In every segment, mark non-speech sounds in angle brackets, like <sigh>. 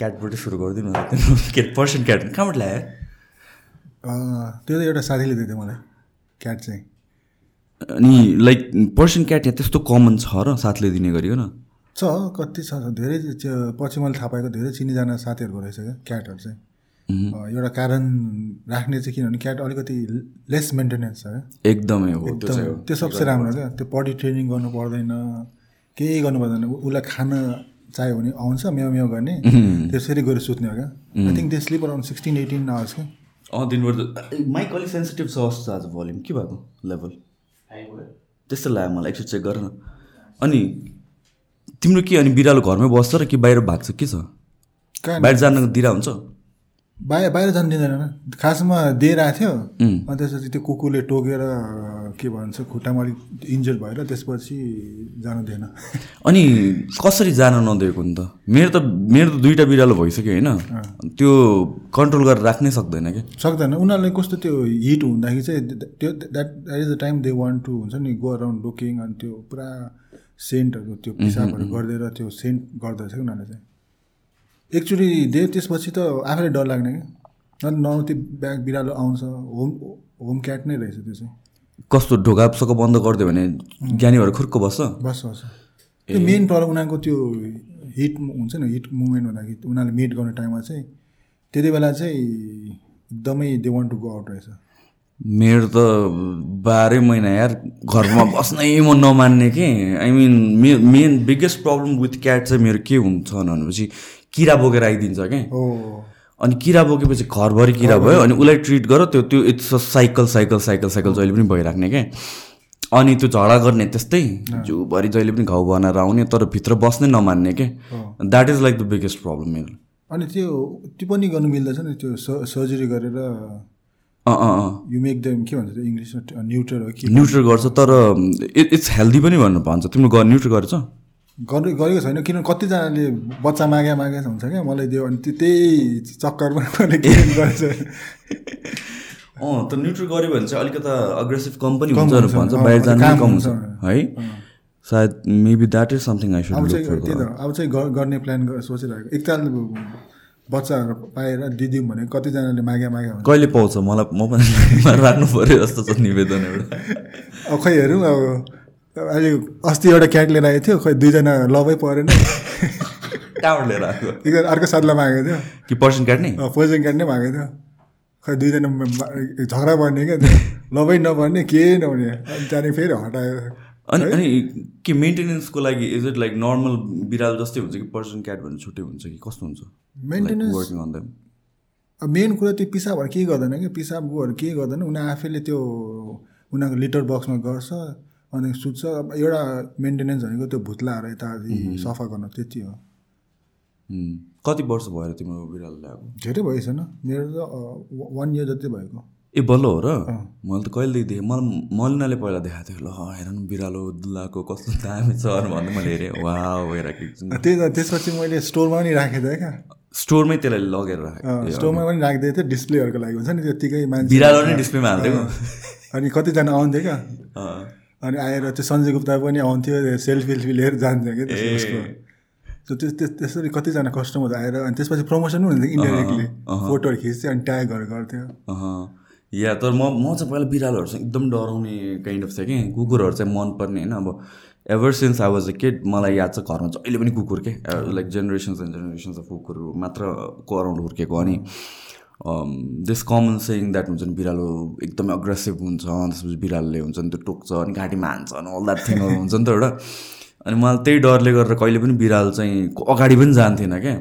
क्याटबाटै सुरु गरिदिनु के अरे पर्सियन क्याट कहाँबाट ल्यायो? त्यो त एउटा साथीले दिएको थियो मलाई क्याट चाहिँ। अनि लाइक पर्सियन क्याट यहाँ त्यस्तो कमन छ र साथले दिने गरिकन छ कति छ धेरै पछि मैले थाहा पाएको धेरै चिनीजना साथीहरूको रहेछ क्या क्याटहरू चाहिँ। एउटा कारण राख्ने चाहिँ किनभने क्याट अलिकति लेस मेन्टेनेन्स छ क्या। एकदमै हो त्यो सबसे राम्रो क्या। त्यो पडी ट्रेनिङ गर्नु पर्दैन केही गर्नु पर्दैन। उसलाई खान चाहियो भने आउँछ म्याउ म्याउ गर्ने त्यसरी गएर सुत्ने हो क्या। I think they sleep around sixteen eighteen hours क्या। अँ दिनभर त माइक अलिक सेन्सिटिभ छ जस्तो आज भोल्युम के भएको लेभल त्यस्तो लाग्यो मलाई एकचोटि चेक गर न। अनि तिम्रो के अनि बिरालो घरमै बस्छ र कि बाहिर भाग्छ? के छ? बाहिर जान दिरा हुन्छ? बाहिर बाहिर जानु दिँदैन खासमा दिएर आएको थियो। अनि त्यसपछि त्यो कुकुरले टोकेर के भन्छ खुट्टामा अलिक इन्जर्ड भएर त्यसपछि जानु दिएन। <laughs> अनि कसरी जान नदिएको नि त? मेरो त मेरो त दुइटा बिरालो भइसक्यो होइन। त्यो कन्ट्रोल गरेर राख्नै सक्दैन कि सक्दैन। उनीहरूलाई कस्तो त्यो हिट हुँदाखेरि चाहिँ त्यो that that is the time they want to हुन्छ नि गो अराउन्ड लुकिङ अनि त्यो पुरा सेन्टहरू त्यो पिसाबहरू गरिदिएर त्यो सेन्ट गर्दो रहेछ कि उनीहरूले चाहिँ। एकचोटि दे त्यसपछि त आफैले डर लाग्ने क्या। न त्यो ब्याग बिरालो आउँछ। होम होम क्याट नै रहेछ त्यो चाहिँ। कस्तो ढोका सको बन्द गरिदियो भने ज्ञानी भएर खुर्क बस्छ? बस बस त्यो मेन प्रब्लम उनीहरूको त्यो हिट हुन्छ नि हिट मुभमेन्ट हुँदाखेरि उनीहरूले मिट गर्ने टाइममा चाहिँ त्यति बेला चाहिँ एकदमै they want to go out रहेछ। मेरो त बाह्रै महिना यार घरमा बस्नै म नमान्ने कि। I mean my main biggest problem with cat चाहिँ मेरो के हुन्छ भनेपछि किरा बोकेर आइदिन्छ क्या। अनि किरा बोकेपछि घरभरि किरा भयो अनि उसलाई ट्रिट गर त्यो त्यो it's a cycle cycle cycle cycle जहिले पनि भइराख्ने क्या। अनि त्यो झगडा गर्ने त्यस्तै जिउभरि जहिले पनि घाउ बनाएर आउने तर भित्र बस्नै नमान्ने के that is like the biggest problem मेरो अनि त्यो त्यो पनि गर्नु मिल्दछ नि त्यो सर्जरी गरेर अँ अँ अँ। यु मेक देम के भन्छ इङ्ग्लिसमा न्युटर हो कि न्युट्रल गर्छ तर इट इट्स हेल्दी पनि भन्नु भन्छ तिम्रो न्युट्रल गरेछ? गर्नु गरेको छैन किनभने कतिजनाले बच्चा मागे मागे हुन्छ क्या मलाई दियो अनि त्यो त्यही चक्करमा मैले गरेछ। <laughs> अँ त न्युट्रल गऱ्यो भने चाहिँ अलिकता अग्रेसिभ कम पनि हुन्छ भन्छ बाहिर जानु काम हुन्छ। है? सायद maybe that is something I अब सुड चाहिँ त्यही त अब चाहिँ गर- गर्ने प्लान गर- सोचिरहेको एकताल बच्चाहरू पाएर दिदिउँ भने कतिजनाले मागे मागे हुन्छ कहिले पाउँछ? मलाई म पनि <laughs> राख्नु पऱ्यो जस्तो छ निवेदन एउटा। खै हेरौँ अब अहिले अस्ति एउटा क्याट लिएर आएको थियो खै दुईजना लभै परेन। कहाँबाट लिएर आएको? एकजना अर्को साथलाई मागेको थियो। कि पर्सन काट्ने पोइजन क्याट नै मागेको थियो। खै दुईजना झगडा पर्ने क्या। लभै नपर्ने के नहुने। अनि त्यहाँदेखि फेरि हटायो। अनि अनि के मेन्टेनेन्सको लागि इज इट लाइक नर्मल बिराल जस्तै हुन्छ कि पर्सन क्याट भन्ने छुट्टै हुन्छ कि कस्तो हुन्छ? मेन्टेनेन्स वर्किङ अन देम अब मेन कुरा त्यो पिसाबहरू केही गर्दैन कि पिसाब गोहरू केही गर्दैन। उनीहरू आफैले त्यो उनीहरूको लिटर बक्समा गर्छ। अनि सुत्छ। अब एउटा मेन्टेनेन्स भनेको त्यो भुत्लाहरू यता सफा गर्न त्यति हो। कति वर्ष भएर तिम्रो बिरालो ल्याएको धेरै भएछन् मेरो त वान इयर जति भएको। ए बल्ल हो र? मैले त कहिलेदेखि देखेँ। मलाई मलिनाले पहिला देखाएको थियो ल हेर न बिरालो दुलाको कस्तो दामी छ भन्दै मैले हेरेँ। वा हेरेको त्यही त त्यसपछि मैले स्टोरमा पनि राखेको थिएँ क्या। स्टोरमै त्यसलाई लगेर राखेँ स्टोरमा पनि राखिदिएको थिएँ। डिस्प्लेहरूको लागि हुन्छ नि त्यत्तिकै मान्छे बिरालो नै डिस्प्लेमा हालिदिएको अनि कतिजना आउँथ्यो क्या। अनि आएर त्यो सञ्जय गुप्ता पनि आउँथ्यो सेल्फी सेल्फी लिएर जान्थ्यो क्या त्यसको त्यो त्यस- त्यसरी कतिजना कस्टमर आएर अनि त्यसपछि प्रमोसन पनि हुन्थ्यो इन्डाइरेक्टली फोटोहरू खिच्थ्यो अनि ट्यागहरू गर्थ्यो। या तर म म चाहिँ पहिला बिरालोहरूसँग एकदम डराउने काइन्ड अफ छ कि। कुकुरहरू चाहिँ मनपर्ने होइन। अब ever since I was a kid मलाई याद छ घरमा जहिले पनि कुकुर के। Like generations and generations of कुकुरहरू मात्र को अराउन्ड हुर्केको। अनि दिस कमन सेङ द्याट हुन्छ नि बिरालो एकदमै अग्रेसिभ हुन्छ त्यसपछि बिरालोले हुन्छ नि त्यो टोक्छ अनि घाँटीमा हान्छ अनि अल द्याट थिङहरू हुन्छ नि त एउटा। अनि मलाई त्यही डरले गरेर कहिले पनि बिरालो चाहिँ अगाडि पनि जान्थेन क्या।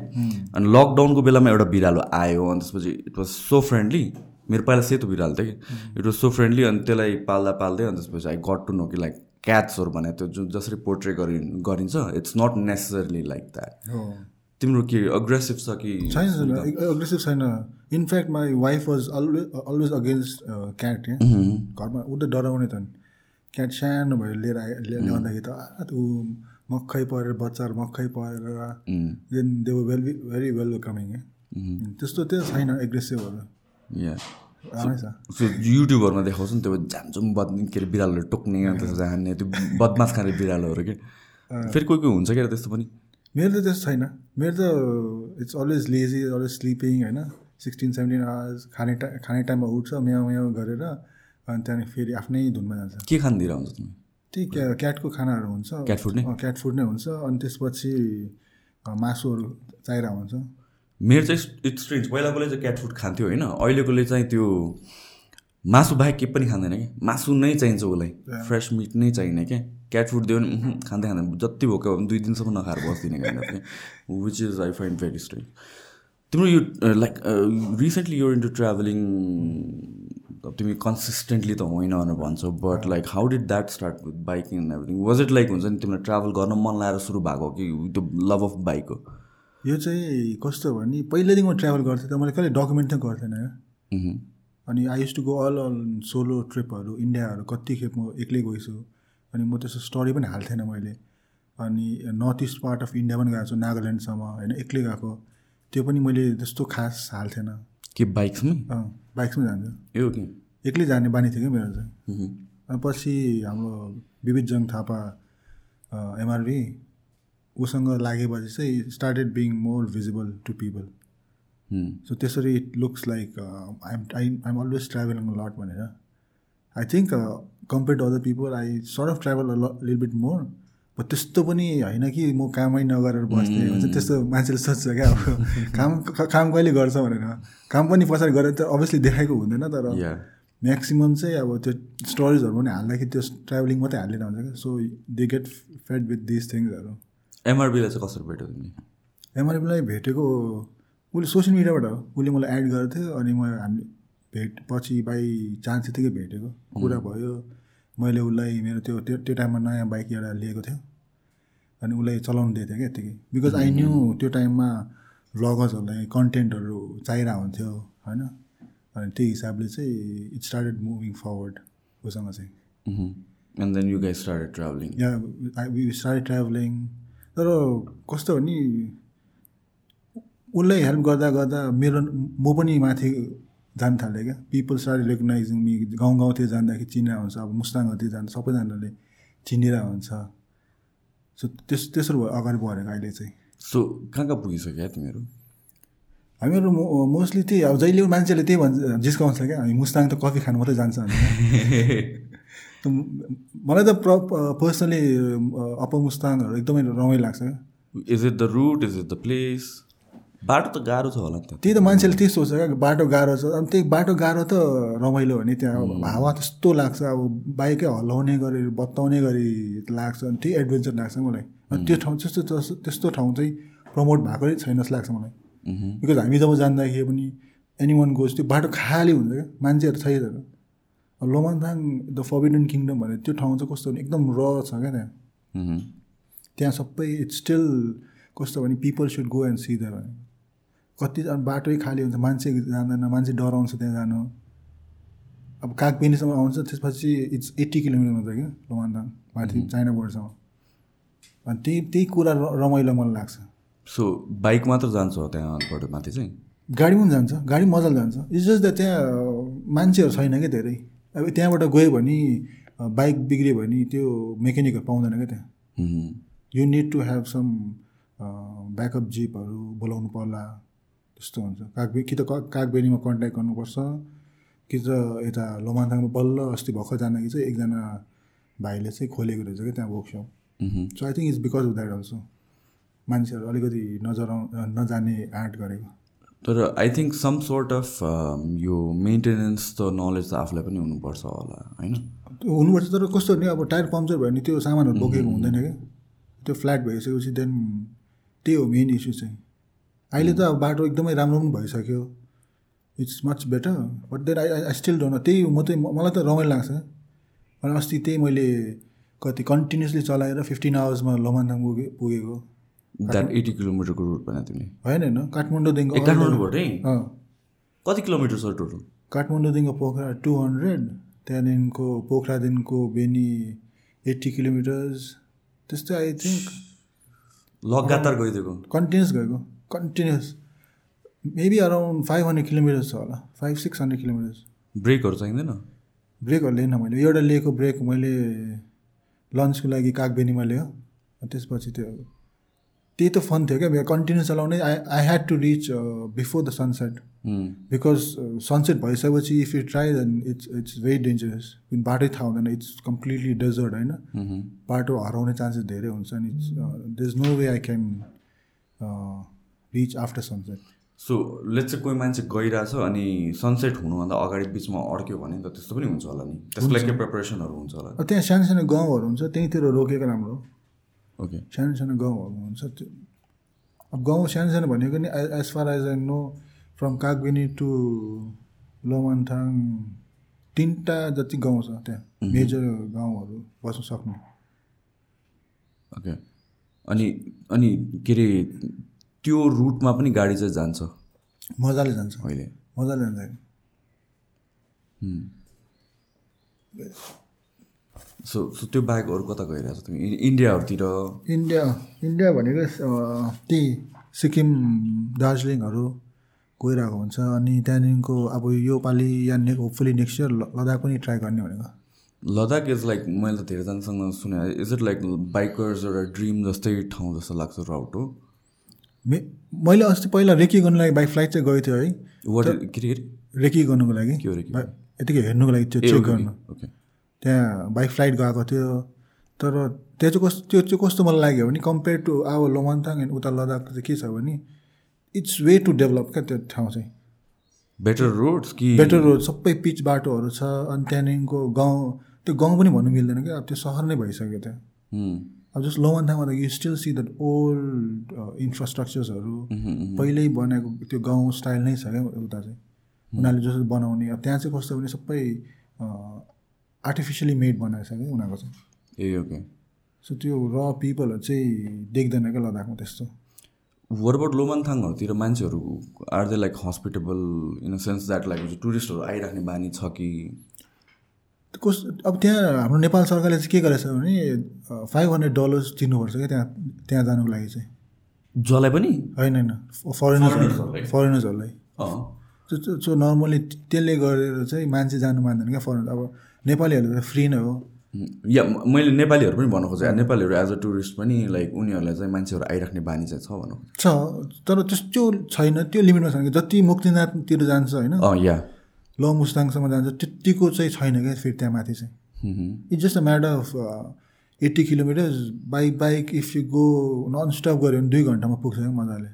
अनि लकडाउनको बेलामा एउटा बिरालो आयो अनि त्यसपछि इट वाज सो फ्रेन्डली मेरो पहिला सेतो बिरालो थियो कि। इट वाज सो फ्रेन्डली अनि त्यसलाई पाल्दा पाल्दै अनि त्यसपछि आई गट टु नो कि लाइक क्याट्सहरू भने त्यो जुन जसरी पोर्ट्रे गरि गरिन्छ it's not necessarily like that तिम्रो के अग्रेसिभ छ कि छैन अग्रेसिभ छैन। In fact my wife was always always against cat क्या घरमा ऊ त डराउने त क्याट सानो भएर लिएर ल्या- ल्याउँदाखेरि त ऊ मक्खै परेर बच्चाहरू मक्खै परेर then they were well very welcoming त्यस्तो त्यो छैन एग्रेसिभहरू युट्युबहरूमा देखाउँछ नि त्यो झ्यामझुम बद के अरे बिरालोहरू टोक्ने अनि त्यसपछि हान्ने त्यो बदमास खाने बिरालोहरू के? फेरि कोही कोही हुन्छ क्या त्यस्तो पनि? मेरो त त्यस्तो छैन। मेरो त it's always lazy always sleeping होइन। सिक्सटिन सेभेन्टिन आवर्स खाने टा खाने टाइममा उठ्छ म्याउ म्याउ गरेर अनि त्यहाँदेखि फेरि आफ्नै धुनमा जान्छ। के खानतिर हुन्छ तिमी? त्यही क्या क्याटको खानाहरू हुन्छ। Cat food नै? अँ, क्याट फुड नै हुन्छ। अनि त्यसपछि मासुहरू चाहिरहेको हुन्छ मेरो चाहिँ इट्स स्ट्रेन्ज। पहिलाकोले चाहिँ क्याट फुड खान्थ्यो होइन। अहिलेकोले चाहिँ त्यो मासु बाहेक के पनि खाँदैन क्या। मासु नै चाहिन्छ उसलाई। फ्रेस मिट नै चाहिने क्या। क्याट फुड दियो भने खाँदै खाँदैन जति भोकै भए पनि दुई दिनसम्म नखाएर बस्दिनँ of क्या which is I find very strange तिम्रो यो लाइक रिसेन्टली यो इन्टु ट्राभलिङ तिमी कन्सिस्टेन्टली त होइन भनेर भन्छौ but like how did that start with biking and everything was it like हुन्छ नि तिमीलाई ट्राभल गर्न मन लागेर सुरु भएको हो कि त्यो लभ अफ बाइक हो? यो चाहिँ कस्तो भने पहिल्यैदेखि म ट्राभल गर्थेँ त मैले कहिले डकुमेन्ट नै गर्थेन. अनि I use to go all all solo ट्रिपहरू इन्डियाहरू कति खेप म एक्लै गइछु अनि म त्यस्तो स्टोरी पनि हाल्थेन मैले। अनि north east part of India पनि गएको छु नागाल्यान्डसम्म होइन एक्लै गएको। त्यो पनि मैले त्यस्तो खास हाल्थेन। के बाइक्समै अँ बाइक्समै जान्छु ए कि? एक्लै जाने बानी थियो क्या मेरो चाहिँ. अनि पछि हाम्रो विविध जङ थापा एमआरबी उसँग लागेपछि चाहिँ started being more visible to people. So त्यसरी it looks like I'm I I'm always travelling lot भनेर। I think compare to other people I sort of travel लिल बिट मोर त्यस्तो पनि होइन कि म कामै नगरेर बस्थेँ भन्छ त्यस्तो मान्छेले सोध्छ क्या अब। <laughs> काम काम कहिले गर्छ भनेर। काम पनि पछाडि गरेर त अभियसली देखाएको हुँदैन तर म्याक्सिमम् चाहिँ अब त्यो स्टोरिजहरू पनि हाल्दाखेरि त्यो ट्राभलिङ मात्रै हालिरहेको हुन्छ क्या। So they get fed with this थिङ्सहरू एमआरबीलाई चाहिँ कसरी भेट्यौ तिमी? एमआरएफलाई भेटेको उसले सोसियल मिडियाबाट हो। उसले मलाई एड गरेको थियो अनि म हामी भेट पछि बाई चान्स यतिकै भेटेको। कुरा भयो। मैले उसलाई मेरो त्यो त्यो त्यो टाइममा नयाँ बाइक एउटा लिएको थियो। अनि उसलाई चलाउनु दिएको थिएँ क्या यत्तिकै। बिकज आई न्यू त्यो टाइममा भ्लगर्सहरूलाई कन्टेन्टहरू चाहिरहेको हुन्थ्यो होइन? अनि त्यही हिसाबले चाहिँ इट स्टार्टेड मुभिङ फरवर्ड उसँग चाहिँ। And then you guys started travelling yeah I we start travelling तर कस्तो हो नि उसलाई हेल्प गर्दा गर्दा मेरो म पनि माथि जान थालेँ क्या पिपल स्टार्ट रेकगनाइजिङ मी गाउँ गाउँतिर जाँदाखेरि चिनिरहेको हुन्छ अब मुस्ताङहरूतिर जाँदा सबैजनाले चिनिरहेको हुन्छ। सो त्यस त्यसरी भयो अगाडि बढेको अहिले चाहिँ। सो कहाँ कहाँ पुगिसक्यो तिमीहरू? हामीहरू मो मोस्टली त्यही अब जहिले मान्छेले त्यही भन्छ जिस्काउँछ क्या। हामी मुस्ताङ त कफी खानु मात्रै जान्छ <laughs> मलाई त प्र पर्सनली अप्पर मुस्ताङहरू एकदमै रमाइलो लाग्छ। क्या is it the route is it the place बाटो त गाह्रो छ होला नि त। त्यही त मान्छेले त्यही सोच्छ क्या बाटो गाह्रो छ। अनि त्यही बाटो गाह्रो त रमाइलो हो नि त्यहाँ। अब हावा त्यस्तो लाग्छ अब बाइकै हल्लाउने गरी बत्ताउने गरी लाग्छ। अनि त्यही एडभेन्चर लाग्छ मलाई। अनि त्यो ठाउँ त्यस्तो त्यस्तो ठाउँ चाहिँ प्रमोट भएकै छैन जस्तो लाग्छ मलाई. बिकज हामी जब जाँदाखेरि पनि एनी वान गोज त्यो बाटो खाली हुन्छ क्या। मान्छेहरू छैन अब लोमान्थाङ द फबिडन किङडम भने त्यो ठाउँ चाहिँ कस्तो भने एकदम र छ क्या त्यहाँ. त्यहाँ सबै इट्स स्टिल कस्तो भने people should go and see the भने कति बाटै खाली हुन्छ मान्छे जाँदैन मान्छे डराउँछ त्यहाँ जानु। अब कागबेनीसम्म आउँछ त्यसपछि इट्स एट्टी किलोमिटर हुन्छ क्या लोमान्ताङ माथि चाइना बोर्डसम्म अनि त्यही त्यही कुरा रमाइलो मलाई लाग्छ। सो बाइक मात्र जान्छ हो त्यहाँबाट माथि चाहिँ? गाडी पनि जान्छ गाडी मजाले जान्छ। इट्स जस्ट द्याट त्यहाँ मान्छेहरू छैन क्या धेरै। अब त्यहाँबाट गयो भने बाइक बिग्रियो भने त्यो मेकेनिकहरू पाउँदैन क्या त्यहाँ. You need to have some backup जिपहरू बोलाउनु पर्ला। त्यस्तो हुन्छ। कागबे कि त कागबेनीमा कन्ट्याक्ट गर्नुपर्छ कि त यता लोमान्थाङमा बल्ल अस्ति भर्खर जाँदाखेरि चाहिँ एकजना भाइले चाहिँ खोलेको रहेछ क्या त्यहाँ workshop. So I think it's because of that also मान्छेहरू अलिकति नजराउ नजाने आँट गरेको। तर I think some sort of यो मेन्टेनेन्स त नलेज त आफूलाई पनि हुनुपर्छ होला होइन? त्यो हुनुपर्छ तर कस्तो नि अब टायर पम्चर भयो भने त्यो सामानहरू बोकेको हुँदैन क्या। त्यो फ्ल्याट भइसकेपछि देन त्यही हो मेन इस्यु चाहिँ। अहिले त अब बाटो एकदमै राम्रो पनि भइसक्यो। It's much better but then I I still don't know त्यही म चाहिँ मलाई त रमाइलो लाग्छ। अनि अस्ति त्यही मैले कति कन्टिन्युसली चलाएर फिफ्टिन आवर्समा लोमान्थाङ पुगे पुगेको। द्याट एट्टी किलोमिटरको रुट भने तिमीले? होइन होइन। काठमाडौँदेखिको काठमाडौँबाटै कति किलोमिटर छ टोटल काठमाडौँदेखिको पोखरा टु हन्ड्रेड त्यहाँदेखिको पोखरादेखिको बेनी एट्टी किलोमिटर्स त्यस्तै आई थिङ्क लगातार गइदिएको। कन्टिन्युस गएको। Continuous maybe around five hundred kilometres छ होला. फाइभ सिक्स हन्ड्रेड किलोमिटर्स ब्रेकहरू चाहिँदैन? ब्रेकहरू लिएन मैले. एउटा लिएको ब्रेक मैले लन्चको लागि कागबेनीमा लियो त्यसपछि त्यो त्यही त फन थियो क्या। कन्टिन्यू चलाउने I I had to reach before the sunset. Because sunset भइसकेपछि if you try then it's it's very dangerous बाटै थाहा हुँदैन। इट्स कम्प्लिटली डेजर्ट होइन? Mhm. बाटो हराउने चान्सेस धेरै हुन्छ। अनि they is no way I can reach after sunset so let's चाहिँ कोही मान्छे गइरहेछ अनि सनसेट हुनुभन्दा अगाडि बिचमा अड्क्यो भने त त्यस्तो पनि हुन्छ होला नि? त्यसको लागि के प्रिपरेसनहरू हुन्छ होला त्यहाँ सानो सानो गाउँहरू हुन्छ त्यहीँतिर रोकेको राम्रो ओके सानो सानो गाउँहरू हुन्छ। त्यो अब गाउँ सानो सानो भनेको नि as far as I know from Kagbeni to Lomanthang तिनवटा जति गाउँ छ त्यहाँ मेजर गाउँहरू बस्न सक्ने। ओके अनि अनि के अरे त्यो रुटमा पनि गाडी चाहिँ जान्छ। मजाले जान्छ। अहिले। मजाले जान्छ। सो सो त्यो बाहेक अरू कता गइरहेछ तिमी? इ- इन्डियाहरूतिर? इन्डिया इन्डिया भनेको त्यही सिक्किम दार्जिलिङहरू गइरहेको हुन्छ। अनि त्यहाँदेखिको अब यो पालि या ने होपफुली नेक्स्ट इयर लद्दाख पनि ट्राई गर्ने भनेको। लद्दाख इज लाइक मैले त धेरैजनासँग सुने। इज इट लाइक बाइकर्स एउटा ड्रिम जस्तै ठाउँ जस्तो लाग्छ राउट हो? मे मैले अस्ति पहिला रेकी गर्नु लागि बाइक फ्लाइट चाहिँ गएको थियो है। वाट के अरे रेकी गर्नुको लागि। यतिकै हेर्नुको लागि त्यो चेक गर्नु। त्यहाँ बाइक फ्लाइट गएको थियो। तर त्यो चाहिँ कस्तो त्यो चाहिँ कस्तो मलाई लाग्यो भने कम्पेयर टु अब लोमन्थाङ एन्ड उता लद्दाख चाहिँ के छ भने इट्स वे टु डेभलप क्या त्यो ठाउँ चाहिँ। बेटर रोड्स कि बेटर रोड सबै पिच बाटोहरू छ अनि त्यहाँदेखिको गाउँ त्यो गाउँ पनि भन्नु मिल्दैन क्या। अब त्यो सहर नै भइसक्यो त्यहाँ। अब जस्तो लोमन्थाङमा त you still see that old इन्फ्रास्ट्रक्चर्सहरू पहिल्यै बनाएको त्यो गाउँ स्टाइल नै छ क्या उता चाहिँ। उनीहरूले जस्तो बनाउने। अब त्यहाँ चाहिँ कस्तो भने सबै आर्टिफिसियली मेड बनाएको छ क्या उनीहरूको चाहिँ। ए ओके। सो त्यो र पिपलहरू चाहिँ देख्दैन क्या लद्दाखमा त्यस्तो। वर अबाउट लोमाङथाङहरूतिर मान्छेहरू are they like hospitable in a sense that like टुरिस्टहरू आइराख्ने बानी छ कि कस अब त्यहाँ हाम्रो नेपाल सरकारले चाहिँ के गरेछ भने फाइभ हन्ड्रेड डलर्स तिर्नुपर्छ क्या त्यहाँ त्यहाँ जानुको लागि चाहिँ। जसलाई पनि? होइन होइन। फरेनर्सहरूलाई फरेनर्सहरूलाई सो नर्मली त्यसले गरेर चाहिँ मान्छे जानु मान्दैन क्या फरेन अब नेपालीहरूले त फ्री नै हो। या मैले नेपालीहरू पनि भन्न खोजेँ नेपालीहरू एज अ टुरिस्ट पनि लाइक उनीहरूलाई चाहिँ मान्छेहरू आइराख्ने बानी चाहिँ छ भनौँ। छ तर त्यस्तो छैन। त्यो लिमिटमा छैन जति मुक्तिनाथतिर जान्छ होइन। या। ल मुस्ताङसम्म जान्छ त्यत्तिको चाहिँ छैन क्या फेरि त्यहाँ माथि चाहिँ it's just a matter of eighty kilometres bike bike if you go non stop गऱ्यो भने दुई घन्टामा पुग्छ क्या मजाले।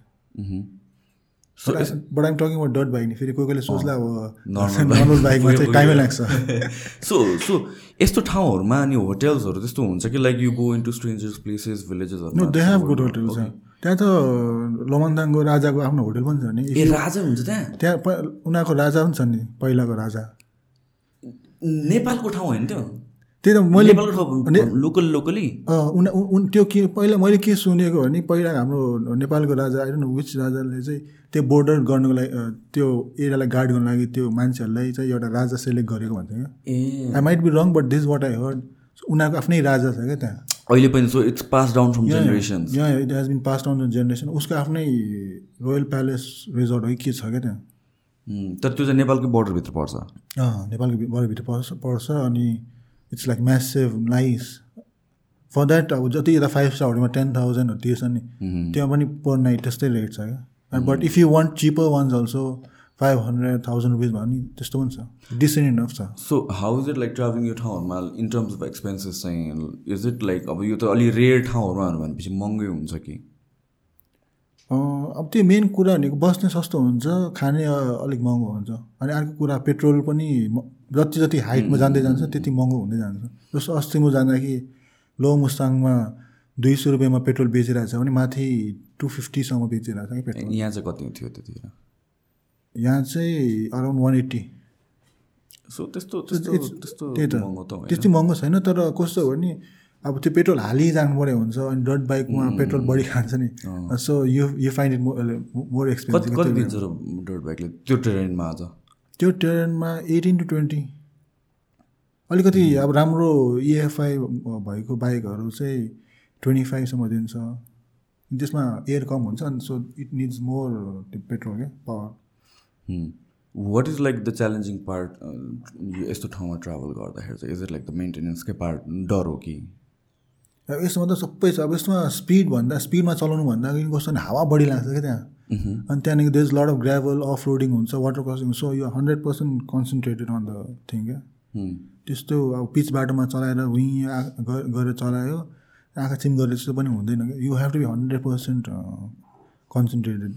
But I'm talking about that bike नि। फेरि कोही कोहीले सोच्ला अब नर्मल बाइकमा चाहिँ टाइमै लाग्छ। <laughs> सो सो यस्तो ठाउँहरूमा अनि होटेल्सहरू त्यस्तो हुन्छ कि like you go into strangers places भिलेजेसहरू they have good त्यहाँ त लोमन्दाङको राजाको आफ्नो होटल पनि छ नि। ए राजा हुन्छ त्यहाँ? त्यहाँ उनीहरूको राजा पनि छ नि पहिलाको राजा। नेपालको ठाउँ होइन त्यो? त्यही त मैले लोकल लोकली? उना त्यो के पहिला मैले के सुनेको भने पहिला हाम्रो नेपालको राजा आइरहनु विच राजाले चाहिँ त्यो बोर्डर गर्नुको लागि त्यो एरियालाई गार्ड गर्नुको लागि त्यो मान्छेहरूलाई चाहिँ एउटा राजा सेलेक्ट गरेको भन्छ क्या। I might be wrong but this what I heard उनीहरूको आफ्नै राजा छ क्या त्यहाँ। अहिले पनि so it's pass down from generations यहाँ it has been pass down generation उसको आफ्नै रोयल प्यालेस रिजोर्ट हो कि के छ क्या त्यहाँ? तर त्यो चाहिँ नेपालकै बोर्डरभित्र पर्छ। नेपालको बरभित्र पर्छ पर्छ अनि it's like massive nice for that अब जति यता फाइभ स्टार होटलमा टेन थाउजन्डहरू तिर्छ नि। त्यहाँ पनि पर नाइट त्यस्तै रेट छ क्या। But if you want cheaper ones also five hundred thousand rupees भयो नि त्यस्तो पनि छ। डिसेन्ट इनफ छ। So how is it like travelling यो ठाउँहरूमा इन टर्म्स अफ एक्सपेन्सेस चाहिँ इज इट लाइक अब यो त अलि रेयर ठाउँहरूमा भनेपछि महँगै हुन्छ कि? अब त्यो मेन कुरा भनेको बस्ने सस्तो हुन्छ खाने अलिक महँगो हुन्छ। अनि अर्को कुरा पेट्रोल पनि जति जति हाइटमा जाँदै जान्छ त्यति महँगो हुँदै जान्छ। जस्तो अस्ति म जाँदाखेरि लो मुस्ताङमा दुई सय रुपियाँमा पेट्रोल बेचिरहेको छ भने माथि टु फिफ्टीसम्म बेचिरहेको छ कि पेट्रोल। यहाँ चाहिँ कति थियो त्यतिखेर? यहाँ चाहिँ अराउन्ड वान एट्टी सो त्यस्तो त्यस्तो त्यस्तो त्यही त। त्यति महँगो छैन तर कस्तो हो भने अब त्यो पेट्रोल हालिजानु पऱ्यो हुन्छ अनि डट बाइकमा पेट्रोल बढी खान्छ नि। So you you find it more expensive कति दिन्छ र डर्ट बाइकले त्यो ट्रेनमा आज? त्यो ट्रेनमा एटिन टु ट्वेन्टी अलिकति अब राम्रो इएफआई भएको बाइकहरू चाहिँ ट्वेन्टी फाइभसम्म दिन्छ। त्यसमा एयर कम हुन्छ अनि सो इट निड्स मोर त्यो पेट्रोल क्या power what is like the challenging part यो यस्तो ठाउँमा ट्राभल गर्दाखेरि चाहिँ? इज इट लाइक द मेन्टेनेन्सकै पार्ट डर हो कि? अब यसमा त सबै छ। अब यसमा स्पिड भन्दा स्पिडमा चलाउनु भन्दा कस्तो भने हावा बढी लाग्छ क्या त्यहाँ। अनि त्यहाँदेखि there's lot of gravel off roading हुन्छ वाटर क्रसिङ सो यो hundred percent concentrated on the thing क्या। Hmm. त्यस्तो अब पिच बाटोमा चलाएर हुँ गरेर चलायो आँखा चिम गरेर त्यस्तो पनि हुँदैन क्या। You have to be hundred percent concentrated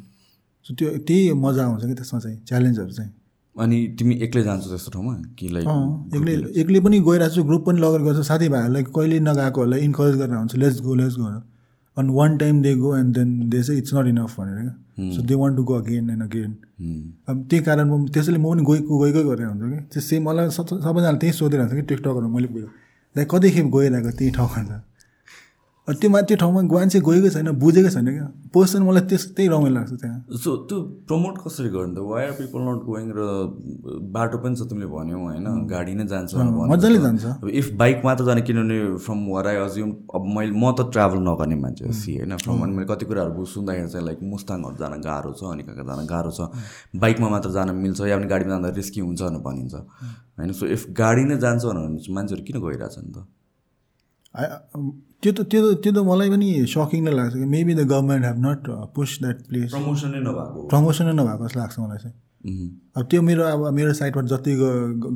त्यो त्यही मजा आउँछ कि त्यसमा चाहिँ च्यालेन्जहरू चाहिँ। अनि तिमी एक्लै जान्छौ त्यस्तो ठाउँमा? कि लाइक एक्लै एक्लै पनि गइरहेको छु ग्रुप पनि लगेर गर्छु। साथीभाइहरूलाई कहिले नगएकोहरूलाई इन्करेज गरेर हुन्छ लेट्स गो लेट्स गो अनि one time they go and then they चाहिँ इट्स नट इनफ भनेर क्या। So they want to go again and again. अब त्यही कारण म त्यसैले म पनि गएको गएकै गरेर हुन्छ कि। त्यो सेम मलाई सब सबैजनाले त्यही सोधिरहेको छ कि टिकटकहरू मैले लाइक कतिखेप गइरहेको त्यही ठाउँमा त्यो मा त्यो ठाउँमा मान्छे गएकै छैन बुझेकै छैन क्या। पर्सन मलाई त्यस त्यही रमाइलो लाग्छ त्यहाँ। सो त्यो प्रमोट कसरी गर्नु त? Why are people not going र बाटो पनि छ तिमीले भन्यौ होइन? गाडी नै जान्छ मजाले। जान्छ। इफ बाइक मात्र जाने किनभने फ्रम वर आई अज्युम अब मैले म त ट्राभल नगर्ने मान्छे सी होइन? फ्रम अनि मैले कति कुराहरू सुन्दाखेरि चाहिँ लाइक मुस्ताङहरू जान गाह्रो छ अनि कहाँ कहाँ जान गाह्रो छ। बाइकमा मात्र जान मिल्छ या पनि गाडीमा जाँदा रिस्की हुन्छ भनेर भनिन्छ। होइन? सो इफ गाडी नै जान्छ भने मान्छेहरू किन गइरहेछन् त? त्यो त त्यो त त्यो त मलाई पनि सकिङ नै लाग्छ कि maybe the government have not push that place promotion नै नभएको प्रमोसन नै नभएको जस्तो लाग्छ मलाई चाहिँ। अब त्यो मेरो अब मेरो साइडबाट जति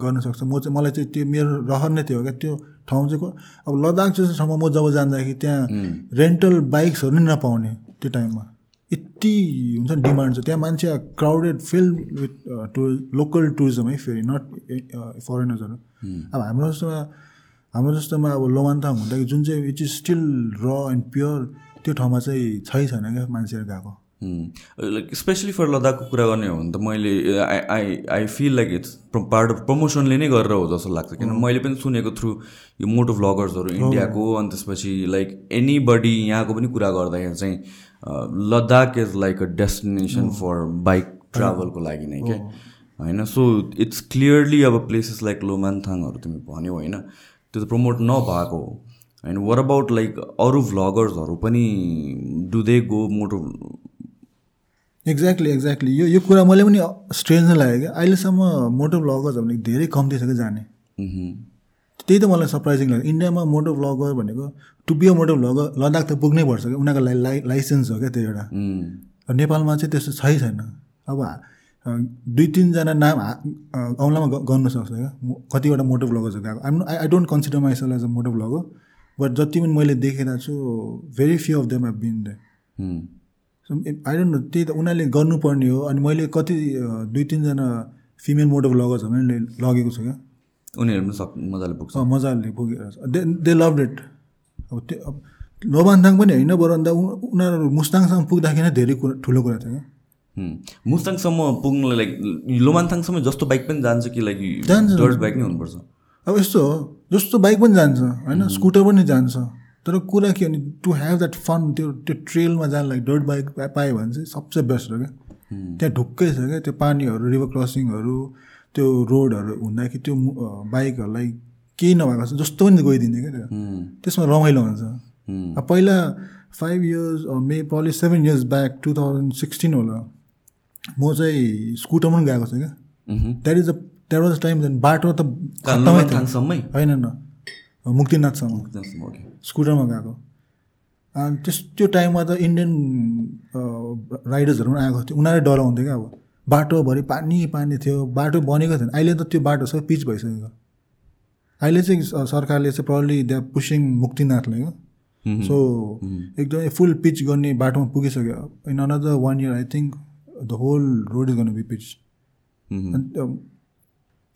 गर्न सक्छ म चाहिँ मलाई चाहिँ त्यो मेरो रहर नै त्यो हो क्या त्यो ठाउँ चाहिँ को- अब लद्दाख जस्तो ठाउँमा म जब जाँदाखेरि त्यहाँ रेन्टल बाइक्सहरू नै नपाउने त्यो टाइममा। यति हुन्छ नि डिमान्ड छ त्यहाँ मान्छे crowded filled with tour local tourism है फेरि नट फरेनर्सहरू अब हाम्रो जस्तोमा हाम्रो जस्तोमा अब लोमान्ताङ हुँदाखेरि जुन चाहिँ इट इज स्टिल र एन्ड प्योर त्यो ठाउँमा चाहिँ छै छैन क्या मान्छेहरू गएको। लाइक स्पेसली फर लद्दाखको कुरा गर्ने हो भने त मैले I I I feel like it's part of प्रमोसनले नै गरेर हो जस्तो लाग्छ। किन मैले पनि सुनेको थ्रु यो मोटो भ्लगर्सहरू इन्डियाको अनि त्यसपछि लाइक एनी बडी यहाँको पनि कुरा गर्दाखेरि चाहिँ Ladakh is like a. Destination for bike ट्राभलको लागि नै क्या। होइन सो इट्स क्लियरली अब प्लेसेस लाइक लोमान्थाङहरू तिमी भन्यौ होइन त्यो त प्रमोट नभएको हो. होइन वर अबाउट लाइक अरू भ्लगर्सहरू पनि do they go moto exactly exactly यो यो कुरा मैले पनि स्ट्रेन्ज नै लाग्यो क्या। अहिलेसम्म मोटो भ्लगर्स भने धेरै कम्ती छ क्या जाने। मह्म। त्यही त मलाई सरप्राइजिङ लाग्यो। इन्डियामा मोटो भ्लगर भनेको to be a moto vlogger Ladakh त पुग्नै पर्छ क्या। उनीहरूको लागि लाइ लाइसेन्स हो क्या त्यो एउटा। अब नेपालमा चाहिँ त्यस्तो छै छैन। अब दुई तिनजना नाम औँलामा गर्नु सक्छ क्या? कतिवटा मोटो भ्लगर्सहरू गएको I'm I don't consider myself as a moto vlogger but जति पनि मैले देखेको छु very few of them have been there so I don't know त्यही त उनीहरूले गर्नुपर्ने हो अनि मैले कति दुई तिनजना फिमेल मोटो भ्लगर्सहरू पनि लगेको छु क्या। उनीहरू पनि सक मजाले पुग्छ। मजाले पुगेर दे दे लभ इट अब त्यो अब लोबान्थाङ पनि होइन बरु अन्त उनीहरू मुस्ताङसम्म पुग्दाखेरि नै धेरै कुरा ठुलो कुरा थियो क्या। मुस्ताङसम्म पुग्नुलाई लाइक लोमान्थाङसम्म जस्तो बाइक पनि जान्छ कि लाइक जान्छ, डर्ट बाइक नै हुनुपर्छ अब यस्तो हो जस्तो बाइक पनि जान्छ होइन स्कुटर पनि जान्छ तर कुरा के भने टु हेभ द्याट फन त्यो त्यो ट्रेलमा जानु लागि डर्ट बाइक पायो भने चाहिँ सबसे बेस्ट हो क्या त्यहाँ ढुक्कै छ क्या त्यो पानीहरू रिभर क्रसिङहरू त्यो रोडहरू हुँदाखेरि त्यो बाइकहरूलाई केही नभएको छ जस्तो पनि गइदिने क्या त्यो त्यसमा रमाइलो हुन्छ पहिला five years may problem seven years back two thousand sixteen होला म चाहिँ स्कुटरमा पनि गएको छु क्या। That is a that was time then बाटो त होइन न मुक्तिनाथसम्म. स्कुटरमा गएको। अनि त्यस त्यो टाइममा त इन्डियन राइडर्सहरू पनि आएको थियो। उनीहरूले डराउँथ्यो क्या अब। बाटोभरि पानी पानी थियो। बाटो बनेको थिएन। अहिले त त्यो बाटो सबै पिच भइसकेको। अहिले चाहिँ सरकारले चाहिँ प्रब्लली द्या पुसिङ मुक्तिनाथलाई हो। मह्म। सो एकदमै फुल पिच गर्ने बाटोमा पुगिसक्यो। In another one year I think the whole road is gonna be pitch मह्म।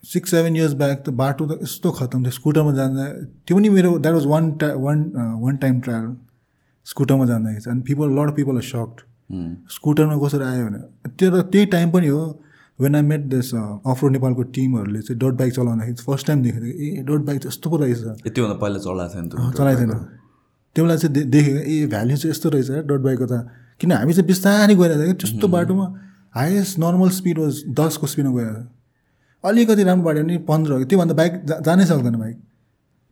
Six seven years back त बाटो त यस्तो खतम थियो स्कुटरमा जाँदा त्यो पनि मेरो द्याट वाज वान टा वान वान टाइम ट्राभल स्कुटरमा जाँदाखेरि चाहिँ अनि people lot people are shocked स्कुटरमा कसरी आयो भने त्यो त त्यही टाइम पनि हो when I met this off road नेपालको टिमहरूले चाहिँ डट बाइक चलाउँदाखेरि फर्स्ट टाइम देखेको थिएँ ए डट बाइक चाहिँ यस्तो पो रहेछ त्योभन्दा पहिला चलाएको थियो नि त चलाएको थिएन त्यो बेला चाहिँ देखेको ए भ्याल्यु चाहिँ यस्तो रहेछ डट बाइकको त किन हामी चाहिँ बिस्तारै गइरहेको थियो कि त्यस्तो बाटोमा हाइएस्ट नर्मल स्पिड वाज दसको स्पिडमा गइरहेको थियो अलिकति राम्रो बाटो भने पन्ध्र त्योभन्दा बाइक जा- जानै सक्दैन बाइक।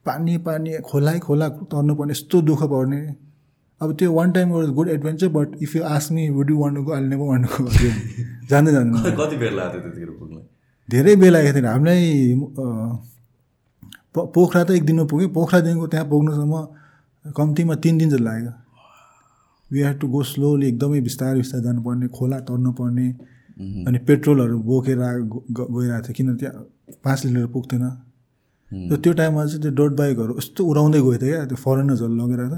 पानी पानी खोलै खोला तर्नुपर्ने यस्तो दुःख पर्ने। अब त्यो one time was good adventure but if you ask me would you want go अहिले नेभर वान गो जाँदै जाँदैन कति बेर लाग्यो थियो त्यतिखेर पुग्नुलाई धेरै बेला आएको थियो हामीलाई पोखरा त एक दिनमा पुग्यो। पोखरादेखिको त्यहाँ पुग्नुसम्म कम्तीमा तिन दिन जति लाग्यो। We have to go slowly एकदमै बिस्तारै बिस्तारै जानुपर्ने खोला तर्नुपर्ने अनि पेट्रोलहरू बोकेर गइरहेको थियो किन त्यहाँ पाँच लिटर पुग्थेन। र त्यो टाइममा चाहिँ त्यो डोट बाइकहरू यस्तो उडाउँदै गएको थियो क्या त्यो फरेनर्सहरू लगेर त।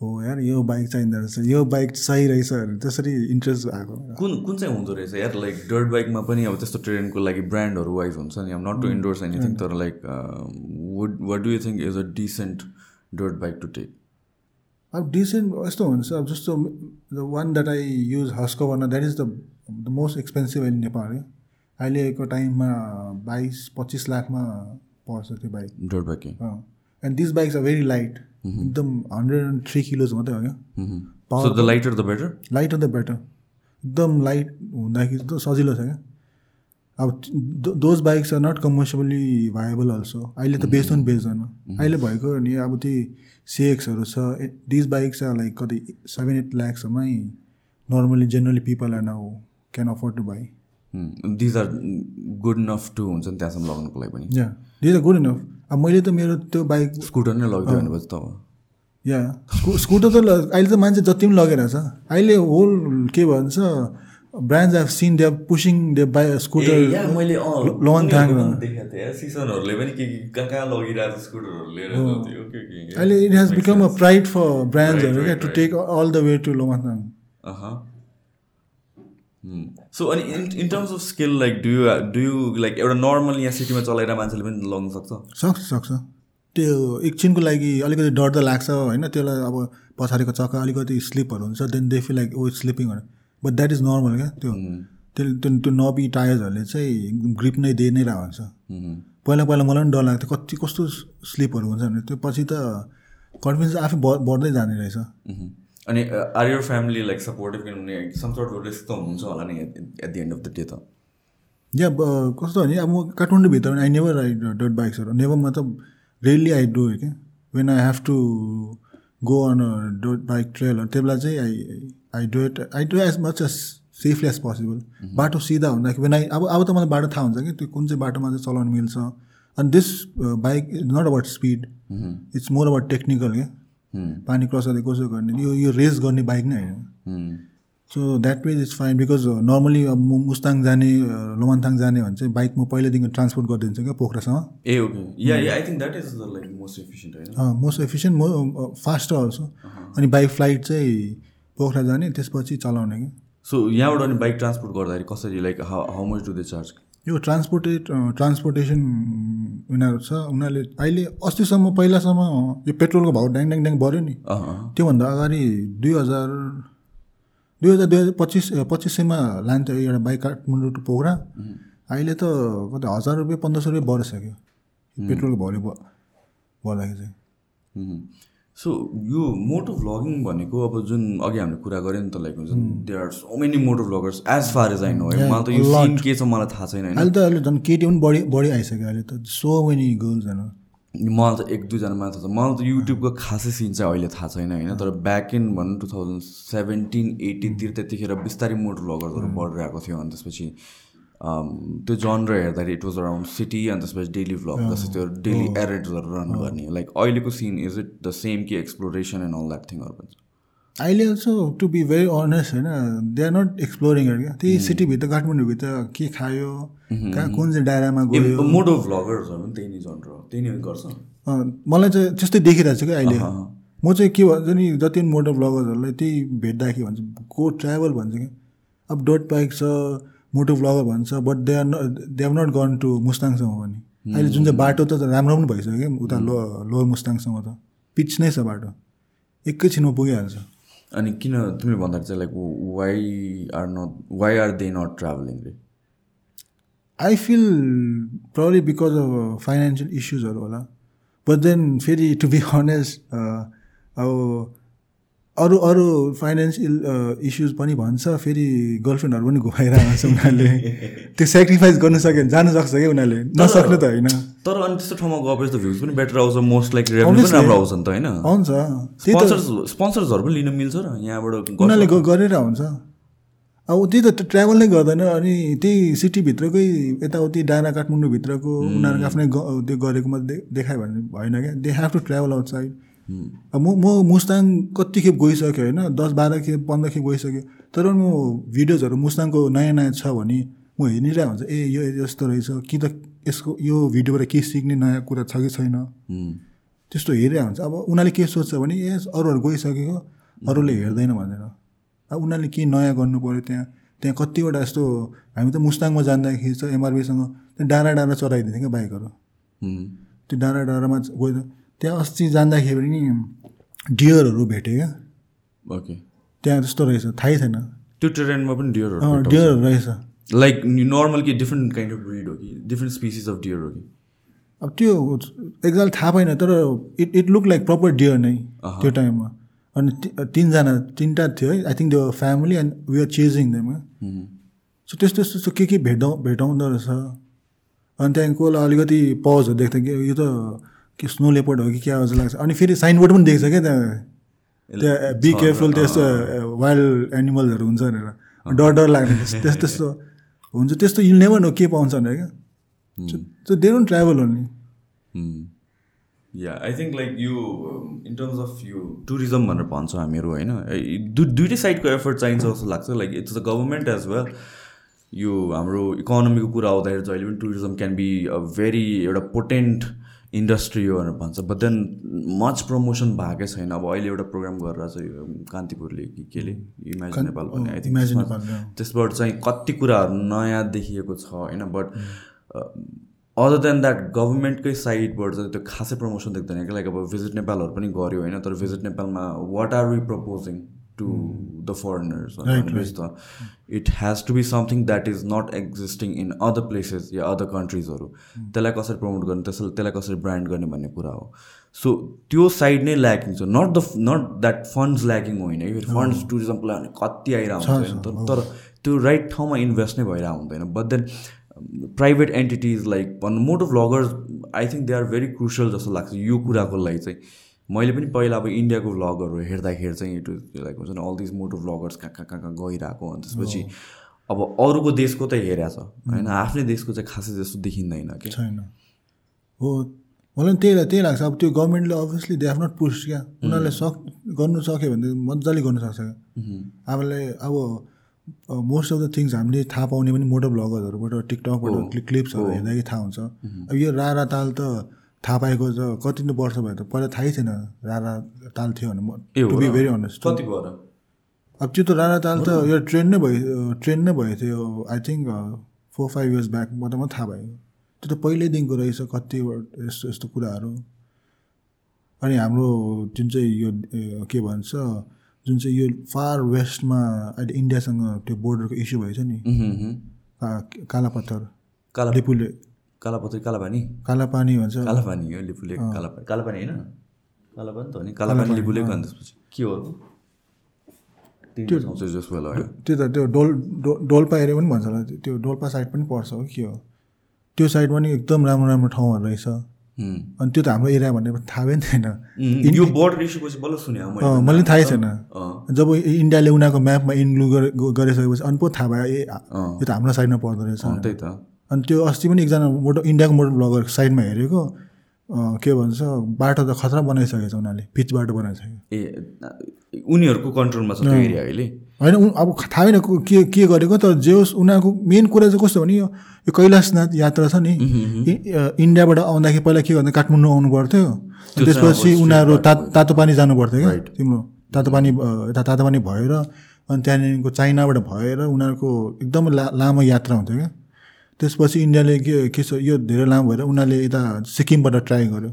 हो यार यो बाइक चाहिँदो रहेछ यो बाइक सही रहेछ भनेर त्यसरी इन्ट्रेस्ट आएको। कुन कुन चाहिँ हुँदो रहेछ यार लाइक डर्ट बाइकमा पनि अब त्यस्तो ट्रेनको लागि ब्रान्डहरू वाइज हुन्छ नि। अब नट टु इन्डोर्स एनिथिङ तर like would what do you think is a decent dirt bike to take अब डिसेन्ट यस्तो हुन्छ अब जस्तो the one that I use हस्कोभरमा that is the the most expensive in Nepal. है अहिलेको टाइममा बाइस पच्चिस लाखमा पर्छ त्यो bike dirt bike and this bikes are very light एकदम हन्ड्रेड एन्ड थ्री किलोज मात्रै हो क्या। The lighter the better light of the better एकदम लाइट हुँदाखेरि त सजिलो छ क्या। अब those bikes are not commercially viable also अहिले त बेच्नु बेच्दैन अहिले भएको नि अब त्यही सिएक्सहरू छ दिज बाइक्स आर लाइक कति seven eight ल्याक्सहरूमै normally generally people are now can afford to buy these are good enough to हुन्छ नि त्यहाँसम्म लगाउनुको लागि पनि? या दिज आर गुड इनफ अब मैले त मेरो त्यो बाइक स्कुटर नै लगिदियो भनेपछि त या स्कु स्कुटर त अहिले त मान्छे जति पनि लगेर छ। अहिले होल के भन्छ brands have seen they pushing they buy scooter मैले लोन थिएँ। सिजनहरूले पनि के के कहाँ कहाँ लगिरहेको छ स्कुटरहरू लिएर जान्थ्यो, के के के। अहिले it has become a pride for ब्रान्ड्सहरू क्या to take all the way to Lomanthang. So अनि in in terms of skill like do you do you like एउटा नर्मल यहाँ सिटीमा चलाएर मान्छेले पनि लगाउन सक्छ? सक्छ सक्छ। त्यो एकछिनको लागि अलिकति डर त लाग्छ होइन? त्यसलाई अब पछाडिको चक्का अलिकति स्लिपहरू हुन्छ then they feel like oh slipping but that is normal क्या त्यो त्यो त्यो त्यो नबी टायर्सहरूले चाहिँ ग्रिप नै दिइ नै रहेको हुन्छ Mhm. पहिला पहिला मलाई पनि डर लाग्थ्यो। कति कस्तो स्लिपहरू हुन्छ भने त्यो पछि त कन्फिडेन्स आफै बढ बढ्दै जाने रहेछ। Mhm. अनि are your family like supportive किनभने सम सर्ट अफ रिस्क त हुन्छ होला नि at the end of the day त। या ब- कस्तो भने अब म काठमाडौँभित्र आई नेभर राइड डट बाइक्सहरू नेभर मतलब रेली आई डु क्या? When I have to go on a dot bike ट्रेलहरू त्यो बेला चाहिँ I I do it I do as much as safely as possible बाटो सिधा हुँदाखेरि आई अब अब त मलाई बाटो थाहा हुन्छ कि त्यो कुन चाहिँ बाटोमा चाहिँ चलाउनु मिल्छ। अनि this bike is not about speed it's more about technical क्या. पानी क्रस गर्दै कसो गर्ने यो यो रेस गर्ने बाइक नै होइन. So that ways is fine because normally अब म मुस्ताङ जाने uh, लोमान्थाङ जाने भने चाहिँ बाइक म पहिल्यैदेखि ट्रान्सपोर्ट गरिदिन्छु क्या पोखरासँग। ए मोस्ट एफिसियन्ट मोस्ट एफिसियन्ट मो फास्टर अल्सो अनि बाइक फ्लाइट चाहिँ पोखरा जाने त्यसपछि चलाउने कि? सो यहाँबाट अनि बाइक ट्रान्सपोर्ट गर्दाखेरि कसरी like how much do they charge यो ट्रान्सपोर्टेड ट्रान्सपोर्टेसन उनीहरू छ उनीहरूले अहिले अस्तिसम्म पहिलासम्म यो पेट्रोलको भाउ ड्याङ ड्याङ ड्याङ बढ्यो नि। त्योभन्दा अगाडि दुई हजार दुई हजार दुई हजार पच्चिस पच्चिस सयमा लान्थ्यो एउटा बाइक काठमाडौँ टु पोखरा। अहिले त कति हजार रुपियाँ पन्ध्र सय रुपियाँ बढिसक्यो। पेट्रोलको भाउले बढ्दाखेरि चाहिँ। सो यो मोटो भ्लगिङ भनेको अब जुन अघि हामीले कुरा गऱ्यो नि त लाइक हुन्छ they are so many moto vloggers as far as I know है मलाई त यो सिन के छ मलाई थाहा छैन अहिले त अहिले झन् केटी पनि बढी बढी आइसक्यो अहिले त सो मेनी गर्ल्स होइन। मलाई त एक दुईजना मात्र छ मलाई त युट्युबको खासै सिन चाहिँ अहिले थाहा छैन होइन? तर ब्याक इन भनौँ टु थाउजन्ड सेभेन्टिन एटिनतिर त्यतिखेर बिस्तारै मोटर भ्लगर्सहरू बढेर आएको थियो अनि त्यसपछि त्यो जनर हेर्दाखेरि इट वाज अराउन्ड सिटी अनि त्यसपछि डेली भ्लग जस्तै त्यो डेली एरेड्सहरू रन गर्ने लाइक अहिलेको scene is it the same कि एक्सप्लोरेसन एन्ड अल द्याट थिङहरू पनि अहिले also to be very honest होइन दे आर नट एक्सप्लोरिङ क्या? त्यही सिटीभित्र काठमाडौँभित्र के खायो कहाँ कुन चाहिँ डायरामा गयो? मोटो भ्लगर्सहरू पनि त्यही नै जनर हो। त्यही नै गर्छ। मलाई चाहिँ त्यस्तै देखिरहेको छ क्या अहिले। म चाहिँ के भन्छ नि जति पनि मोटर ब्लगर्सहरूलाई त्यही भेट्दाखेरि भन्छ को ट्राभल भन्छ क्या। अब डट बाइक छ मोटो ब्लगर भन्छ but they are they have not gone to मुस्ताङसम्म पनि। अहिले जुन चाहिँ बाटो त राम्रो पनि भइसक्यो क्या उता लो लोवर मुस्ताङसम्म त। पिच नै छ बाटो। एकैछिनमा पुगिहाल्छ। अनि किन तिमीले भन्दाखेरि चाहिँ like why are not why are they not travelling रे? I feel probably because of financial इस्युजहरू होला। बट देन फेरि टु बी हनेस्ट अब अरू अरू फाइनेन्सियल इस्युज पनि भन्छ फेरि गर्लफ्रेन्डहरू पनि घुमाइरहेको छ उनीहरूले। त्यो सेक्रिफाइस गर्नु सक्यो भने जानु सक्छ क्या उनीहरूले। नसक्ने त होइन। तर अनि त्यस्तो ठाउँमा गएपछि त भ्युज पनि बेटर आउँछ मोस्ट लाइक राम्रो आउँछ नि त होइन। आउँछ। स्पोन्सर्सहरू पनि लिन मिल्छ र यहाँबाट उनीहरूले गरेर हुन्छ अब त्यही त ट्राभल नै गर्दैन। अनि त्यही सिटीभित्रकै यताउति डाँडा काठमाडौँभित्रको उनीहरूको आफ्नै त्यो गरेको मात्रै देखायो भने भएन क्या। They have to travel outside म म मुस्ताङ कति खेप गइसकेँ होइन दस बाह्र खेप पन्ध्र खेप गइसकेँ तर म भिडियोजहरू मुस्ताङको नयाँ नयाँ छ भने म हेरिरहेको हुन्छ ए यो यस्तो रहेछ कि त यसको यो भिडियोबाट के सिक्ने नयाँ कुरा छ कि छैन? त्यस्तो हेरिरहेको हुन्छ। अब उनीहरूले के सोच्छ भने ए अरूहरू गइसकेको अरूले हेर्दैन भनेर। अब उनीहरूले के नयाँ गर्नु पऱ्यो त्यहाँ? त्यहाँ कतिवटा यस्तो हामी त मुस्ताङमा जाँदाखेरि चाहिँ एमआरबीसँग त्यहाँ डाँडा डाँडा चलाइदिन्थ्यो क्या बाइकहरू। त्यो डाँडा डाँडामा गयो त्यहाँ अस्ति जाँदाखेरि नि डियरहरू भेटेँ क्या। ओके त्यहाँ त्यस्तो रहेछ थाहै थिएन त्यो ट्रेनमा पनि डियरहरू डियरहरू रहेछ। लाइक नर्मल कि डिफ्रेन्ट काइन्ड अफ ब्रिड हो कि? डिफ्रेन्ट स्पिसिस अफ डियर हो कि? अब त्यो एकजाल थाहा पाएन तर it it look like proper deer नै त्यो टाइममा। अनि तिनजना तिनवटा थियो है। आई थिङ्क त्यो family and we are chasing them so त्यस्तो त्यस्तो के के भेटाउ भेटाउँदो रहेछ। अनि त्यहाँदेखि कसलाई अलिकति पजहरू देख्छ कि यो त के स्नो लेपर्ड हो कि क्या हो जस्तो लाग्छ। अनि फेरि साइनबोर्ड पनि देख्छ क्या त्यहाँ। त्यहाँ बी केयरफुल त्यस्तो वाइल्ड एनिमल्सहरू हुन्छ भनेर। डर डर लाग्ने त्यस्तो त्यस्तो हुन्छ। त्यस्तो यु नेभर नो के पाउँछ भनेर क्या। So they don't travel only yeah I think like यो इन टर्म्स अफ यो टुरिज्म भनेर भन्छ हामीहरू होइन? दुइटै साइडको एफर्ट चाहिन्छ जस्तो लाग्छ। Like it's the government as well यो हाम्रो इकोनोमीको कुरा आउँदाखेरि अहिले पनि tourism can be a very एउटा पोटेन्ट इन्डस्ट्री हो भनेर भन्छ। बट देन मच प्रमोसन भएकै छैन। अब अहिले एउटा प्रोग्राम गरेर चाहिँ कान्तिपुरले कि केले इमेजिन नेपाल भन्ने आई थिङ्क नेपाल. त्यसबाट चाहिँ कति कुराहरू नयाँ देखिएको छ होइन? बट अदर देन द्याट गभर्मेन्टकै साइडबाट चाहिँ त्यो खासै प्रमोसन देख्दैन। क्या लाइक अब भिजिट नेपालहरू पनि गऱ्यो होइन? तर भिजिट नेपालमा what are we proposing to the foreigners त it has to be something that is not existing in other places yeah other कन्ट्रिजहरू त्यसलाई कसरी प्रमोट गर्ने त्यसलाई त्यसलाई कसरी ब्रान्ड गर्ने भन्ने कुरा हो सो त्यो साइड नै ल्याकिङ छ not the not that funds lacking होइन फन्ड्स टुरिज्मको लागि भने कति आइरहेको हुन्छ तर त्यो राइट ठाउँमा इन्भेस्ट नै भइरहेको हुँदैन but then private entities like भनौँ moto vloggers I think they are very crucial जस्तो लाग्छ यो कुराको लागि चाहिँ मैले पनि पहिला अब इन्डियाको भ्लगहरू हेर्दाखेरि चाहिँ इट लाइक हुन्छ नि अल दिस मोटो भ्लगर्स कहाँ कहाँ कहाँ कहाँ गइरहेको अनि त्यसपछि अब अरूको देशको त हेरेको छ होइन आफ्नै देशको चाहिँ खासै जस्तो देखिँदैन कि? छैन। हो मलाई पनि त्यही त्यही लाग्छ। अब त्यो गभर्मेन्टले obviously they have not pushed क्या? उनीहरूले सक गर्नु सक्यो भने मजाले गर्नु सक्छ क्या? हामीले अब मोस्ट अफ द थिङ्स हामीले थाहा पाउने पनि मोटर भ्लगर्सहरूबाट टिकटकबाट क्लि क्लिप्सहरू हेर्दाखेरि थाहा हुन्छ। अब यो रारा ताल त थाहा पाएको त कति नै वर्ष भयो त पहिला थाहै थिएन रारा ताल थियो भने? भेरी अनेस्ट कति भयो अब त्यो त राणा ताल त यो ट्रेन नै भयो ट्रेन नै भएको थियो I think four five years back मात्रै मात्रै थाहा भयो त्यो त पहिल्यैदेखिको रहेछ कति यस्तो यस्तो कुराहरू अनि हाम्रो जुन चाहिँ यो के भन्छ जुन चाहिँ यो फार वेस्टमा अहिले इन्डियासँग त्यो बोर्डरको इस्यु भएछ नि उहुँ, उहुँ। का- काला पत्थर काला लिपुले कालापत्री कालापानी? काला पानी भन्छ। कालापानी हो लिपुले कालापानी। कालापानी होइन? कालापानी त हो नि। कालापानी लिपुले अनि त्यसपछि। के हो हो त्यो त त्यो डोल डोल्पा एरिया पनि भन्छ होला। त्यो डोल्पा साइड पनि पर्छ हो के हो? त्यो साइड पनि एकदम राम्रो राम्रो ठाउँहरू रहेछ. अनि त्यो त हाम्रो एरिया भन्ने थाहा पनि थिएन। यो बोर्डर इस्युपछि बल्ल सुने मैले पनि थाहै छैन। जब इन्डियाले उनीहरूको म्यापमा इन्क्लुड गरे- ग- गरिसकेपछि अनि पो थाहा भयो ए। यो त हाम्रो साइडमा पर्दो रहेछ। त्यही त। अनि त्यो अस्ति पनि एकजना मोटो इन्डियाको मोटर ब्लगर साइडमा हेरेको के भन्छ बाटो त खतरा बनाइसकेको छ उनीहरूले पिच बाटो बनाइसक्यो। ए उनीहरूको कन्ट्रोलमा छ त्यो एरिया अहिले? होइन अब थाहा छैन को- के गरेको तर जे होस् उनीहरूको मेन कुरा चाहिँ कस्तो भने यो कैलाशनाथ यात्रा छ नि इन्डियाबाट आउँदाखेरि पहिला के भन्दा काठमाडौँ आउनु पर्थ्यो। त्यसपछि उनीहरू ता तातो पानी जानु पर्थ्यो क्या। तिम्रो तातो पानी तातो पानी भएर अनि त्यहाँदेखिको चाइनाबाट भएर उनीहरूको एकदमै ला लामो यात्रा हुन्थ्यो क्या। त्यसपछि इन्डियाले के के छ यो धेरै लामो भएर उनीहरूले यता सिक्किमबाट ट्राई गर्यो।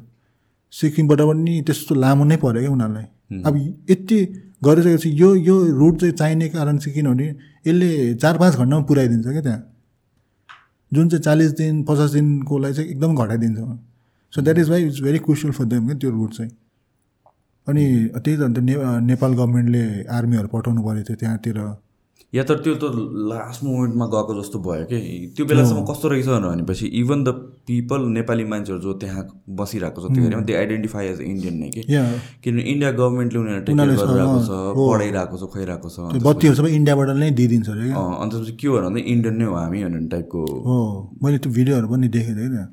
सिक्किमबाट पनि त्यस्तो लामो नै पऱ्यो क्या उनीहरूलाई। अब यति गरिसकेपछि यो यो रुट चाहिँ चाहिने कारण चाहिँ किनभने यसले चार पाँच घन्टामा पुऱ्याइदिन्छ क्या त्यहाँ। जुन चाहिँ चालिस दिन पचास दिनकोलाई चाहिँ एकदम घटाइदिन्छ। So that is why it's very crucial for them क्या त्यो रुट चाहिँ। अनि त्यही त अन्त नेपाल गभर्मेन्टले आर्मीहरू पठाउनु परेको थियो त्यहाँतिर। या त त्यो त लास्ट मोमेन्टमा गएको जस्तो भयो कि? त्यो बेलासम्म कस्तो रहेछ भनेपछि इभन द पिपल नेपाली मान्छेहरू जो त्यहाँ बसिरहेको छ त्यो दे आइडेन्टिफाई एज इन्डियन नै कि? किनभने इन्डिया गभर्मेन्टले उनीहरू टेक केयर गरिरहेको छ पढाइरहेको छ खुवाइरहेको छ बत्तीहरू सबै इन्डियाबाट नै दिइदिन्छ अरे क्या? अँ, अनि त्यसपछि के हो भने इन्डियन नै हो हामी भन्ने टाइपको हो। मैले त्यो भिडियोहरू पनि देखेको थिएँ क्या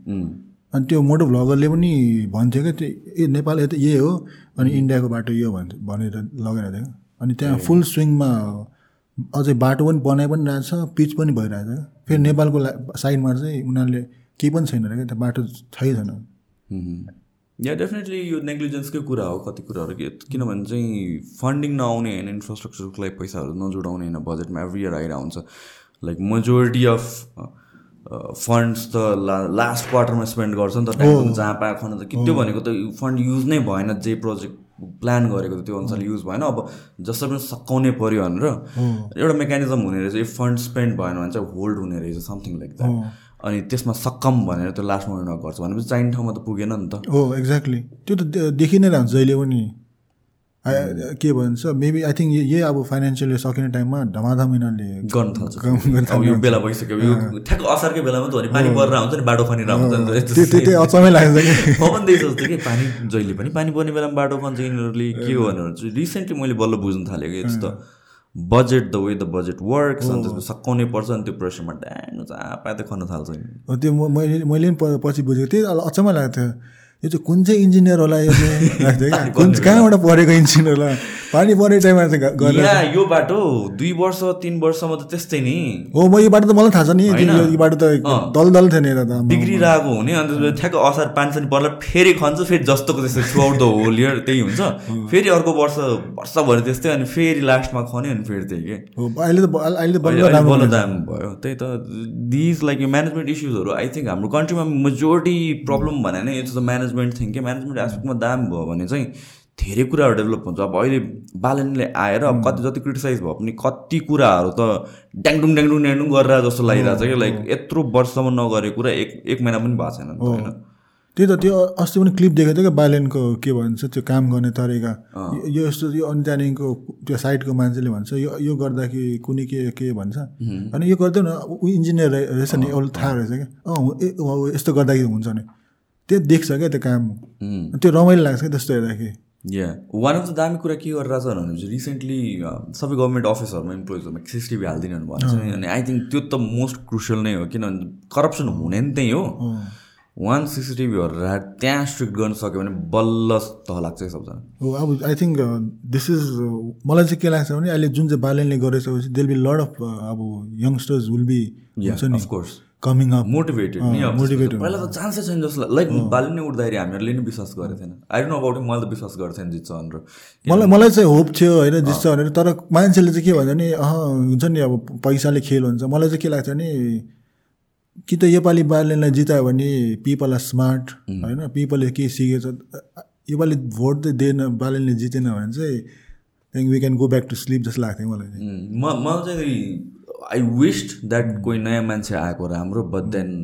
अनि त्यो मोटो भ्लगरले पनि भन्थ्यो क्या त्यो ए नेपाल यता यही हो अनि इन्डियाको बाटो यो भन्थ्यो भनेर लगेर थियो अनि त्यहाँ फुल स्विङमा अझै बाटो पनि बनाइ पनि रहेछ पिच पनि भइरहेछ। फेरि नेपालको ला साइडमा चाहिँ उनीहरूले केही पनि छैन क्या त्यो बाटो छै छैन या डेफिनेटली यो नेग्लिजेन्सकै कुरा हो कति कुराहरू कि किनभने चाहिँ फन्डिङ नआउने होइन इन्फ्रास्ट्रक्चरको लागि पैसाहरू नजोडाउने होइन बजेटमा एभ्री इयर आइरहेको हुन्छ। लाइक मेजोरिटी अफ फन्ड्स त ला लास्ट क्वार्टरमा स्पेन्ड गर्छ नि त टाइम जहाँ पाएको खन त कि त्यो भनेको त फन्ड युज नै भएन जे प्रोजेक्ट प्लान गरेको त्यो अनुसारले युज भएन। अब जसरी पनि सकाउनै पऱ्यो भनेर एउटा मेकानिजम हुने रहेछ यो फन्ड स्पेन्ड भएन भने चाहिँ होल्ड हुने रहेछ समथिङ लाइक द्याट अनि त्यसमा सकम भनेर त्यो लास्ट मोमेन्टमा गर्छ भनेपछि चाहिने ठाउँमा त पुगेन नि त। हो एक्ज्याक्टली त्यो त देखि नै रहन्छ जहिले पनि। के भन्छ मेबी आई थिङ्क यही अब फाइनेन्सियली सकिने टाइममा धमाधम यिनीहरूले गर्न थाल्छ। यो बेला भइसक्यो यो ठ्याक्क असारकै बेलामा त पानी परेर आउँछ नि बाटो खनिरहेको हुन्छ नि त यस्तो त्यो त्यो त्यो अचम्मै लाग्छ कि? <laughs> त्यही सोच्थेँ कि पानी जहिले पनि पानी पर्ने बेलामा बाटो खन्छ यिनीहरूले के हो भनेर रिसेन्टली मैले बल्ल बुझ्नु थालेँ कि it's the budget the way the budget works अनि त्यसमा सकाउनै पर्छ अनि त्यो प्रेसरमा ड्याङ पाए त खन्न थाल्छ। त्यो मैले मैले पनि पछि बुझेको थिएँ अचम्मै लाग्थ्यो। यो चाहिँ कुन चाहिँ इन्जिनियर होला यो चाहिँ? <laughs> कुन कहाँबाट पढेको इन्जिनियर होला? पानी पर्ने टाइममा चाहिँ गरेर या यो बाटो दुई वर्ष तिन वर्षमा त त्यस्तै नि। हो म यो बाटो त मलाई थाहा छ नि। यो यो बाटो त। दल दल थियो नि यता त। बिग्रिरहेको हुने अनि त्यसपछि ठ्याक्क असार पानी सानी पर्ला फेरि खन्छ फेरि जस्तोको त्यस्तै throughout the whole year त्यही हुन्छ। फेरि अर्को वर्ष वर्षभरि त्यस्तै अनि फेरि लास्टमा खन्यो अनि फेरि त्यही के। अहिले त अहिले त बल्ल दाम भयो। त्यही त दिज लाइक यो म्यानेजमेन्ट इस्युजहरू आई थिङ्क हाम्रो कन्ट्रीमा मेजोरिटी प्रब्लम भने नै इट्स द म्यानेजमेन्ट थिङ के म्यानेजमेन्ट एस्पेक्टमा दाम भयो भने चाहिँ धेरै कुराहरू डेभलप हुन्छ। अब अहिले बालनले आएर अब कति जति क्रिटिसाइज भयो पनि कति कुराहरू त ड्याङडुङ ड्याङडुङ ड्याङडुङ गरेर जस्तो लागिरहेको छ कि लाइक यत्रो वर्षसम्म नगरेको कुरा एक एक महिना पनि भएको छैन होइन। त्यही त त्यो अस्ति पनि क्लिप देखेको थियो क्या बालेनको के भन्छ त्यो काम गर्ने तरिका। यो- यस्तो यो अनि त्यहाँदेखिको त्यो साइडको मान्छेले भन्छ यो यो गर्दाखेरि कुनै के के भन्छ? अनि यो गरिदेऊ न ऊ इन्जिनियर रहे- रहेछ नि उसलाई थाहा रहेछ क्या। अँ यस्तो गर्दाखेरि हुन्छ नि। त्यो देख्छ क्या त्यो काम। त्यो रमाइलो लाग्छ क्या त्यस्तो हेर्दाखेरि। या वान अफ द दामी कुरा के गरिरहेको छ भनेपछि रिसेन्टली सबै गभर्मेन्ट अफिसहरूमा इम्प्लोइजहरूमा सिसिटिभी हालिदिनु भन्छ अनि आई थिङ्क त्यो त मोस्ट क्रुसियल नै हो। किनभने करप्सन हुने नि त्यही हो। वान सिसिटिभीहरू राख त्यहाँ स्ट्रिक्ट गर्न सक्यो भने बल्ल तह लाग्छ है सबजना। हो अब आई थिङ्क दिस इज मलाई चाहिँ के लाग्छ भने अहिले जुन चाहिँ बालेनले गरेछ देल बी लड अफ अब यङ्स्टर्स विल बी हुन्छ नि। अफकोर्स कमिङ अप मोटिभेटेड नि त्यस्तो। पहिला त चान्सै छैन जस्तो लाइक बाल्य नै उठ्दाखेरि हामीहरूले नि विश्वास गरेको थिएन। आई डोन्ट नो अबाउट मैले त विश्वास गरेको थिएन जित्छ भनेर मलाई मलाई चाहिँ होप थियो होइन जित्छ भनेर तर मान्छेले चाहिँ के भन्छ नि अह हुन्छ नि अब पैसाले खेल हुन्छ। मलाई चाहिँ के लाग्छ नि कि त योपालि बालेनलाई जितायो भने पिपल आर स्मार्ट होइन पिपलले के सिकेछ योपालि भोट चाहिँ दिएन बालेनले जितेन भने चाहिँ त्यहाँदेखि we can go back to sleep जस्तो लाग्थ्यो मलाई मलाई चाहिँ आई विस्ड द्याट कोही नयाँ मान्छे आएको राम्रो but then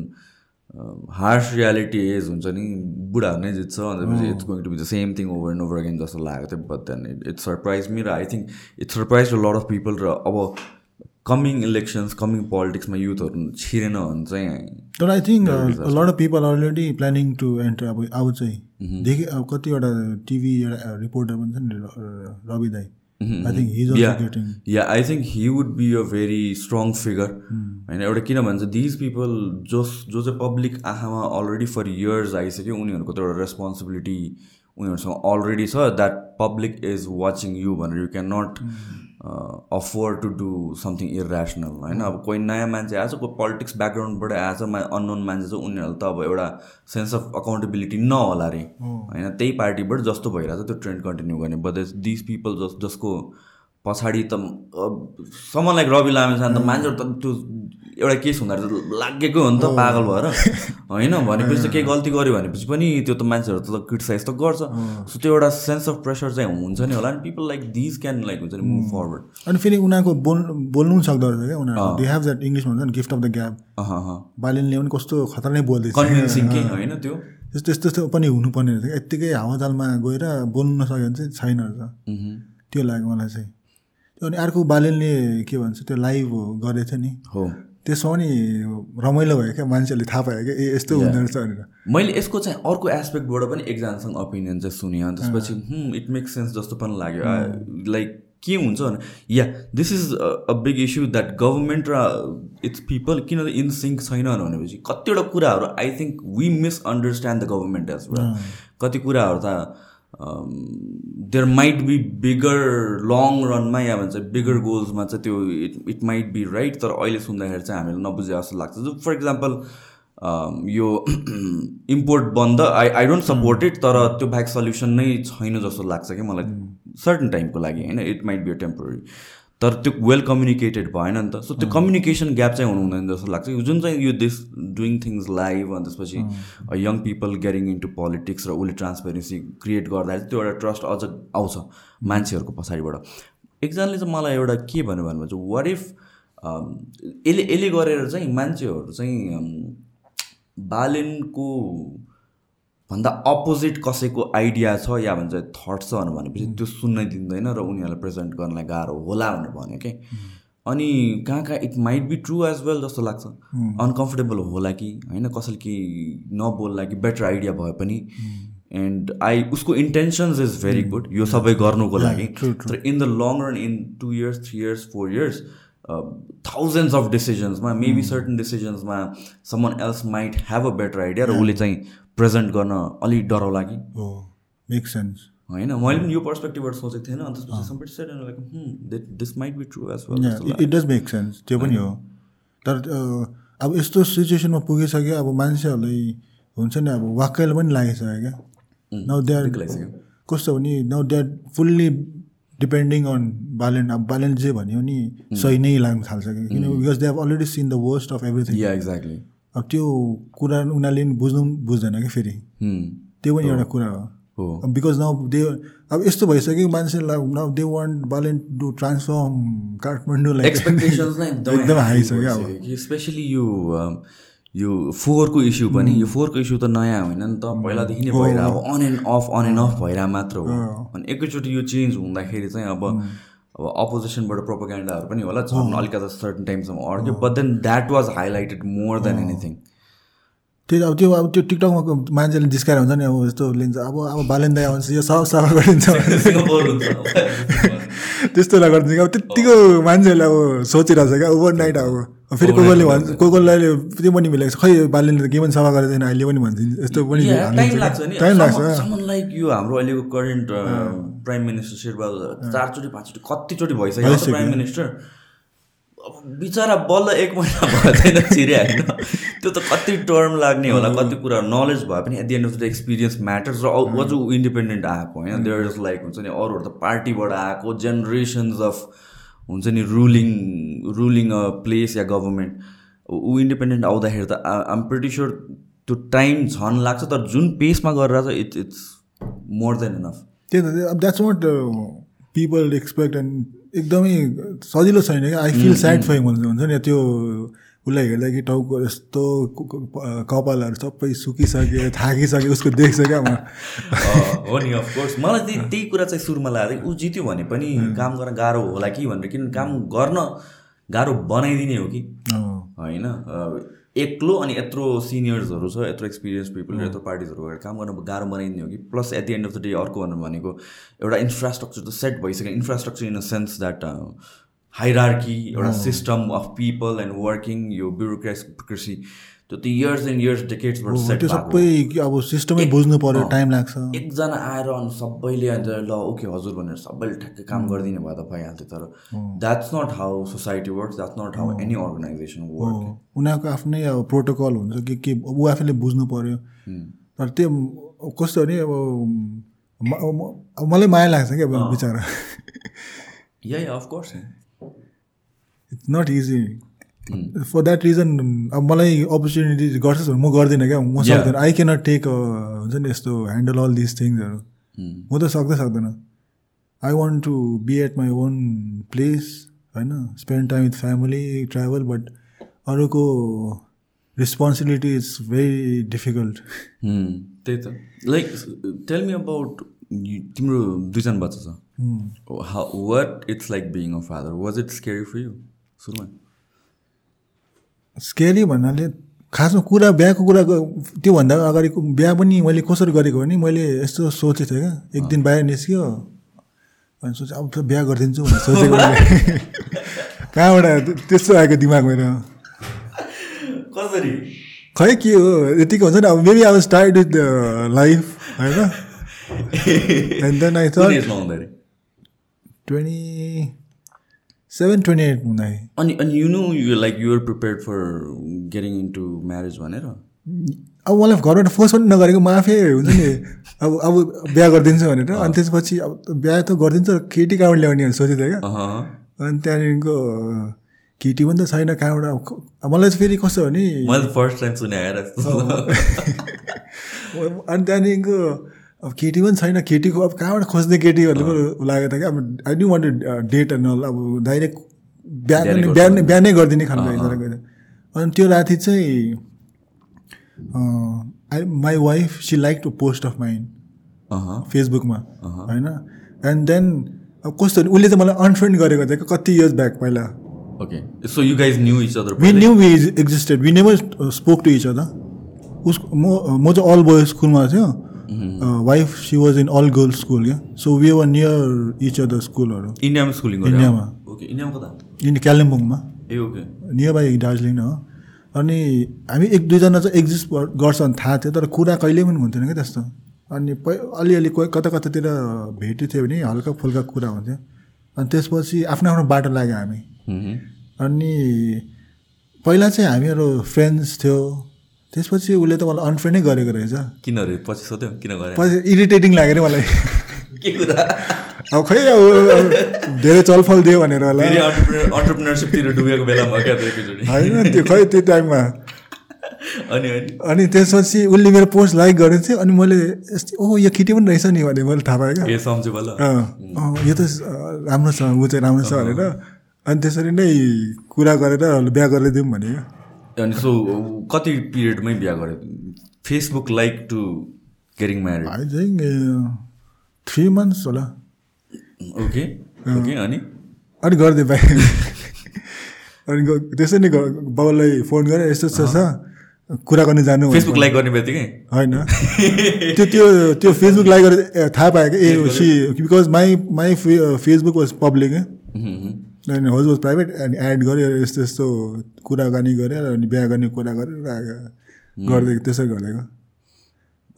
harsh reality as हुन्छ नि बुढाहरू नै जित्छ अन्त it's going to be the same thing over and over again जस्तो लागेको थियो but then it it surprise me र I think it surprise a lot of people र अब कमिङ इलेक्सन्स कमिङ पोलिटिक्समा युथहरू छिरेन भने चाहिँ तर I think lot of people already planning to enter अब अब चाहिँ। देखेँ अब कतिवटा टिभी रिपोर्टर पनि छ नि रवि दाई। I think his yeah I think he would be a very strong figure होइन एउटा किन भन्छ दिज पिपल जस जो चाहिँ पब्लिक आँखामा अलरेडी फर इयर्स आइसक्यो उनीहरूको त एउटा रेस्पोन्सिबिलिटी उनीहरूसँग अलरेडी छ that public is watching you भनेर you can not afford to do something irrational होइन? अब कोही नयाँ मान्छे आएछ कोही पोलिटिक्स ब्याकग्राउन्डबाट आएछ मा अननोन मान्छे चाहिँ उनीहरूलाई त अब एउटा सेन्स अफ अकाउन्टेबिलिटी नहोला अरे होइन? त्यही पार्टीबाट जस्तो भइरहेछ त्यो ट्रेन्ड कन्टिन्यू गर्ने। बट दिस पिपल जस जसको पछाडि त समन लाइक रवि लामेछाने त मान्छेहरू त त्यो एउटा केस हुँदा लागेकै हो नि त पागल भएर। होइन? भनेपछि त केही गल्ती गऱ्यो भनेपछि पनि त्यो त मान्छेहरू त क्रिटिसाइज त गर्छ। सो त्यो एउटा सेन्स अफ प्रेसर चाहिँ हुन्छ नि होला। नि people like these can like हुन्छ नि मुभ फरवर्ड अनि फेरि उनीहरूको बोल बोल्नु पनि सक्दो रहेछ क्या उनीहरू। दे हेभ द्याट इङ्ग्लिसमा हुन्छ नि गिफ्ट अफ द ग्याप बालिनले पनि कस्तो खतरा नै बोल्दैछ। कन्भिन्सिङ के होइन त्यो? त्यस्तो यस्तो यस्तो पनि हुनुपर्ने रहेछ। यत्तिकै हावाजालमा गएर बोल्नु नसक्यो भने चाहिँ छैन रहेछ। त्यो लाग्यो मलाई चाहिँ। अनि अर्को बालेनले के भन्छ त्यो लाइभ गरेको थियो नि। हो। त्यसमा पनि रमाइलो भयो क्या मान्छेहरूले थाहा पायो क्या ए यस्तो हुँदो रहेछ भनेर। मैले यसको चाहिँ अर्को एस्पेक्टबाट पनि एकजनासँग ओपिनियन चाहिँ सुनेँ अनि त्यसपछि इट मेक्स सेन्स जस्तो पनि लाग्यो। लाइक के हुन्छ भने yeah this is a big issue that government र इट्स पिपल किन इन सिङ्क छैन भनेपछि कतिवटा कुराहरू I think we misunderstand the government as well कति कुराहरू त there might be bigger long रनमा या भन्छ बिगर गोल्समा चाहिँ त्यो it it might be right तर अहिले सुन्दाखेरि चाहिँ हामीले नबुझे जस्तो लाग्छ। फर इक्जाम्पल यो <clears throat> इम्पोर्ट बन्द I I don't support it तर त्यो ब्याक सल्युसन नै छैन जस्तो लाग्छ कि मलाई सर्टन टाइमको लागि होइन? It might be a temporary तर त्यो वेल कम्युनिकेटेड भएन नि त। सो त्यो कम्युनिकेसन ग्याप चाहिँ हुनु हुँदैन जस्तो लाग्छ। जुन चाहिँ यो दिस डुइङ थिङ्स लाइभ अनि त्यसपछि young people getting into politics र उसले ट्रान्सपेरेन्सी क्रिएट गर्दाखेरि त्यो एउटा ट्रस्ट अझ आउँछ मान्छेहरूको पछाडिबाट। एकजनाले चाहिँ मलाई एउटा के भन्यो भनेपछि वाट इफ यसले यसले गरेर चाहिँ मान्छेहरू चाहिँ बालेनको भन्दा अपोजिट कसैको आइडिया छ या भन्छ थट छ भनेपछि त्यो सुन्नै दिँदैन र उनीहरूलाई प्रेजेन्ट गर्नलाई गाह्रो होला भनेर भन्यो कि। अनि कहाँ कहाँ it might be true as well जस्तो लाग्छ। अनकम्फर्टेबल होला कि होइन कसैले कि नबोल्ला कि बेटर आइडिया भए पनि। एन्ड आई उसको इन्टेन्सन्स इज भेरी गुड यो सबै गर्नुको लागि। तर in the long run in two years three years four years thousands of डिसिजन्समा maybe certain डिसिजन्समा someone else might have a better idea र उसले चाहिँ प्रेजेन्ट गर्न अलिक डराउला कि। मेक सेन्स होइन मैले पनि यो पर्सपेक्टिभबाट सोचेको थिएन अन्त त्यसपछि this might be true as well it does make sense त्यो पनि हो। तर अब यस्तो सिचुएसनमा पुगिसक्यो अब मान्छेहरूलाई हुन्छ नि अब वाक्कैले पनि लागिसक्यो क्या। नौ दे आर कस्तो भने now they are fully depending on Balen अब बालेन्ट जे भन्यो नि सही नै लाग्न थाल्छ कि किन because they have already seen the worst of everything exactly अब त्यो कुरा उनीहरूले पनि बुझ्नु बुझ्दैन कि फेरि। त्यो पनि एउटा कुरा हो। बिकज नाउ दे अब यस्तो भइसक्यो मान्छेलाई now they want Balen to transform काठमाडौँलाई एकदम हाई छ क्या अब। स्पेसली यो यो फोहोरको इस्यु पनि यो फोहोरको इस्यु त नयाँ होइन नि त। पहिलादेखि नै भइरहेको on and off on and off भइरहेको मात्र हो। अनि एकैचोटि यो चेन्ज हुँदाखेरि चाहिँ अब अब अपोजिसनबाट प्रोपोगेन्डाहरू पनि होला। झन् अलिकति सर्टन टाइमसम्म अड्क्यो but then that was highlighted more than anything त्यो अब त्यो अब त्यो टिकटकमा मान्छेले जिस्काएर हुन्छ नि अब यस्तो लिन्छ अब अब बालेन दाई आउँछ यो सब सफा गरिदिन्छ त्यस्तो गरिदिन्छ अब त्यत्तिको मान्छेहरूले अब सोचिरहेको छ क्या ओभर नाइट अब। फेरि को कोले भन्छ को कोलाई त्यो पनि मिलेको छ। खै बाल्यले त के पनि सफा गरेको छैन अहिले पनि भन्छ। यस्तो पनि टाइम लाग्छ लाइक यो हाम्रो अहिलेको करेन्ट प्राइम मिनिस्टर शेरबहादुर चारचोटि पाँचचोटि कतिचोटि भइसक्यो प्राइम मिनिस्टर अब बिचरा बल्ल एक महिना भयो छैन छिरे होइन त्यो त कति टर्म लाग्ने होला कति कुरा नलेज भए पनि at the end of the experience matters र अझ इन्डिपेन्डेन्ट आएको होइन। देयर इज लाइक हुन्छ नि अरूहरू त पार्टीबाट आएको जेनेरेसन्स अफ हुन्छ नि रुलिङ रुलिङ अ प्लेस या गभर्मेन्ट ऊ इन्डिपेन्डेन्ट आउँदाखेरि त आम प्रिटी स्योर त्यो टाइम झन् लाग्छ तर जुन पेसमा गरेर चाहिँ it's it's more than enough त्यही त that's what people expect and एकदमै सजिलो छैन क्या। आई फिल फर हुन्छ नि। त्यो उसलाई हेर्दा कि टाउको यस्तो कपालहरू सबै सुकिसक्यो थाकिसक्यो उसको देख्छ क्या म? हो नि अफकोर्स मलाई त्यही त्यही कुरा चाहिँ सुरुमा लाग्यो ऊ जित्यो भने पनि काम गर्न गाह्रो होला कि भनेर किन काम गर्न गाह्रो बनाइदिने हो कि? होइन एक्लो अनि यत्रो सिनियर्सहरू छ यत्रो एक्सपिरियन्स पिपल यत्रो पार्टिजहरू गएर काम गर्न गाह्रो बनाइदिने हो कि? Plus at the end of the day अर्को भनेको एउटा इन्फ्रास्ट्रक्चर त सेट भइसक्यो infrastructure in a sense that hierarchy एउटा system of people and working यो ब्युरोक्रेसी त्यो त इयर्स एन्ड इयर्स डेकेट्सबाट सेट त्यो सबै अब सिस्टमै बुझ्नु पऱ्यो टाइम लाग्छ। एकजना आएर अनि सबैले अन्त ल ओके हजुर भनेर सबैले ठ्याक्कै काम गरिदिने भए त भइहाल्थ्यो तर that's not how society work that's not how any organisation work उनीहरूको आफ्नै अब प्रोटोकल हुन्छ कि के ऊ आफैले बुझ्नु पऱ्यो तर त्यो कस्तो भने अब मलाई माया लाग्छ क्या अब बिचरा। Yeah of course it's not easy for that reason अब मलाई अपर्च्युनिटी गर्छस् भने म गर्दिनँ क्या म सक्दैन। आई क्यानट टेक हुन्छ नि यस्तो ह्यान्डल अल दिस थिङ्सहरू म त सक्दै सक्दैन। I want to be at my own place होइन? Spend time with family travel but अरूको रेस्पोन्सिबिलिटी इज भेरी डिफिकल्ट त्यही त। लाइक टेल मी अबाउट तिम्रो दुईजना बच्चा छ। What it's like being a father was it scary for you सुरुमा। Scary भन्नाले खासमा कुरा बिहाको कुरा त्योभन्दा अगाडिको बिहा पनि मैले कसरी गरेको भने मैले यस्तो सोचेको थिएँ क्या। एक दिन बाहिर निस्क्यो अनि सोचेँ अब त बिहा गरिदिन्छु भनेर सोचेको <laughs> कहाँबाट त्यस्तो आएको दिमाग मेरो? कसरी? खै के हो? यतिको हुन्छ नि अब मेबी अब स्टार्ट विथ लाइफ होइन? <laughs> I twenty seven twenty eight हुँदाखेरि अनि अनि you know you like you're prepared for getting into marriage भनेर? अब मलाई घरबाट फोर्स पनि नगरेको म आफै हुन्छ नि। अब अब बिहा गरिदिन्छु भनेर। अनि त्यसपछि अब बिहा त गरिदिन्छ केटी कहाँबाट ल्याउने भनेर सोचेको थिएँ क्या। अनि त्यहाँदेखिको केटी पनि त छैन कहाँबाट। मलाई चाहिँ फेरि कस्तो भने फर्स्ट टाइम सुने आएर। <laughs> अनि त्यहाँदेखिको अब केटी पनि छैन केटीको अब कहाँबाट खोज्ने केटी भन्ने कुरो लागेको थियो कि? अब I do want date and all अब डाइरेक्ट बिहान बिहानै बिहान गरिदिने खालको एकजनाको अनि त्यो राति चाहिँ I my wife she like to post of mind. फेसबुकमा होइन? एन्ड देन अब कस्तो उसले चाहिँ मलाई अनफ्रेन्ड गरेको थियो कति इयर्स ब्याक पहिला? Okay so you guys knew each other we knew we existed we never spoke to each other उस म म चाहिँ अल बोय स्कुलमा थियो। Wife she was in all girls school क्या so we were near each other स्कुलहरू इन्डियामा schooling इन्डियामा। ओके इन्डियामा कता इन कालिम्पोङमा ए ओके नियर बाई दार्जिलिङ हो अनि हामी एक दुईजना चाहिँ एक्जिस्ट गर्छ भने थाहा थियो तर कुरा कहिले पनि हुन्थेन क्या त्यस्तो। अनि पै अलिअलि कोही कता कतातिर भेटेको थियो भने हल्का फुल्का कुरा हुन्थ्यो। अनि त्यसपछि आफ्नो आफ्नो बाटो लाग्यो हामी। अनि पहिला चाहिँ हामीहरू फ्रेन्ड्स थियो। त्यसपछि उसले त मलाई अनफ्रेन्डै गरेको रहेछ। किन रे पछि सोध्यो। किन गरे पछि इरिटेटिङ लाग्यो अरे मलाई। <laughs> के कुरा? अब खै अब धेरै चलफल दियो भनेर होला। अन्टरप्रिनरसिपतिर डुबेको बेलामा होइन त्यो खै त्यो टाइममा। अनि अनि? त्यसपछि उसले मेरो पोस्ट लाइक गरेको थियो अनि मैले यस्तो ओहो यो केटी पनि रहेछ नि भने मैले थाहा पाएँ क्या। यो त राम्रो छ ऊ चाहिँ राम्रो छ भनेर। अनि त्यसरी नै कुरा गरेर बिहा गरेर दिउँ भने। अनि सो कति पिरियडमै बिहा गरे Facebook like to getting married I think three months होला। ओके ओके अनि? अनि गरिदिएँ भाइ। अनि त्यसै नै बाबुलाई फोन गरेँ यस्तो यस्तो छ। कुरा गर्ने जानु। फेसबुक लाइक गर्ने बित्तिकै? होइन। <laughs> त्यो त्यो त्यो फेसबुक लाइक गरेर थाहा पाएँ कि ए she because my my Facebook was public अनि हज वाज प्राइभेट अनि एड गऱ्यो यस्तो यस्तो कुराकानी गरेर अनि बिहा गर्ने कुरा गरेर गरिदिएको त्यसै गरिदिएको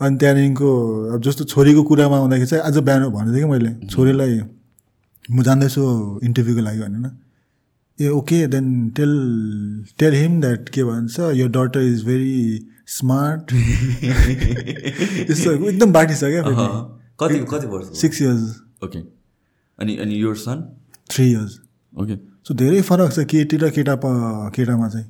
अनि त्यहाँदेखिको अब जस्तो छोरीको कुरामा आउँदाखेरि चाहिँ आज बिहान भनेको थिएँ कि मैले छोरीलाई म जाँदैछु इन्टरभ्यूको लागि भनेर। ए okay then tell tell him that के भन्छ यो डटर इज भेरी स्मार्ट त्यस्तो एकदम बाटी छ क्या। कति कति वर्ष सिक्स इयर्स ओके अनि अनि your son three years okay so धेरै फरक छ केटी र केटा प केटामा चाहिँ।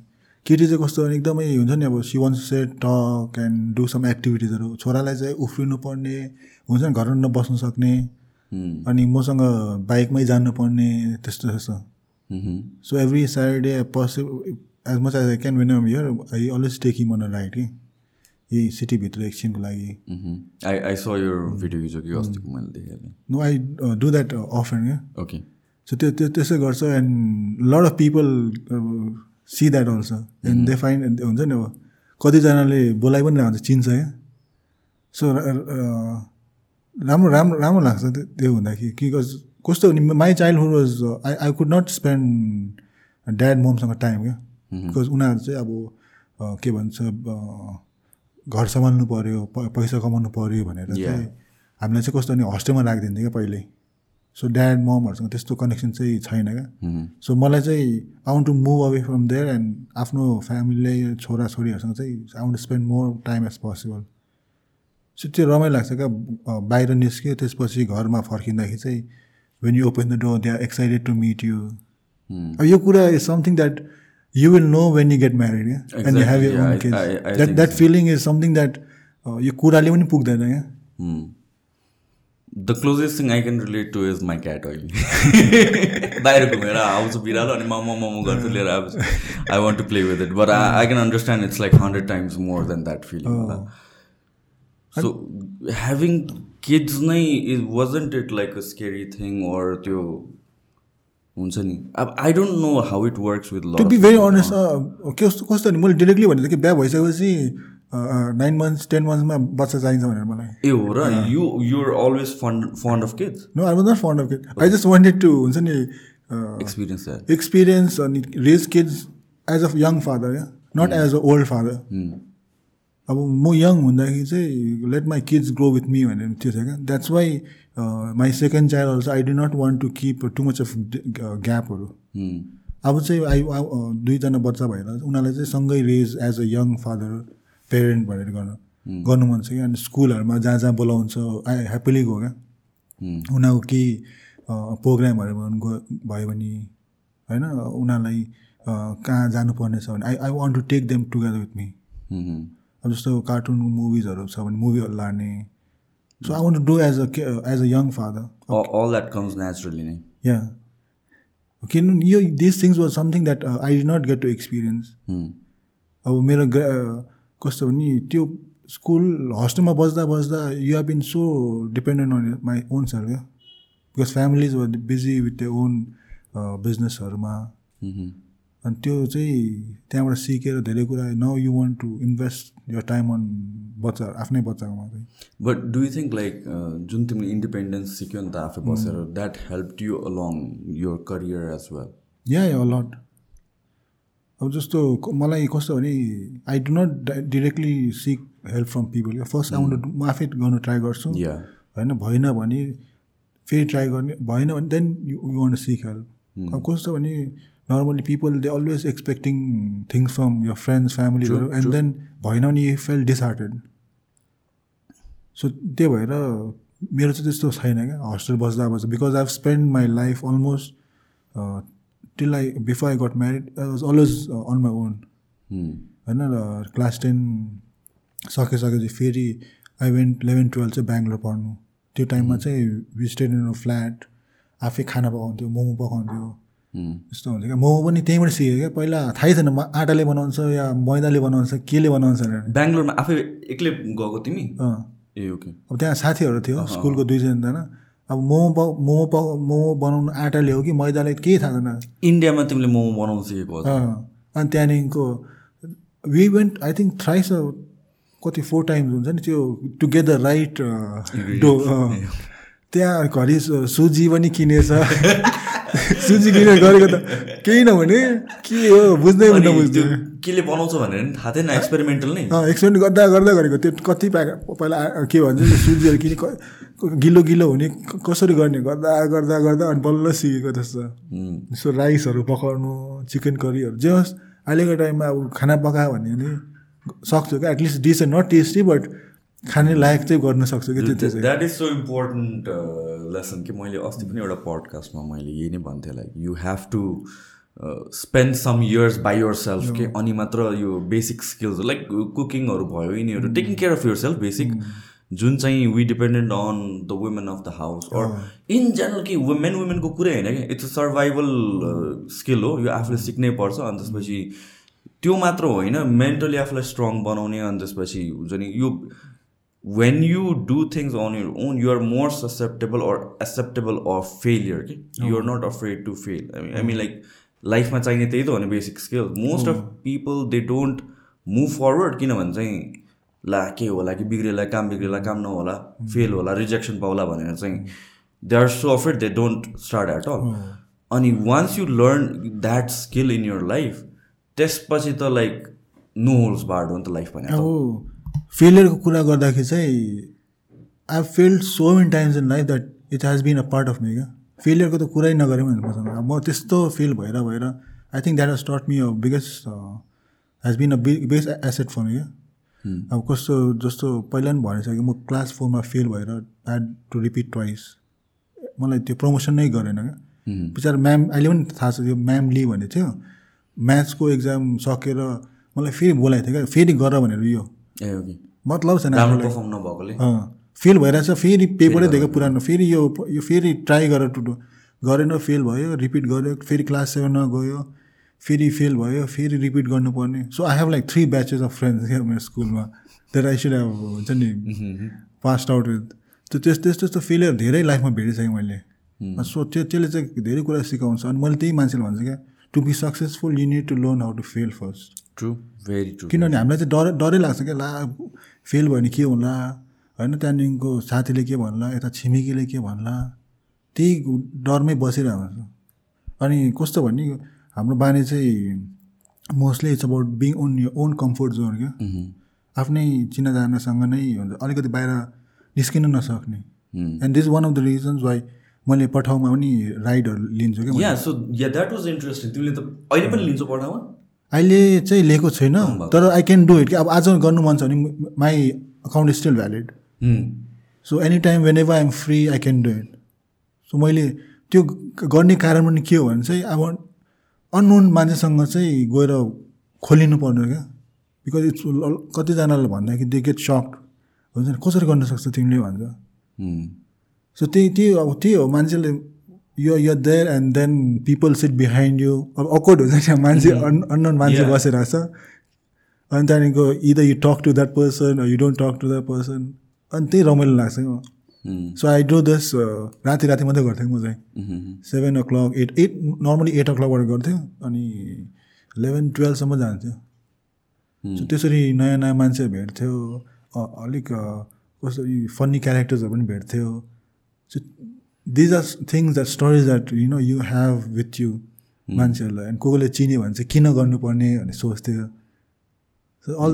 केटी चाहिँ कस्तो भने एकदमै हुन्छ नि अब she wants say talk and do some एक्टिभिटिजहरू छोरालाई चाहिँ उफ्रिनु पर्ने हुन्छ नि घरमा नबस्नु सक्ने अनि मसँग बाइकमै जानुपर्ने त्यस्तो त्यस्तो। So every Saturday possible as much as I can when am here I always take him on ride कि यही सिटीभित्र एकछिनको लागि। आई आई स भिडियो हिजो कि अस्तिको मैले देखेँ। No I do that offer क्या ओके सो त्यो त्यो त्यसै गर्छ and lot of people see that also and they find हुन्छ नि अब कतिजनाले बोलाइ पनि रहन्छ चिन्छ क्या? सो राम्रो राम्रो राम्रो लाग्छ त्यो हुँदाखेरि। कि कस- कस्तो my childhood was I I could not spend dad ममसँग time क्या? बिकज उनीहरू चाहिँ अब अ, के भन्छ अ, घर सम्हाल्नु पऱ्यो पैसा कमाउनु पऱ्यो भनेर चाहिँ हामीलाई चाहिँ कस्तो भने हस्टेलमा राखिदिन्थ्यो क्या पहिले। सो ड्याड ममहरूसँग त्यस्तो कनेक्सन चाहिँ छैन क्या। सो मलाई चाहिँ I want to move away from there and आफ्नो फ्यामिलीले छोराछोरीहरूसँग चाहिँ I want spend more time as possible so त्यो रमाइलो लाग्छ क्या। बाहिर निस्क्यो त्यसपछि घरमा फर्किँदाखेरि चाहिँ when you open the door they are excited to meet you अब यो कुरा is something that you will know when you get married क्या and you have your own I that that feeling is something that यो कुराले पनि पुग्दैन क्या the closest thing I can relate to is my cat अहिले बाहिर घुमेर आउँछु बिरालो अनि मोमो मोमो गर्छु लिएर आउँछु I want to play with it but I I can understand it's like hundred times more than that feeling so having kids नै is wasn't it like a scary thing or त्यो हुन्छ नि अब I don't know how it works with to be very honest कस्तो कस्तो भने मैले directly भनेको कि बिहा भइसकेपछि नाइन मन्थ्स टेन मन्थ्समा बच्चा चाहिन्छ भनेर मलाई। ए हो र? You you're always fond fond of kids no I was not fond of kid I just wanted to हुन्छ नि एक्सपिरियन्स एक्सपिरियन्स अनि raise kids as a young father yeah not as a old father अब म young हुँदाखेरि चाहिँ let my kids grow with me भनेर त्यो थियो क्या that's why my second child also I do not want to keep too much of ग्यापहरू अब चाहिँ आई दुईजना बच्चा भएर उनीहरूलाई चाहिँ सँगै raise as a young father parent भनेर गर्न गर्नु मन छ क्या। अनि स्कुलहरूमा जहाँ जहाँ बोलाउँछ आई ह्याप्पिली गयो क्या। उनीहरूको केही प्रोग्रामहरू भयो भने होइन उनीहरूलाई कहाँ जानुपर्ने छ भने I I want to take them together with me अब जस्तो कार्टुन मुभिजहरू छ भने मुभीहरू लाने। So I want to do as a as a young father all that comes naturally नै। या किन यो this things was something that I did not get to experience अब मेरो कस्तो भने त्यो स्कुल हस्टेलमा बस्दा बस्दा you have been so dependent on my own self क्या? Because families were busy with the own बिजनेसहरूमा अनि त्यो चाहिँ त्यहाँबाट सिकेर धेरै कुरा now you want to invest your time on बच्चा आफ्नै बच्चाकोमा चाहिँ। But do you think like जुन तिमीले इन्डिपेन्डेन्स सिक्यो नि त आफै बसेर that help you along your career as well yeah yeah lot अब जस्तो मलाई कस्तो भने I do not directly seek help from people first want म आफै गर्नु ट्राई गर्छु। होइन भएन भने फेरि ट्राई गर्ने भएन भने then you want seek help अब कस्तो भने normally people they always expecting things from your friends फ्यामिलीहरू एन्ड देन भएन भने यु फेल डिसहार्टेड सो त्यही भएर मेरो चाहिँ त्यस्तो छैन क्या हस्टेल बस्दा बस्दा because I have spend my life almost till I before I got married I was always on my own होइन र क्लास टेन सकिसकेपछि फेरि आई वेन्ट इलेभेन टुवेल्भ चाहिँ बेङ्गलोर पढ्नु त्यो टाइममा चाहिँ भिजिटेड इन फ्ल्याट आफै खाना पकाउँथ्यो मोमो पकाउँथ्यो यस्तो हुन्थ्यो क्या? मोमो पनि त्यहीँबाट सिकेँ क्या? पहिला थाहै थिएन आँटाले बनाउँछ या मैदाले बनाउँछ केले बनाउँछ भनेर बेङ्गलोरमा आफै एक्लै गएको तिमी? ए ओके। अब त्यहाँ साथीहरू थियो स्कुलको दुईजना अब मोमो प मोमो प मोमो बनाउनु आँटाले हो कि मैदाले केही थाहा छैन। इन्डियामा तिमीले मोमो बनाउनु सिकेको अनि त्यहाँदेखिको we went I think thrice कति फोर टाइम्स हुन्छ नि त्यो टुगेदर राइट डो त्यहाँ घरि सुजी पनि किनेछ। <laughs> सुजी किनेर गरेको त केही नभने के हो बुझ्दै नबुझ्दै केले बनाउँछ भनेर नि थाहा थिएन एक्सपेरिमेन्टल नै। एक्सपेरिमेन्ट गर्दा गर्दा गरेको त्यो कति प्याक पहिला के भन्छ सुजीहरू किने गिलो गिलो हुने कसरी गर्ने? गर्दा गर्दा गर्दा अनि बल्ल सिकेको जस्तो यसो राइसहरू पकाउनु चिकन करीहरू जे होस्। अहिलेको टाइममा अब खाना पकायो भने नि सक्छु क्या। At least this not tasty but खाने लायक चाहिँ गर्न सक्छु कि त्यो that is so important lesson कि मैले अस्ति पनि एउटा पडकास्टमा मैले यही नै भन्थेँ like you have to spend some years by yourself के अनि मात्र यो बेसिक स्किल्स लाइक कुकिङहरू भयो यिनीहरू taking care of yourself basic जुन चाहिँ we dependent on the women of the house or in general कि वुमेन वुमेनको कुरै होइन कि इट्स सर्भाइभल स्किल हो। यो आफूले सिक्नै पर्छ अनि त्यसपछि त्यो मात्र होइन मेन्टली आफूलाई स्ट्रङ बनाउने अनि त्यसपछि हुन्छ नि यो when you do things on your own you are more susceptible or acceptable of failure कि? You are not afraid to fail I mean like लाइफमा चाहिने त्यही त हो नि basic skill most of people they don't move forward किनभने चाहिँ ला के होला कि बिग्रेला काम बिग्रेला काम नहोला फेल होला रिजेक्सन पाउला भनेर चाहिँ they are so afraid they don't start at all अनि once you learn that skill in your life त्यसपछि त लाइक नो होल्स बार्ड हो नि त लाइफ भने फेलियरको कुरा गर्दाखेरि चाहिँ I failed so many times in life that it has been a part of me क्या? फेलियरको त कुरै नगरेँ अब म त्यस्तो फेल भएर भएर I think that has taught me a biggest has been a big biggest asset for me क्या? अब कस्तो जस्तो पहिला पनि भनिसकेँ म क्लास फोरमा फेल भएर ह्याड टु रिपिट ट्वाइस मलाई त्यो प्रमोसन नै गरेन क्या। बिचरा म्याम अहिले पनि थाहा छ त्यो म्याम ली भन्ने थियो। म्याथ्सको एक्जाम सकेर मलाई फेरि बोलाएको थियो क्या। फेरि गर भनेर यो। मतलब छैन फेल भइरहेछ फेरि पेपरै दिएको पुरानो। फेरि यो यो फेरि ट्राई गरेर टुटो। गरेन फेल भयो रिपिट गऱ्यो फेरि क्लास सेभेनमा गयो। फेरि फेल भयो फेरि रिपिट गर्नुपर्ने। So I have like three batches of friends क्या मेरो स्कुलमा द्याट आई सुड हेभ हुन्छ नि पास्ट आउट विथ त्यो त्यस्तो त्यस्तो त्यस्तो फेलियर धेरै लाइफमा भेटिसकेँ मैले। सो त्यो त्यसले चाहिँ धेरै कुरा सिकाउँछ। अनि मैले त्यही मान्छेले भन्छ क्या to be successful you need to learn how to fail first true very true किनभने हामीलाई चाहिँ डर डरै लाग्छ क्या ला फेल भयो भने के होला? होइन त्यहाँदेखिको साथीले के भन्ला? यता छिमेकीले के भन्ला? त्यही डरमै बसिरहेको हुन्छ। अनि कस्तो भने हाम्रो बानी चाहिँ mostly it's about being on your own comfort zone क्या? आफ्नै चिनाजानासँग नै हुन्छ। अलिकति बाहिर निस्किन नसक्ने। And this one of the reasons why मैले पठाउमा पनि राइडहरू लिन्छु क्या yeah so yeah that was interesting तिमीले त अहिले पनि लिन्छौ पठाउमा? अहिले चाहिँ लिएको छैन तर आई क्यान डु इट कि अब आज गर्नु मन छ भने my account is still valid so any time whenever I'm free I can do it so मैले त्यो गर्ने कारण पनि के हो भने चाहिँ अब अननोन मान्छेसँग चाहिँ गएर खोलिनु पर्ने क्या। बिकज इट्स कतिजनाले भन्दा कि दे गेट सक्ड हुन्छ नि? कसरी गर्न सक्छ तिमीले भन्छ। सो त्यही त्यही अब त्यही हो मान्छेले यो यो there and then people sit behind you अब अकवर्ड हुन्छ नि मान्छे अन अननोन मान्छे बसिरहेको छ अनि त्यहाँदेखिको either you talk to that person you don't talk to that person अनि त्यही रमाइलो लाग्छ सो आई डु दस राति राति मात्रै गर्थेँ म चाहिँ। Seven o'clock at at normally at ओ क्लकबाट गर्थ्यो अनि इलेभेन टुवेल्भसम्म जान्थ्यो सो त्यसरी नयाँ नयाँ मान्छे भेट्थ्यो अलिक कस्तो फन्नी क्यारेक्टर्सहरू पनि भेट्थ्यो। So these are things that stories that you know you have with you मान्छेहरूलाई। अनि को कोले चिन्यो भने चाहिँ किन गर्नुपर्ने भन्ने सोच्थ्यो। So all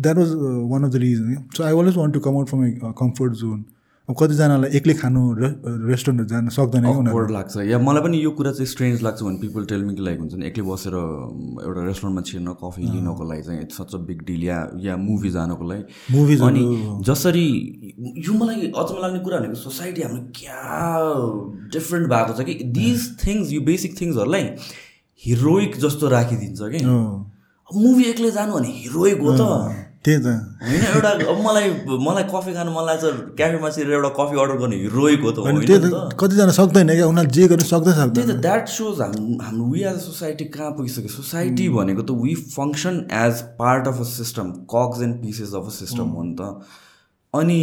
that was one of the reason so I always want to come out from my comfort zone कतिजनालाई एक्लै खानु रेस्टुरेन्टहरू जान सक्दैन वर्ड लाग्छ। या मलाई पनि यो कुरा चाहिँ स्ट्रेन्ज लाग्छ भने पिपल टेल मी लाइक हुन्छ नि एक्लै बसेर एउटा रेस्टुरेन्टमा छिर्न कफी लिनको लागि चाहिँ it's such a big deal या या मुभी जानको लागि। मुभी अनि जसरी यो मलाई अचम्म लाग्ने कुरा भनेको सोसाइटी हाम्रो क्या डिफ्रेन्ट भएको छ कि दिज थिङ्स यो बेसिक थिङ्सहरूलाई हिरोइक जस्तो राखिदिन्छ कि। मुभी एक्लै जानु भने हिरोइक हो त। त्यही त। होइन एउटा अब मलाई मलाई कफी खानु मन लाग्छ क्याफेमा छिरेर एउटा कफी अर्डर गर्ने हिरोइक हो त त कतिजना सक्दैन क्या उनीहरूले जे गर्नु सक्दै सक्दैन। त्यही त द्याट सोज हाम हाम्रो वी एज अ सोसाइटी कहाँ पुगिसक्यो? सोसाइटी भनेको त we function as part of a system cogs and pieces of a system हो नि त। अनि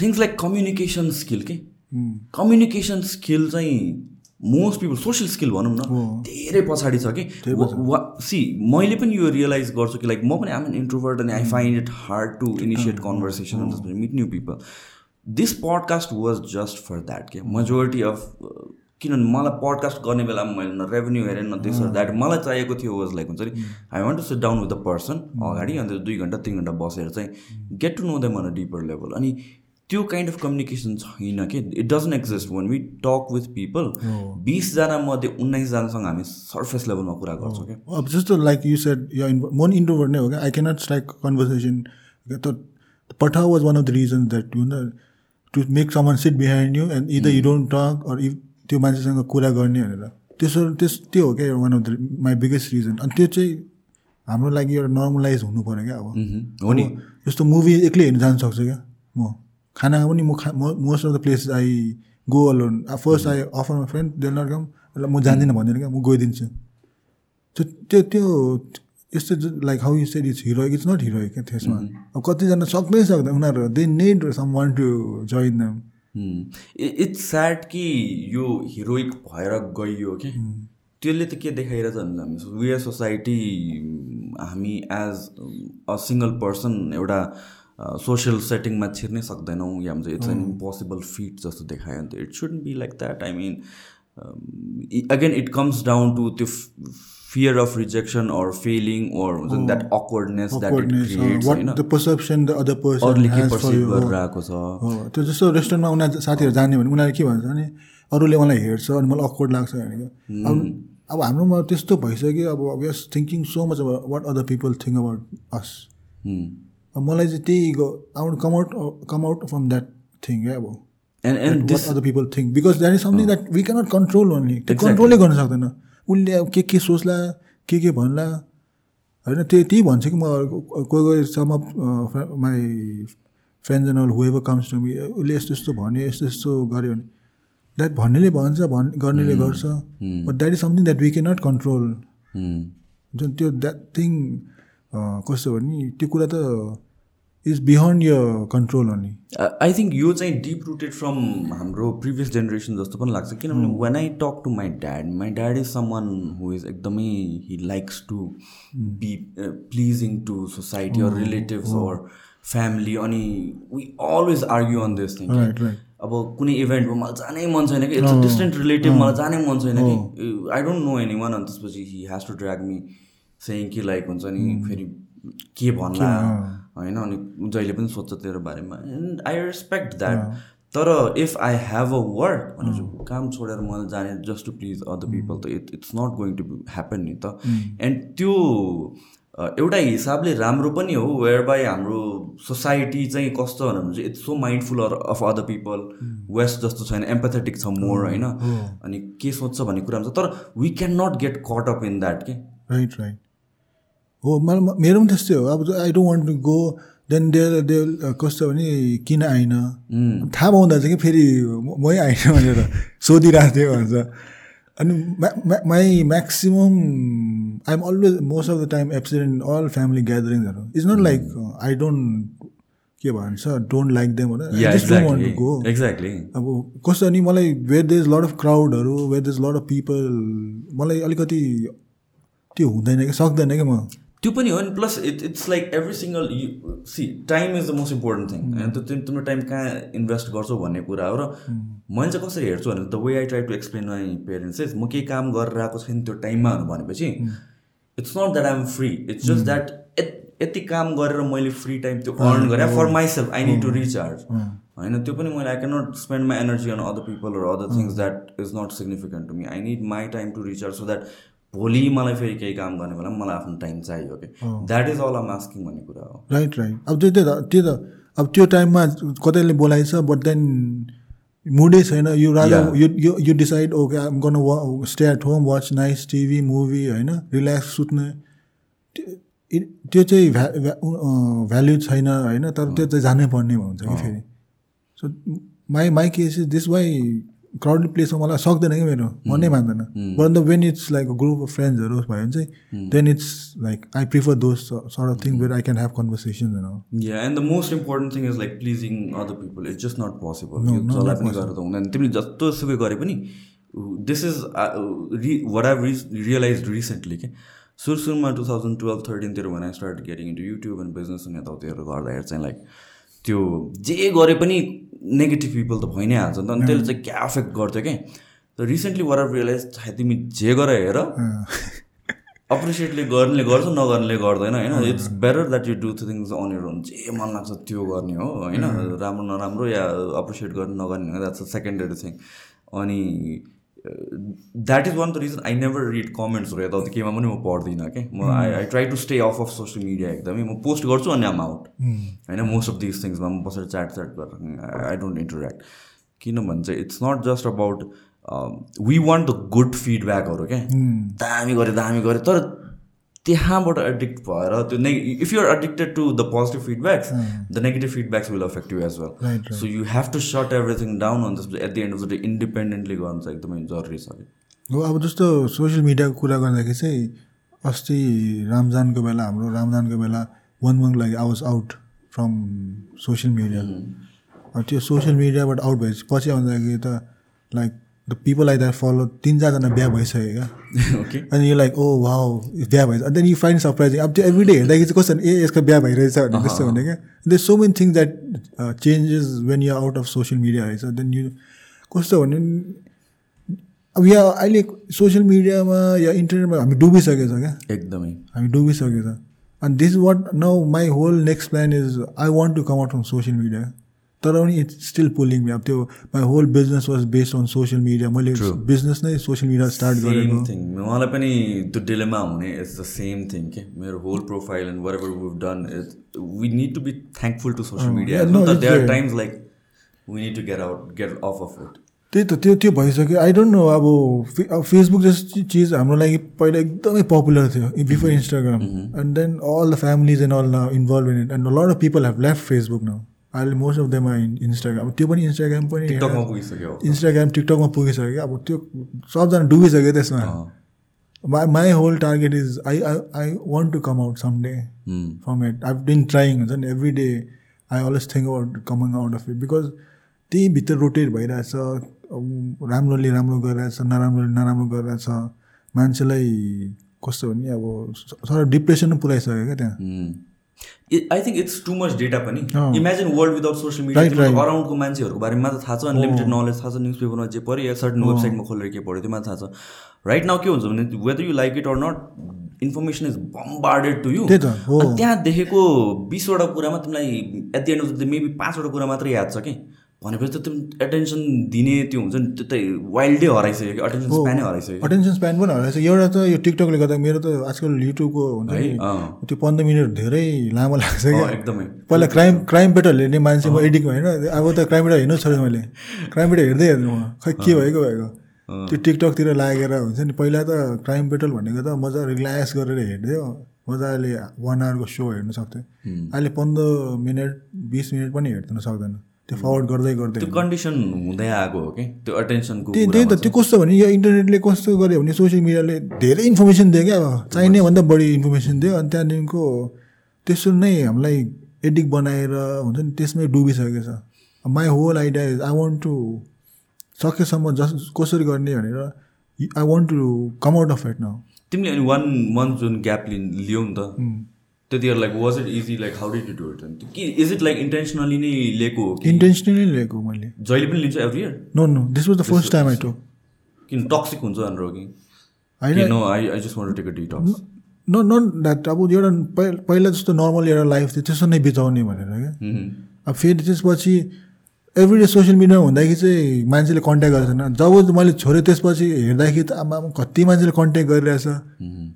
थिङ्स लाइक कम्युनिकेसन स्किल के? कम्युनिकेसन स्किल चाहिँ मोस्ट पिपल सोसियल स्किल भनौँ न धेरै पछाडि छ कि। सी मैले पनि यो रियलाइज गर्छु कि लाइक म पनि आम एन इन्ट्रोभर्ट अनि I find it hard to initiate conversation meet new people this podcast was just for that के मेजोरिटी अफ किनभने मलाई पडकास्ट गर्ने बेलामा मैले न रेभेन्यू हेरेँ न दिस द्याट मलाई चाहिएको थियो वाज लाइक हुन्छ नि I want to sit down with the person अगाडि अन्त दुई घन्टा तिन घन्टा बसेर चाहिँ get to know them on a deeper level अनि त्यो काइन्ड अफ कम्युनिकेसन छैन कि? It doesn't exist when we talk with people बिसजना मध्ये उन्नाइसजनासँग हामी सर्फेस लेभलमा कुरा गर्छौँ क्या अब जस्तो लाइक यु सेड यो मोन इन्ट्रोभर्ट नै हो क्या? आई क्यानट स्ट्राइक कन्भर्सेसन त पठा was one of the reason that you to make someone sit behind you and either you don't talk or if त्यो मान्छेसँग कुरा गर्ने भनेर। त्यसो त्यस त्यो हो क्या one of the my biggest reason अनि त्यो चाहिँ हाम्रो लागि एउटा नर्मलाइज हुनु पऱ्यो क्या अब। हो नि। जस्तो मुभी एक्लै हेर्नु जानु सक्छु क्या? म। खानामा पनि म खा most of the places I go alone first I offer my friend they'll not come म जान्दिनँ भन्दिनँ क्या म गइदिन्छु। त्यो त्यो त्यो यस्तो like how you said it's heroic it's not heroic क्या त्यसमा। अब कतिजना सक्नै सक्दैन उनीहरू। They need someone to join them it's sad कि यो हिरोइक भएर गइयो कि। त्यसले त के देखाइरहेछ भने हामी वी सोसाइटी हामी एज अ सिङ्गल पर्सन एउटा सोसियल सेटिङमा छिर्नै सक्दैनौँ या हुन्छ इट्स एन इम्पोसिबल फिट जस्तो देखायो भने त it should be like that I mean again it comes down to त्यो fear of rejection or failing or हुन्छ नि that awkwardness that it creates होइन पर्सेप्सन द अदर पर्सन अरूले के पर्सिभ गरेर आएको छ। त्यो जस्तो रेस्टुरेन्टमा उनीहरू साथीहरू जाने भने उनीहरूले के भन्छ भने अरूले मलाई हेर्छ अनि मलाई अक्वर्ड लाग्छ भनेको अब अब हाम्रोमा त्यस्तो भइसक्यो अब we are thinking so much अब what other people think about us मलाई चाहिँ त्यही I want come out come out from that thing क्या अब and and what other people think because that is something that we cannot control only त्यो कन्ट्रोलै गर्न सक्दैन उसले अब के के सोच्ला के के भन्ला होइन त्यो त्यही भन्छ कि म कोही कोही some of my friends and all whoever comes to me उसले यस्तो यस्तो भन्यो यस्तो यस्तो गऱ्यो भने द्याट भन्नेले भन्छ भन् गर्नेले गर्छ but that is something that we can not control जुन त्यो द्याट थिङ कस्तो भने त्यो कुरा त is beyond your control only I think यो चाहिँ डिप रुटेड फ्रम हाम्रो प्रिभियस जेनेरेसन जस्तो पनि लाग्छ। किनभने when I talk to my dad my dad is someone who is एकदमै he likes to be pleasing to society or relatives or family अनि we always argue on this thing अब कुनै इभेन्टमा मलाई जानै मन छैन कि इट्स डिस्टेन्ट रिलेटिभ मलाई जानै मन छैन कि। I don't know any one अनि त्यसपछि he has to drag me सेङ कि लाइक हुन्छ नि फेरि के भन्ला। होइन? अनि जहिले पनि सोध्छ तेरो बारेमा। एन्ड आई रेस्पेक्ट द्याट तर if I have a work भनेपछि काम छोडेर मैले जाने just to please other people त it it's not going to happen नि त। एन्ड त्यो एउटा हिसाबले राम्रो पनि हो वेयर बाई हाम्रो सोसाइटी चाहिँ कस्तो भने चाहिँ it's so mindful of other people West जस्तो छैन एम्पेथेटिक छ मोर होइन? अनि के सोध्छ भन्ने कुरामा छ तर we can not get caught up in that के राइट राइट हो मलाई मेरो पनि त्यस्तै हो। अब I don't want to go then they they कस्तो भने किन आइन? थाहा पाउँदा चाहिँ कि फेरि म- आइन <laughs> भनेर सोधिरहेको थियो भन्छ। अनि my maximum I'm always most of the time absent in all family ग्यादरिङ्सहरू it's not like I don't के भन्छ don't like them go exactly अब कस्तो अनि मलाई where there's lot of क्राउडहरू where there's lot of people मलाई अलिकति त्यो हुँदैन कि सक्दैन कि म? त्यो पनि हो नि plus it it's like every single you see time is the most important thing होइन त्यो तिमी तिम्रो टाइम कहाँ इन्भेस्ट गर्छौ भन्ने कुरा हो र मैले चाहिँ कसरी हेर्छु भने the way I try to explain my parents is म केही काम गरेर आएको छैन त्यो टाइममा भनेपछि it's not that I'm free it's just that यति काम गरेर मैले फ्री टाइम त्यो अर्न गरेँ for myself I need to recharge होइन त्यो पनि मैले I can not spend my energy on other people other things that is not significant to me I need my time to recharge so that भोलि मलाई फेरि केही काम गर्ने बेला मलाई आफ्नो टाइम चाहियो कि द्याट इज अल आस्किङ भन्ने कुरा हो। राइट राइट अब त्यो त्यही त त्यो त। अब त्यो टाइममा कतैले बोलाइछ बट देन मुडै छैन। यो. यो यु डिसाइड ओके आम गर्न stay at home watch nice TV movie होइन? रिल्याक्स सुत्ने। त्यो चाहिँ भ्या भ्याल्यु छैन होइन? तर त्यो चाहिँ जानै पर्ने हुन्छ कि फेरि। So my my case is this why crowded प्लेसमा मलाई सक्दैन कि मेरो। मनै मान्दैन। But the when it's like a group of फ्रेन्ड्सहरू भयो भने चाहिँ then it's like I prefer those sort of thing where I can have conversation and the most important thing is like pleasing other people it's just not possible जसलाई पनि गरेर त हुँदैन तिमीले जस्तो सुकै गरे पनि दिस इज रि वाट आई रिस रियलाइज रिसेन्टली के सुरु सुरुमा टु थाउजन्ड टुवेल्भ थर्टिनतिर भने I start getting into YouTube and business अनि यताउतिहरू गर्दाखेरि चाहिँ लाइक त्यो जे गरे पनि नेगेटिभ पिपल त भइ नै हाल्छ नि त। अनि त्यसले चाहिँ क्या अफेक्ट गर्थ्यो क्या त रिसेन्टली आई रियलाइज तिमी जे गर हेर अप्रिसिएटले गर्नेले गर्छ नगर्नेले गर्दैन होइन? It's better that you do things on your own जे मन लाग्छ त्यो गर्ने हो होइन? राम्रो नराम्रो या अप्रिसिएट गर्ने नगर्ने हो द्याट्स अ सेकेन्डरी थिङ अनि that is one the reason I never read कमेन्ट्सहरू यताउति केमा पनि म पढ्दिनँ क्या म I I try to stay off off social media एकदमै। म पोस्ट गर्छु अनि आम आउट होइन मोस्ट अफ दिस थिङ्समा म बसेर च्याट च्याट गरेर आई डोन्ट इन्टरेक्ट किनभने चाहिँ it's not just about we want the good फिडब्याकहरू क्या दामी गऱ्यो दामी गऱ्यो तर त्यहाँबाट एडिक्ट भएर त्यो ने if you're addicted to the positive feedbacks the negative feedbacks will affect you as well so you have to sort everything down on त्यसपछि at the end of the day independently गर्नु चाहिँ एकदमै जरुरी छ कि। हो अब जस्तो सोसियल मिडियाको कुरा गर्दाखेरि चाहिँ अस्ति रमजानको बेला हाम्रो रमजानको बेला वान मन्थ लागि I was out from social media त्यो सोसियल मिडियाबाट आउट भएपछि पछि आउँदाखेरि त like the people I that follow तिन चारजना बिहा भइसक्यो क्या ओके अनि यो लाइक ओ वाउ बिहा भएछ अनि देन यु फाइन्ड सरप्राइजिङ अब त्यो एभ्री डे हेर्दाखेरि चाहिँ कस्तो ए यसको बिहा भइरहेछ भने त्यस्तो भने क्या they so many things that changes when you out of social media रहेछ देन यु कस्तो भने अब यहाँ अहिले सोसियल मिडियामा या इन्टरनेटमा हामी डुबिसकेछ क्या एकदमै हामी डुबिसकेछ अनि this what now my whole next plan is I want to come out from social media तर पनि इट्स स्टिल पुलिङ अब त्यो my whole business was based on social media मैले बिजनेस नै सोसियल मिडिया स्टार्ट गरेको। Thing मलाई पनि त्यो डिलेमा हुने. इट्स द सेम थिङ के मेरो whole profile and whatever we done we need to be thankful to social media there are. Times like we need to get out get off off it त्यही त त्यो त्यो भइसक्यो। I don't know अब Facebook जस्तो चिज हाम्रो लागि पहिला एकदमै पपुलर थियो before Instagram and then all the families and all involve in it and lot of people have left Facebook now अहिले मोस्ट अफ देम इन्स्टाग्राम अब त्यो पनि इन्स्टाग्राम पनि टिकटकमा पुगिसक्यो इन्स्टाग्राम टिकटकमा पुगिसक्यो अब त्यो सबजना डुबिसक्यो त्यसमा। my, my whole target is I, I, I want to come out someday Hmm. from it. I've been trying हुन्छ नि every day I always think about coming out of it because त्यही भित्र रोटेट भइरहेछ राम्रोले राम्रो गरिरहेछ नराम्रोले नराम्रो गरिरहेछ। मान्छेलाई कस्तो भने अब सर डिप्रेसन पुऱ्याइसक्यो क्या त्यहाँ। I think it's too much data पनि। Imagine world without social media. अराउन्डको मान्छेहरूको बारेमा मात्र थाहा छ अनलिमिटेड नलेज थाहा छ न्युज पेपरमा जे पऱ्यो या सर्टन वेबसाइटमा खोलेर के पढ्यो त्यो मात्र थाहा छ राइट नाउ के हुन्छ भने whether you like it or not information is bombarded to you त। त्यहाँ देखेको बिसवटा कुरामा तिमीलाई at the end of the maybe पाँचवटा कुरा मात्रै याद छ कि भनेपछि त तिमी एटेन्सन दिने त्यो हुन्छ नि त्यो त वाइल्डै हराइसक्यो कि अटेन्सन स्प्यानै हराइसक्यो अटेन्सन स्प्यान पनि हराएछ एउटा त यो टिकटकले गर्दा मेरो त आजकल युट्युबको हुन्छ है नि। त्यो पन्ध्र मिनट धेरै लामो लाग्छ क्या। एकदमै। पहिला क्राइम क्राइम पेटर हेर्ने मान्छे म एडिक्ट होइन अब त क्राइम पेटर हेर्नु छोडेँ मैले। क्राइम पेटर हेर्दै हेर्नु म। खै के भएको भएको? त्यो टिकटकतिर लागेर हुन्छ नि पहिला त क्राइम पेट्रोल भनेको त मजा रिल्याक्स गरेर हेर्थ्यो मजाले वान आवरको सो हेर्नु सक्थ्यो। अहिले पन्ध्र मिनट बिस मिनट पनि हेर्नु सक्दैन। त्यो फरवर्ड गर्दै गर्दै त्यो कन्डिसन हुँदै आएको हो कि? त्यो अटेन्सनको त्यही त्यही त त्यो कस्तो भने यो इन्टरनेटले कस्तो गर्यो भने सोसियल मिडियाले धेरै इन्फर्मेसन दियो क्या। अब चाहिने भन्दा बढी इन्फर्मेसन दियो। अनि त्यहाँदेखिको त्यसो नै हामीलाई एडिक्ट बनाएर हुन्छ नि त्यसमै डुबिसकेको छ। My whole idea is I want to सकेसम्म जस कसरी गर्ने भनेर I want to come out of it now तिमीले अनि वान मन्थ जुन ग्याप लियौ नि त। त्यतिखेर like was it easy like how did you do it कि इज इट लाइक इन्टेन्सनली नै लिएको हो इन्टेन्सनली लिएको मैले। जहिले पनि लिन्छ every year no no this was the first time I took किन टक्सिक हुन्छ भनेर हो कि होइन no I I just want take a detox न नट द्याट अब एउटा पहि- पहिला जस्तो नर्मल एउटा लाइफ थियो त्यसो नै बिताउने भनेर क्या अब फेरि त्यसपछि एभ्री डे सोसियल मिडियामा हुँदाखेरि चाहिँ मान्छेले कन्ट्याक्ट गर्दैन जब मैले छोडेँ त्यसपछि हेर्दाखेरि त आमा कति मान्छेले कन्ट्याक्ट गरिरहेछ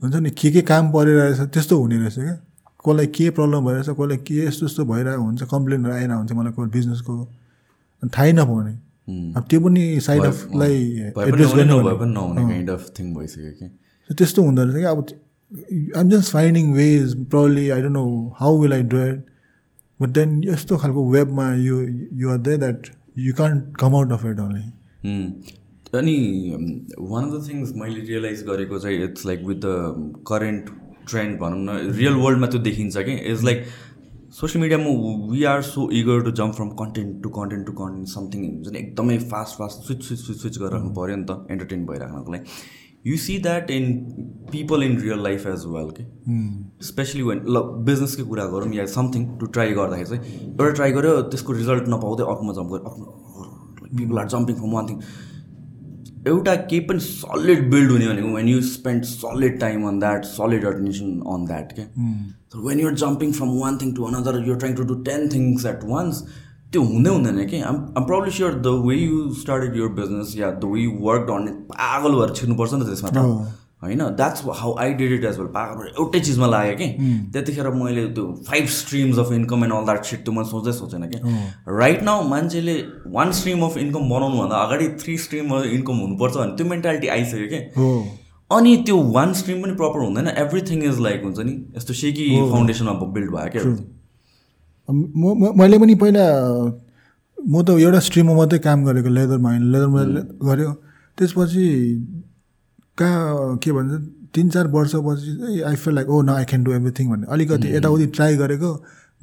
हुन्छ नि के के काम परिरहेछ त्यस्तो हुने रहेछ क्या कसलाई के प्रब्लम भइरहेछ कसलाई के यस्तो यस्तो भइरहेको हुन्छ कम्प्लेनहरू आइरहेको हुन्छ मलाई को बिजनेसको अनि थाहै नपाउने अब त्यो पनि साइड अफलाई एड्रेस गर्नु कि। त्यस्तो हुँदो रहेछ क्या अब I'm just finding ways probably I don't know how will I do it but then यस्तो खालको वेबमा यो you are they that you can't come out of it only. अनि वान अफ द थिङ्स मैले रियलाइज गरेको चाहिँ it's like with the current trend भनौँ न रियल वर्ल्डमा त्यो देखिन्छ कि इट्स लाइक सोसियल मिडियामा we are so eager to jump from content to content to content something हुन्छ नि एकदमै fast fast switch switch switch switch गरिराख्नु पऱ्यो नि त एन्टरटेन भइराख्नको लागि you see that in people in real life as well के स्पेसली वेन ल बिजनेसकै कुरा गरौँ या समथिङ टु ट्राई गर्दाखेरि चाहिँ एउटा ट्राई गऱ्यो त्यसको रिजल्ट नपाउँदै अर्कोमा जम्प गऱ्यो अर्को people are jumping from one thing एउटा केही पनि सलिड बिल्ड हुने भनेको when you spend solid time on that solid attention on that के when you're jumping from one thing to another you're trying to do ten things at once त्यो हुँदै हुँदैन कि आम आम problem sure the way you started your business yeah the way you work on पागल भएर छिर्नुपर्छ नि त त्यसमा त। होइन that's how I did it as well भएर एउटै चिजमा लाग्यो कि। त्यतिखेर मैले त्यो five streams of income and all that shit त्यो मैले सोच्दै सोचेन कि। राइट नाउ मान्छेले वान स्ट्रिम अफ इन्कम बनाउनुभन्दा अगाडि थ्री स्ट्रिम अफ इन्कम हुनुपर्छ भने त्यो मेन्टालिटी आइसक्यो कि। अनि त्यो वान स्ट्रिम पनि प्रपर हुँदैन। एभ्रिथिङ इज लाइक हुन्छ नि यस्तो सेकी फाउन्डेसनमा बिल्ड भयो क्या। म- मैले पनि पहिला म त एउटा स्ट्रिममा मात्रै काम गरेको लेदरमा होइन लेदरमा गऱ्यो त्यसपछि कहाँ के भन्छ तिन चार वर्षपछि चाहिँ आई फिल लाइक ओ न आई क्यान डु एभ्रिथिङ भन्ने। अलिकति यताउति ट्राई गरेको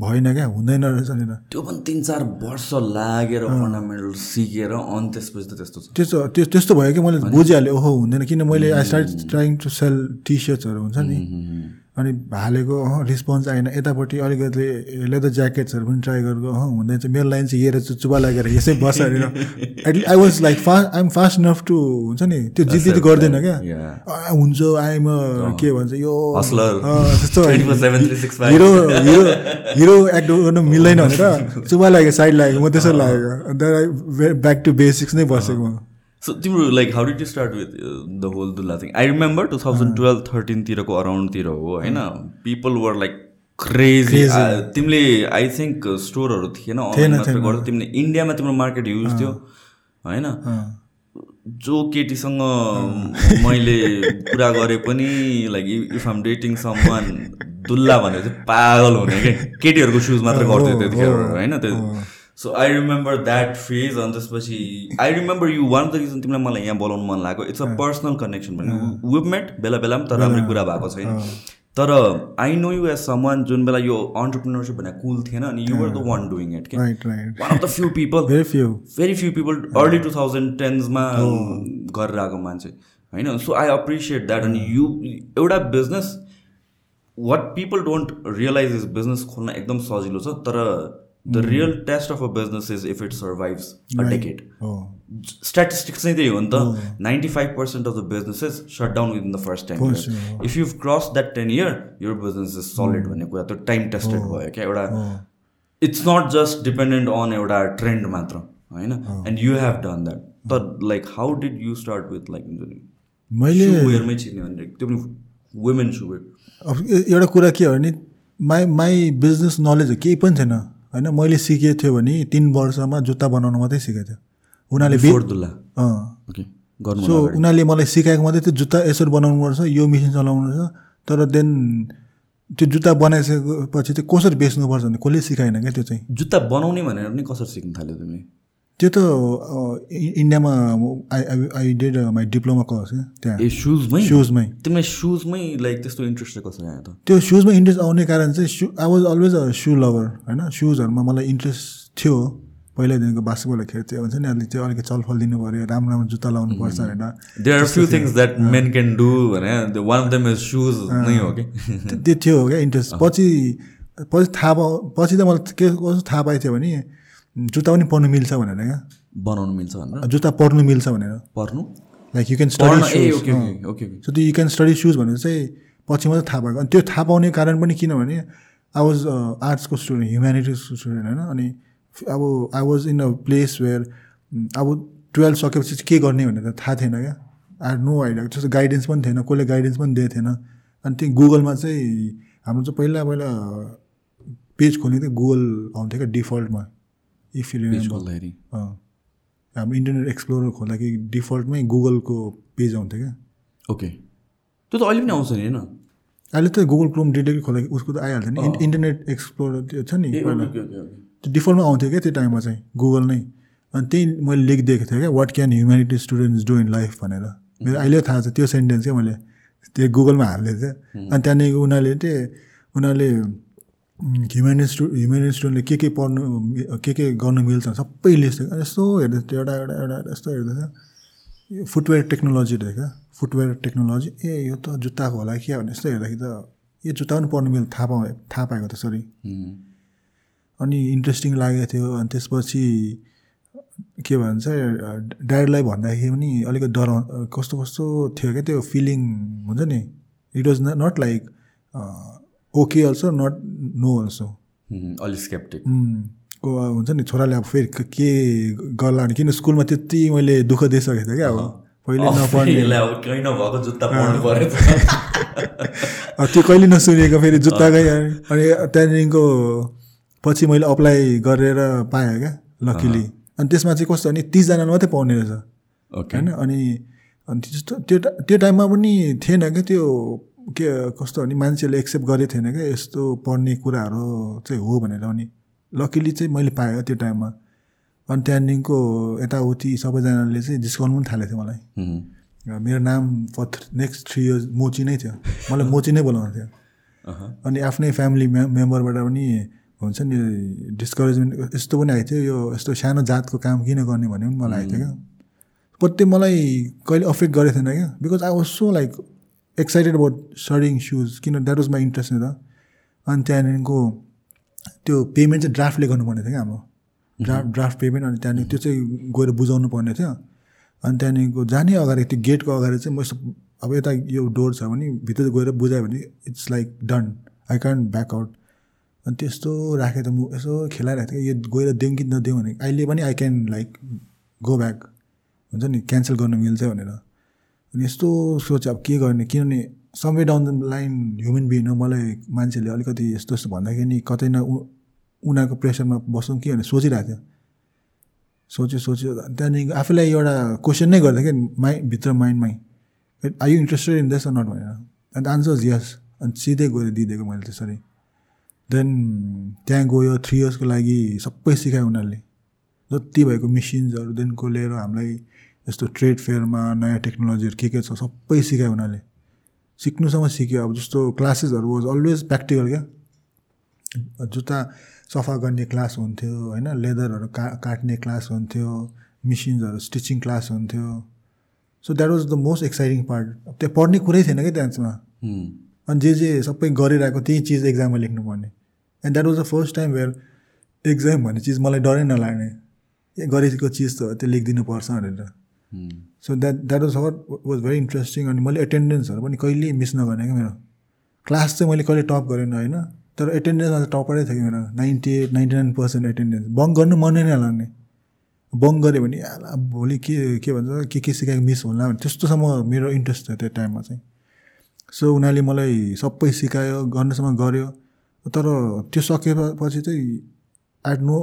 भएन क्या हुँदैन रहेछ नि त्यो पनि तिन चार वर्ष लागेर फन्डामेन्टल सिकेर अनि त्यसपछि त त्यस्तो छ। त्यस्तो त्यो त्यस्तो भयो कि मैले बुझिहालेँ ओहो हुँदैन। किन मैले I start trying to sell T सर्ट्सहरू हुन्छ नि। अनि हालेको अँ रिस्पोन्स आएन। यतापट्टि अलिकति लेदर ज्याकेट्सहरू पनि ट्राई गरेको अँ हुँदैन चाहिँ। मेरो लाइन चाहिँ हेरेर चुचुबा लागेर यसै बस अरे at least I was like fast I'm fast enough to हुन्छ नि त्यो जिद्दी गर्दैन क्या। हुन्छ आइएम के भन्छ यो त्यस्तो होइन। 24/7, 365. हिरो हिरो हिरो एक्ट गर्नु मिल्दैन भनेर <laughs> चुबा लाग्यो साइड लाग्यो म त्यसो लागेको। ब्याक टु बेसिक्स नै बसेको। म सो तिम्रो like how did you start with the whole Dulla thing I remember two thousand twelve थर्टिनतिरको अराउन्डतिर हो होइन पिपल वर लाइक क्रेजी तिमीले आई थिङ्क स्टोरहरू थिएन गर्थ्यो तिमीले इन्डियामा तिम्रो मार्केट युज थियो होइन जो केटीसँग मैले कुरा गरे पनि like if I'm dating someone Dulla भनेर चाहिँ पागल हुने क्या केटीहरूको सुज मात्र गर्थ्यो त्यतिखेर होइन त्यो so I remember that phase अनि त्यसपछि I remember you one of the reason तिमीलाई मलाई यहाँ बोलाउनु मन लाग्यो इट्स अ पर्सनल कनेक्सन भन्ने वेब मेट बेला बेलामा तर राम्रो कुरा भएको छैन तर I know you as someone जुन बेला यो अन्टरप्रिनरसिप भन्ने कुल थिएन अनि you were the one doing it के one of the few people very few very few people early two thousand टेन्समा गरेर आएको मान्छे होइन सो आई एप्रिसिएट द्याट अनि यु एउटा business what people don't realise is business खोल्न एकदम सजिलो छ तर the real test of a business is if it survives a decade हो स्ट्याटिस्टिक्स नै त्यही हो नि त ninety five percent of the businesses shut down within the first ten First year year, if you cross that ten year your business is solid भन्ने कुरा त्यो time tested भयो क्या एउटा it's not just dependent on एउटा trend मात्र होइन and you have done that तर like how did you start with like हुन्छ नि मैले सुवेयरमै छिर्ने भने त्यो पनि वुमेन सुवेयर अब ए- एउटा कुरा के हो भने माई माई बिजनेस नलेज केही पनि थिएन होइन मैले सिकेको थियो भने तिन वर्षमा जुत्ता बनाउनु मात्रै सिकेको थियो। उनीहरूले सो उनीहरूले मलाई सिकाएको मात्रै त्यो जुत्ता यसरी बनाउनु पर्छ यो मिसिन चलाउनु पर्छ तर देन त्यो जुत्ता बनाइसकेपछि चाहिँ कसरी बेच्नुपर्छ भने कसले सिकाएन क्या त्यो चाहिँ? जुत्ता बनाउने भनेर पनि कसरी सिक्नु थाल्यो तिमीले? त्यो त इन्डियामा I I did my diploma course क्या त्यहाँ। ए सुजमै सुजमै तिमीलाई सुजमै लाइक त्यस्तो इन्ट्रेस्ट आयो त? त्यो सुजमा इन्ट्रेस्ट आउने कारण चाहिँ shoe I was always a shoe lover होइन? सुजहरूमा मलाई इन्ट्रेस्ट थियो पहिल्यैदेखिको बास्केटबल खेल्थ्यो हुन्छ नि अलिक चाहिँ अलिकति चलफल दिनु पऱ्यो राम्रो राम्रो जुत्ता लाउनु पर्छ होइन? There are few things that men can do भने one of them is shoes नै हो कि? त्यो- त्यो थियो क्या इन्ट्रेस्ट पछि पछि थाहा पाउ पछि त मलाई के कस्तो थाहा पाएको थियो भने जुत्ता पनि पढ्नु मिल्छ भनेर क्या? बनाउनु मिल्छ भनेर। जुत्ता पढ्नु मिल्छ भनेर। पर्नु लाइक यु क्यान पढ्न स्टडी सुज सो त्यो यु क्यान स्टडी सुज भनेर चाहिँ पछि मात्रै थाहा भएको। अनि त्यो थाहा पाउने कारण पनि किनभने आई वाज आर्ट्सको स्टुडेन्ट ह्युम्यानिटिजको स्टुडेन्ट होइन। अनि अब I was in a place where अब टुवेल्भ सकेपछि के गर्ने भनेर थाहा थिएन क्या। आई नो आइडिया त्यस्तो गाइडेन्स पनि थिएन कसले गाइडेन्स पनि दिएको थिएन। अनि त्यो गुगलमा चाहिँ हाम्रो चाहिँ पहिला पहिला पेज खोल्ने थियो गुगल आउँथ्यो क्या डिफल्टमा इफ यु खोल्दाखेरि हाम्रो इन्टरनेट एक्सप्लोरर खोल्दाखेरि डिफल्टमै गुगलको पेज आउँथ्यो क्या। ओके त्यो त अहिले पनि आउँछ नि होइन? अहिले त गुगल क्रोम डिटेक्ट खोल्दाखेरि उसको त आइहाल्छ नि। इन्- इन्टरनेट एक्सप्लोरर त्यो छ नि त्यो डिफल्टमा आउँथ्यो क्या त्यो टाइममा चाहिँ गुगल नै। अनि त्यही मैले लेखिदिएको थिएँ क्या what can humanity students do in life भनेर। मेरो अहिले थाहा छ त्यो सेन्टेन्स क्या मैले। त्यो गुगलमा हालिदिएको थिएँ। अनि त्यहाँदेखि उनीहरूले चाहिँ उनीहरूले ह्युम्यानिटी स्टु ह्युम्यानिटी स्टुडेन्टले के के पढ्नु के के गर्नु मिल्छ सबै अनि यस्तो हेर्दै थियो एउटा एउटा एउटा यस्तो हेर्दै थियो। यो फुटवेयर टेक्नोलोजी रहेछ क्या फुटवेयर टेक्नोलोजी। ए यो त जुत्ताको होला क्या भने यस्तो हेर्दाखेरि त यो जुत्ता पनि पढ्नु मिल्छ थाहा पाएँ थाहा पाएको त्यसरी उम्. अनि इन्ट्रेस्टिङ लागेको थियो अनि त्यसपछि के भन्छ ड्याडीलाई भन्दाखेरि पनि अलिकति डराउ कस्तो कस्तो थियो क्या त्यो फिलिङ हुन्छ नि? It was not like okay also not no also अलिक स्केप्टिक को हुन्छ नि छोराले अब फेरि क- गर्ला किन स्कुलमा त्यति मैले दुःख दिइसकेको थिएँ क्या अब। पहिले नपढ्ने जुत्ता <laughs> त्यो कहिले नसुनेको फेरि जुत्ताकै अनि त्यहाँदेखिको पछि मैले अप्लाई गरेर पाएँ क्या लकिली अनि त्यसमा चाहिँ कस्तो भने तिसजना मात्रै पाउने रहेछ। होइन अनि अनि त्यस्तो त्यो त्यो टाइममा पनि थिएन क्या त्यो के कस्तो भने मान्छेले एक्सेप्ट गरेको थिएन क्या यस्तो पढ्ने कुराहरू चाहिँ हो भनेर अनि लकिली चाहिँ मैले पाएँ त्यो टाइममा। अनि त्यहाँदेखिको यताउति सबैजनाले चाहिँ डिस्काउन्ट पनि थालेको थियो मलाई. मेरो नाम फर नेक्स्ट थ्री इयर्स मोची नै थियो। मलाई मोची नै बोलाउँथ्यो थियो. अनि आफ्नै फ्यामिली मे मेम्बरबाट पनि हुन्छ नि डिस्करेजमेन्ट यस्तो पनि आएको थियो यो यस्तो सानो जातको काम किन गर्ने भन्ने पनि मलाई आएको थियो क्या। पर त्यो मलाई कहिले अफेक्ट गरेको थिएन क्या। Because I was so like excited about studying shoes किन द्याट वाज माई इन्ट्रेस्ट नि त अनि त्यहाँदेखिको त्यो पेमेन्ट चाहिँ ड्राफ्टले गर्नुपर्ने थियो क्या हाम्रो। ड्राफ्ट ड्राफ्ट पेमेन्ट अनि त्यहाँदेखि त्यो चाहिँ गएर बुझाउनु पर्ने थियो। अनि त्यहाँदेखिको जाने अगाडि त्यो गेटको अगाडि चाहिँ म यस्तो अब यता यो डोर छ भने भित्र गएर बुझायो भने it's like done I can't back out अनि त्यस्तो राखेँ त म यसो खेलाइरहेको थिएँ। यो गएर दिउँ कि नदिउँ भने अहिले पनि I can like go back हुन्छ नि क्यान्सल गर्नु मिल्छ भनेर। अनि यस्तो सोचेँ अब के गर्ने? किनभने some down the line human being हो। मलाई मान्छेले अलिकति यस्तो यस्तो भन्दाखेरि नि कतै न उनीहरूको प्रेसरमा बसौँ कि भनेर सोचिरहेको थियो सोच्यो सोच्यो त्यहाँदेखि आफूलाई एउटा क्वेसन नै गर्दा क्या माइ भित्र माइन्डमै are you interested in this not भनेर। अन्त आन्सर यस अनि सिधै गएर दिइदिएको मैले त्यसरी देन त्यहाँ गयो थ्री इयर्सको लागि सबै सिकायो उनीहरूले। जति भएको मिसिन्सहरूदेखिको लिएर हामीलाई यस्तो ट्रेड फेयरमा नयाँ टेक्नोलोजीहरू के के छ सबै सिकायो उनीहरूले। सिक्नुसम्म सिक्यो। अब जस्तो क्लासेसहरू वाज अलवेज प्र्याक्टिकल क्या। जुत्ता सफा गर्ने क्लास हुन्थ्यो होइन? लेदरहरू का काट्ने क्लास हुन्थ्यो मिसिन्सहरू स्टिचिङ क्लास हुन्थ्यो। So that was the most exciting part त्यहाँ पढ्ने कुरै थिएन क्या Hmm. अनि जे जे सबै गरिरहेको त्यही चिज एक्जाममा लेख्नुपर्ने। And that was the first time where exam भन्ने चिज मलाई डरै नलाग्ने। ए गरेको चिज त त्यो लेखिदिनुपर्छ भनेर. So that that was what was very interesting अनि मैले एटेन्डेन्सहरू पनि कहिल्यै मिस नगर्ने क्या मेरो। क्लास चाहिँ मैले कहिले टप गरेन होइन? तर एटेन्डेन्समा चाहिँ टपरै थियो मेरो। Ninety eight ninety nine percent attendance bunk गर्नु मनै नै नलाग्ने बङ्क गऱ्यो भने भोलि के के भन्छ? के के सिकाएको मिस होला? भने त्यस्तोसम्म मेरो इन्ट्रेस्ट थियो त्यो टाइममा चाहिँ। सो उनीहरूले मलाई सबै सिकायो गर्नुसम्म गऱ्यो। तर त्यो सकेपछि चाहिँ आई नो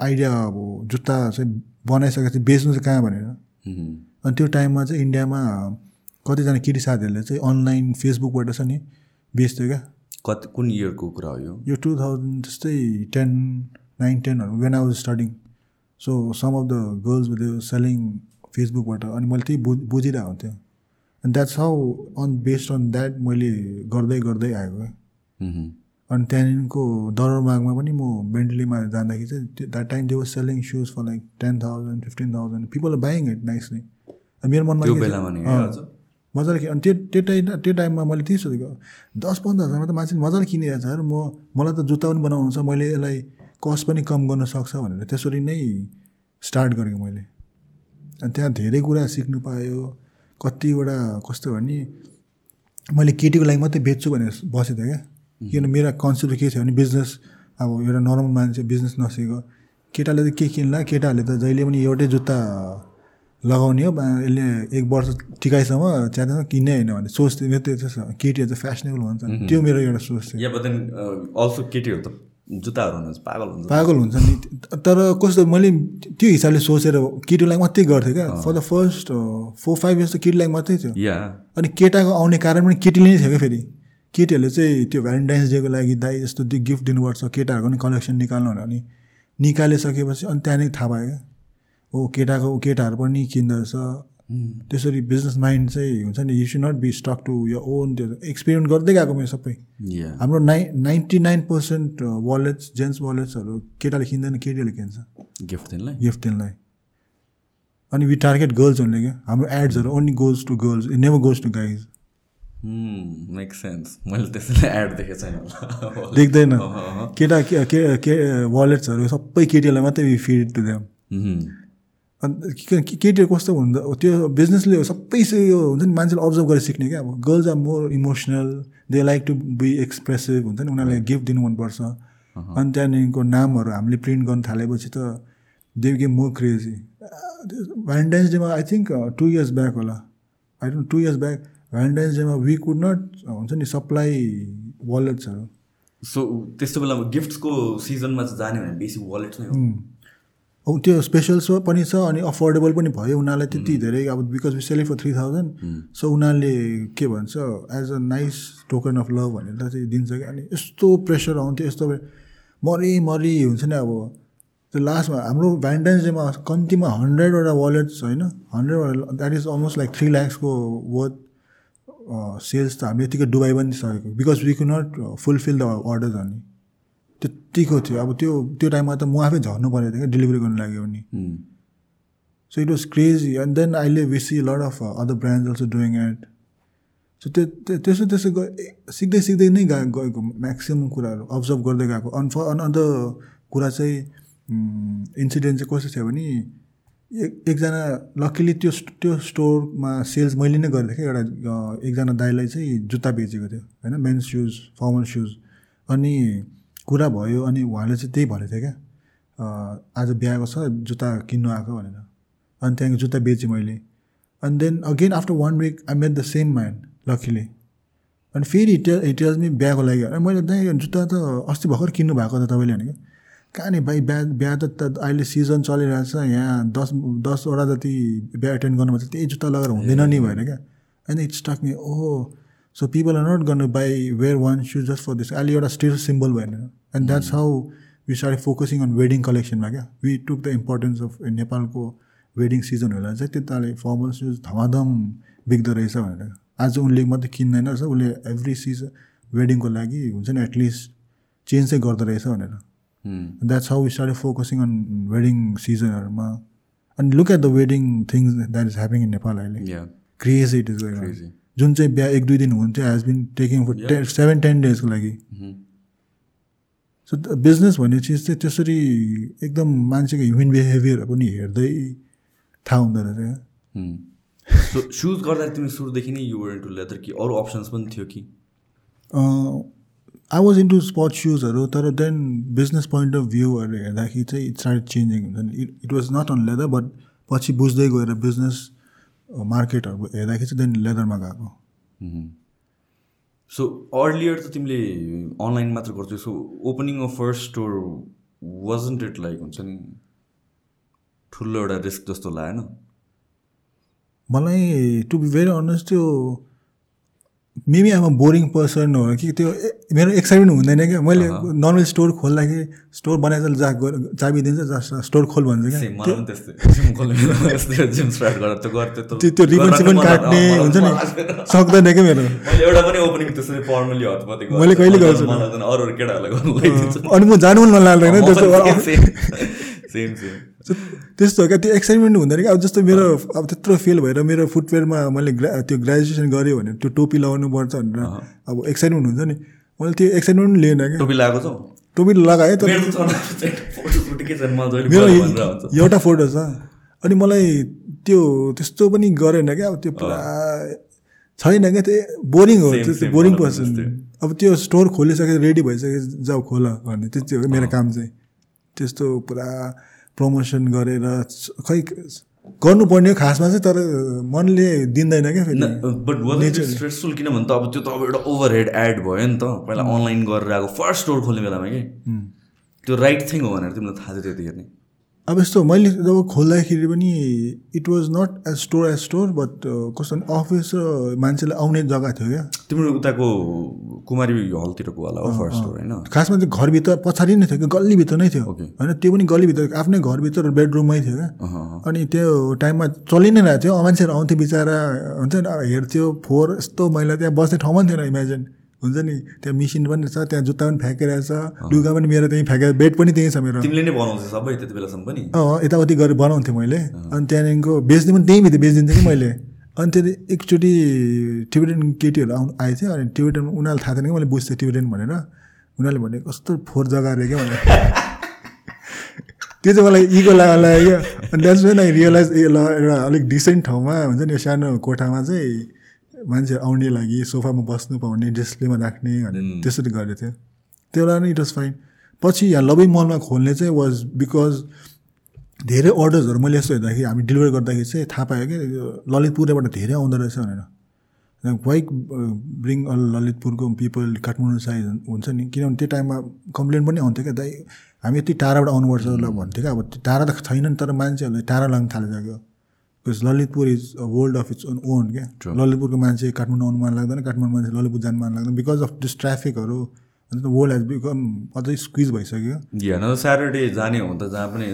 आइडिया अब जुत्ता चाहिँ बनाइसकेपछि बेच्नु चाहिँ कहाँ भनेर. अनि त्यो टाइममा चाहिँ इन्डियामा कतिजना केटी साथीहरूले चाहिँ अनलाइन फेसबुकबाट छ नि बेच्थ्यो क्या। कति कुन इयरको कुरा हो यो? यो टु थाउजन्ड त्यस्तै ten nine टेनहरू when I was starting so some of the girls with selling फेसबुकबाट अनि मैले त्यही बुझ बुझिरहेको हुन्थ्यो। And that's how on based on that मैले गर्दै गर्दै आएको। क्या. अनि त्यहाँदेखिको दरबागमा पनि म बेन्टलीमा जाँदाखेरि चाहिँ that time they was selling shoes for like ten thousand fifteen thousand people are buying it nicely मेरो मनमा मजाले अनि त्यो त्यो टाइम त्यो टाइममा मैले त्यही सोधेको दस पन्ध्र हजारमा त मान्छेले मजाले किनिरहेको छ म मलाई त जुत्ता पनि बनाउनु छ मैले यसलाई कस्ट पनि कम गर्न सक्छ भनेर त्यसरी नै स्टार्ट गरेको मैले। अनि त्यहाँ धेरै कुरा सिक्नु पायो। कतिवटा कस्तो भने मैले केटीको लागि मात्रै बेच्छु भनेर बसेको थिएँ क्या। किन मेरो कन्सेप्ट के थियो भने बिजनेस अब एउटा नर्मल मान्छे बिजनेस नसिको केटाले त के किन्ला? केटाहरूले त जहिले पनि एउटै जुत्ता लगाउने हो यसले एक वर्ष टिकाइसम्म च्यादन किन्ने होइन भने सोच मेरो त्यो केटीहरू चाहिँ फेसनेबल भन्छ त्यो मेरो एउटा सोच थियो। अल्सो केटीहरू त जुत्ताहरू हुन्छ पागल हुन्छ। पागल हुन्छ नि। तर कस्तो मैले त्यो हिसाबले सोचेर केटीलाई मात्रै गर्थेँ क्या। For the first four five years त केटीलाई मात्रै थियो। या अनि केटाको आउने कारण पनि केटीले नै थियो क्या फेरि। केटीहरूले चाहिँ त्यो भ्यालेन्टाइन्स डेको लागि दाइ यस्तो त्यो गिफ्ट दिनुपर्छ केटाहरूको पनि कलेक्सन निकाल्नु भनेर अनि निकालिसकेपछि अनि त्यहाँदेखि थाहा भयो क्या। ओ केटाको केटाहरू पनि किन्दो रहेछ त्यसरी बिजनेस माइन्ड चाहिँ हुन्छ नि you should not be stuck to your own त्यो एक्सपेरिमेन्ट गर्दै गएको मेरो सबै। हाम्रो नाइ ninety nine percent wallets gents वालेट्सहरू केटाले किन्दैन केटीहरूले किन्छ। गिफ्ट दिनलाई? गिफ्ट दिनलाई। अनि वि टार्गेट गर्ल्स हुने क्या। हाम्रो एड्सहरू only goes to girls it never goes to guys make sense मैले त्यसैले एड देखेको छैन <laughs> देख्दैन। केटा के के वालेट्सहरू सबै केटीहरूलाई मात्रै फिड टु देम. अन्त केटीहरू कस्तो हुन्छ त्यो बिजनेसले सबै यो हुन्छ नि मान्छेले अब्जर्भ गरेर सिक्ने क्या। अब girls are more emotional they like to be expressive हुन्छ नि उनीहरूले गिफ्ट दिनु मनपर्छ। अनि त्यहाँदेखिको नामहरू हामीले प्रिन्ट गर्न थालेपछि त they game more crazy Valentine's डेमा I think two years back होला। I don't two years back Valentine's डेमा वी कुड नट हुन्छ नि सप्लाई वालेट्सहरू सो त्यस्तो बेलामा गिफ्ट्सको सिजनमा जाने भने बेसी वालेट नै हो। त्यो स्पेसल सो पनि छ अनि अफोर्डेबल पनि भयो। उनीहरूलाई त्यति धेरै अब because we sell for three thousand so उनीहरूले के भन्छ as a nice token of love भनेर चाहिँ दिन्छ कि अनि यस्तो प्रेसर आउँथ्यो यस्तो मरि मरि हुन्छ नि अब। त्यो लास्टमा हाम्रो भ्यालेन्टाइन्स डेमा कम्तीमा हन्ड्रेडवटा वालेट्स होइन हन्ड्रेडवटा that is almost like three ल्याक्सको worth sales त हामीले यतिकै डुबाइ पनि सकेको because we could not fulfil the orders अनि त्यत्तिको थियो अब त्यो त्यो टाइममा त म आफै झर्नु परेको थियो क्या डेलिभरी गर्नु लाग्यो भने Mm. So it was crazy and then अहिले we see lot of other brands also doing at so त्यो त्यो- त्यसो त्यसो सिक्दै सिक्दै नै गा गएको म्याक्सिमम् कुराहरू अब्जर्भ गर्दै गएको अन फर अन अदर कुरा चाहिँ इन्सिडेन्ट चाहिँ कस्तो थियो भने एकजना लक्किली त्यो त्यो स्टोरमा सेल्स मैले नै गरेको थिएँ। एउटा एकजना दाइलाई चाहिँ जुत्ता बेचेको थियो होइन? मेन्स सुज फर्मल सुज अनि कुरा भयो अनि उहाँले चाहिँ त्यही भनेको थियो क्या आज बिहाको छ जुत्ता किन्नु आएको भनेर। अनि त्यहाँको जुत्ता बेचेँ मैले। अनि then again after one week I met the same man luckily अनि फेरि हिटेल मी बिहाको लागि अनि मैले यो जुत्ता त अस्ति भर्खर किन्नु भएको त तपाईँले भनेको। कहाँ नि भाइ? बिहा बिहा त अहिले सिजन चलिरहेछ। यहाँ दस दसवटा जति बिहा एटेन्ड गर्नुपर्छ त्यही जुत्ता लगाएर हुँदैन नि भएर क्या। एन्ड इट्स टक मी ओहो सो पिपल आर नट गर्नु buy wear one shoes just for this अहिले एउटा स्टेटस सिम्बल भएन। And that's how we start focusing on wedding कलेक्सनमा क्या। We took the importance of नेपालको वेडिङ सिजनहरूलाई चाहिँ त्यताले फर्मल सुज धमाधम बिग्दो रहेछ भनेर। आज उनले मात्रै किन्दैन रहेछ। उसले एभ्री सिजन वेडिङको लागि हुन्छ नि एटलिस्ट चेन्ज चाहिँ गर्दो रहेछ भनेर। That's how we start focusing on wedding सिजनहरूमा अनि look at the wedding things that is happening in Nepal अहिले या क्रेज इट इज. जुन चाहिँ बिहा एक दुई दिन हुन्थ्यो has been taking for ten seven ten डेजको लागि सो बिजनेस भन्ने चिज चाहिँ त्यसरी एकदम मान्छेको ह्युमन बिहेभियर पनि हेर्दै थाहा हुँदो रहेछ क्या सो सुज गर्दा तिमी सुरुदेखि नै युवर इन्टु लेदर कि अरू अप्सन्स पनि थियो कि आई वाज इन्टु स्पोर्ट सुजहरू तर देन बिजनेस पोइन्ट अफ भ्यूहरू हेर्दाखेरि चाहिँ इट स्टार्ट चेन्जिङ हुन्छ नि it it was not on leather but पछि बुझ्दै गएर बिजनेस मार्केटहरू हेर्दाखेरि चाहिँ देन लेदरमा गएको सो अर्लियर त तिमीले अनलाइन मात्र गर्थ्यौ so opening of first store wasn't it like हुन्छ नि ठुलो एउटा रिस्क जस्तो लागेन मलाई टु बी भेरी अनेस्ट त्यो maybe I'm a boring person हो कि त्यो मेरो एक्साइटमेन्ट हुँदैन क्या। मैले नर्मल स्टोर खोल्दाखेरि स्टोर बनाएर जा चाबी दिन्छ स्टोर खोल भन्छ क्या। त्यो रिबन <laughs> सिबन काट्ने हुन्छ नि। <laughs> <laughs> सक्दैन क्या मेरो। मैले एउटा पनि ओपनिङ त्यसरी फर्मली हतपति मैले कहिले गर्छु अरू केटाहरूलाई अनि म जानु मन लाग्दैन त्यस्तो सेम सेम त्यस्तो क्या? त्यो एक्साइटमेन्ट हुँदैन क्या? अब जस्तो मेरो अब त्यत्रो फेल भएर मेरो फुटवेयरमा मैले ग्रा त्यो ग्रेजुएसन गरेँ भने त्यो टोपी लगाउनु पर्छ भनेर अब एक्साइटमेन्ट हुन्छ नि। मैले त्यो एक्साइटमेन्ट पनि लिएन क्या। टोपी लगाएको छ? टोपी लगाएँ तर मेरो एउटा फोटो छ। अनि मलाई त्यो त्यस्तो पनि गरेन क्या। अब त्यो पुरा छैन क्या। त्यो बोरिङ हो त्यस्तो बोरिङ पर्सन अब त्यो स्टोर खोलिसकेर रेडी भइसक्यो जाऊ खोल भन्ने। त्यति हो क्या मेरो काम चाहिँ। त्यस्तो पुरा प्रमोसन गरेर खै गर्नुपर्ने हो खासमा चाहिँ तर मनले दिँदैन क्या फेरि। बट स्ट्रेसफुल किनभने त अब त्यो त अब एउटा ओभर हेड एड भयो नि त। पहिला अनलाइन गरेर आएको फर्स्ट स्टोर खोल्ने बेलामा कि? त्यो राइट थिङ हो भनेर तिमीलाई थाहा थियो त्यतिखेर नै। अब यस्तो मैले जब खोल्दाखेरि पनि it was not as store as store but कस्तो अफिस र मान्छेलाई आउने जग्गा थियो क्या। तिम्रो उताको कुमारी हलतिरको होला हो फर्स्ट स्टोर होइन? खासमा चाहिँ घरभित्र पछाडि नै थियो कि गल्लीभित्र नै थियो. होइन त्यो पनि गल्लीभित्र आफ्नै घरभित्र बेडरुममै थियो क्या। अनि त्यो टाइममा चलि नै रहेको थियो। मान्छेहरू आउँथ्यो बिचरा हुन्छ नि हेर्थ्यो फोहोर यस्तो मैला त्यहाँ बस्ने ठाउँ पनि थिएन इमेजिन। हुन्छ नि? त्यहाँ मिसिन पनि छ त्यहाँ जुत्ता पनि फ्याँकिरहेछ लुगा पनि मेरो त्यहीँ फ्याँकेर बेड पनि त्यहीँ छ मेरो। तिमीले नै बनाउँछ सबै त्यति बेलासम्म पनि? अँ यताउति गरेर बनाउँथेँ मैले। अनि त्यहाँदेखिको बेच्ने पनि त्यहीँ भित्र बेचिदिन्थेँ कि मैले। अनि त्यहाँदेखि एकचोटि टिबेटन केटीहरू आउनु आएको थियो अनि टिबेटन उनीहरूलाई थाहा थिएन कि मैले बुझ्थेँ टिबेटन भनेर। उनीहरूले भने कस्तो फोहोर जग्गा अरे क्या? भनेर। त्यो चाहिँ मलाई इगो ला लाग्यो। क्या अनि that's when I realise a ल एउटा अलिक डिसेन्ट ठाउँमा हुन्छ नि यो सानो कोठामा चाहिँ मान्छे आउने लागि सोफामा बस्नु पाउने डिस्प्लेमा राख्ने भनेर त्यसरी गरेको थियो। त्यो बेला नै इट वाज फाइन पछि यहाँ लबै मलमा खोल्ने चाहिँ वाज बिकज धेरै अर्डर्सहरू मैले यस्तो हेर्दाखेरि हामी डेलिभर गर्दाखेरि चाहिँ थाहा पायो कि ललितपुरबाट धेरै आउँदो रहेछ भनेर। वाइ ब्रिङ अल ललितपुरको पिपल काठमाडौँ साइज हुन्छ नि। किनभने त्यो टाइममा कम्प्लेन पनि आउँथ्यो क्या। दाइ हामी यति टाढाबाट आउनुपर्छ ल भन्थ्यो क्या। अब टाढा त छैन नि तर मान्छेहरूलाई टाढा लाग्न थालिसक्यो। Because Lalitpur is a world of its own own क्या ललितपुरको मान्छे काठमाडौँ आउनु मन लाग्दैन काठमाडौँ मान्छे ललितपुर जानु मन लाग्दैन बिकज अफ दिस ट्राफिकहरू वर्ल्ड हेज बिकम अझै स्क्विज भइसक्यो स्याटरडे जाने हो त जहाँ पनि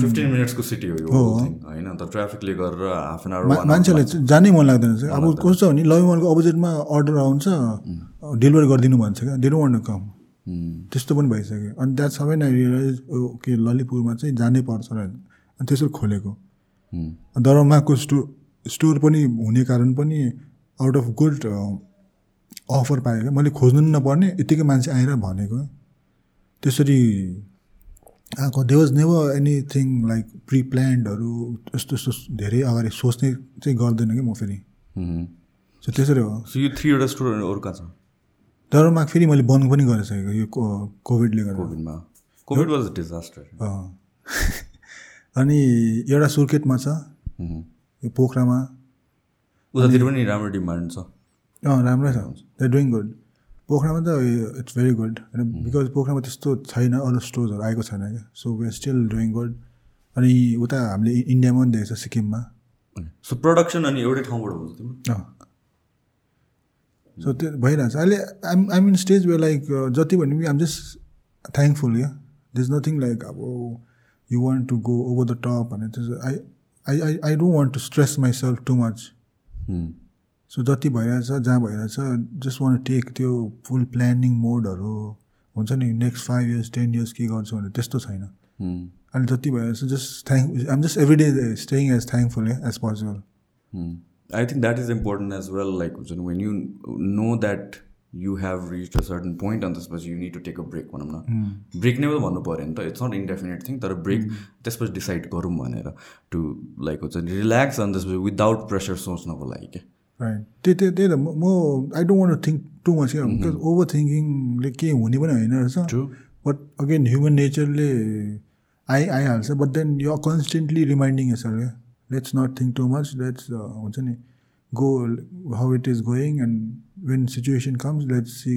फिफ्टिन मिनट्सको सिटी हो होइन त ट्राफिकले गरेर हाफ एन आवर मान्छेलाई चाहिँ जानै मन लाग्दैन चाहिँ अब कस्तो छ भने लभी मलको अपोजिटमा अर्डर आउँछ डेलिभर गरिदिनु भन्छ क्या डेढ वान कम त्यस्तो पनि भइसक्यो अनि द्याट सबै नै रियलाइज ओके ललितपुरमा चाहिँ जानै पर्छ र अनि त्यसरी खोलेको दरमाको स्टोर स्टोर पनि हुने कारण पनि आउट अफ गुड अफर पाएँ क्या। मैले खोज्नु पनि नपर्ने यत्तिकै मान्छे आएर भनेको। त्यसरी आएको। They was never anything like pre प्लान्डहरू यस्तो यस्तो धेरै अगाडि सोच्ने चाहिँ गर्दैन कि म फेरि। सो त्यसरी हो। सो यो थ्रीवटा स्टोरहरू कहाँ छ? दरमा फेरि मैले बन्द पनि गरिसकेको यो कोभिडले गर्दा। कोभिडमा। Covid was disaster. अनि एउटा सुर्केटमा छ। यो पोखरामा। उतातिर पनि राम्रो डिमान्ड छ। अँ राम्रै छ। द डुइङ गुड पोखरामा त इट्स भेरी गुड होइन बिकज पोखरामा त्यस्तो छैन अरू स्टोर्सहरू आएको छैन क्या। So we still doing good अनि उता हामीले इन्डियामा पनि देखेको छ सिक्किममा। सो प्रडक्सन अनि एउटै ठाउँबाट हुन्छ अँ। सो त्यो भइरहेछ। अहिले I'm I'm in stage way like जति भने पनि आम जस्ट थ्याङ्कफुल क्या there's nothing like अब you want to go over the top and it is I I I I don't want to stress myself too much. Hmm. So जति भइरहेछ जहाँ भइरहेछ just one take त्यो फुल planning मोडहरू हुन्छ नि next five years ten years के गर्छु भने त्यस्तो छैन Hmm. अनि जति भइरहेछ just thank I'm just every day staying as thankful as possible Hmm. I think that is important as well. Like हुन्छ नि, when you know that you have reached a certain point on त्यसपछि you need to take a break भनौँ न। Brake नै भन्नु पऱ्यो नि त। इट्स नट इन्डेफिनेट थिङ तर ब्रेक त्यसपछि डिसाइड गरौँ भनेर टु लाइक हुन्छ नि रिल्याक्स अनि त्यसपछि विदाउट प्रेसर सोच्नको लागि। क्या त्यही त्यही त्यही त। म I don't want think too much क्या बिकज ओभर थिङ्किङले केही हुने पनि होइन रहेछ। बट अगेन ह्युमन नेचरले आइ आइहाल्छ। But then you are constantly reminding yes or let's not think too much let's हुन्छ नि go how it is going and when situation comes let's see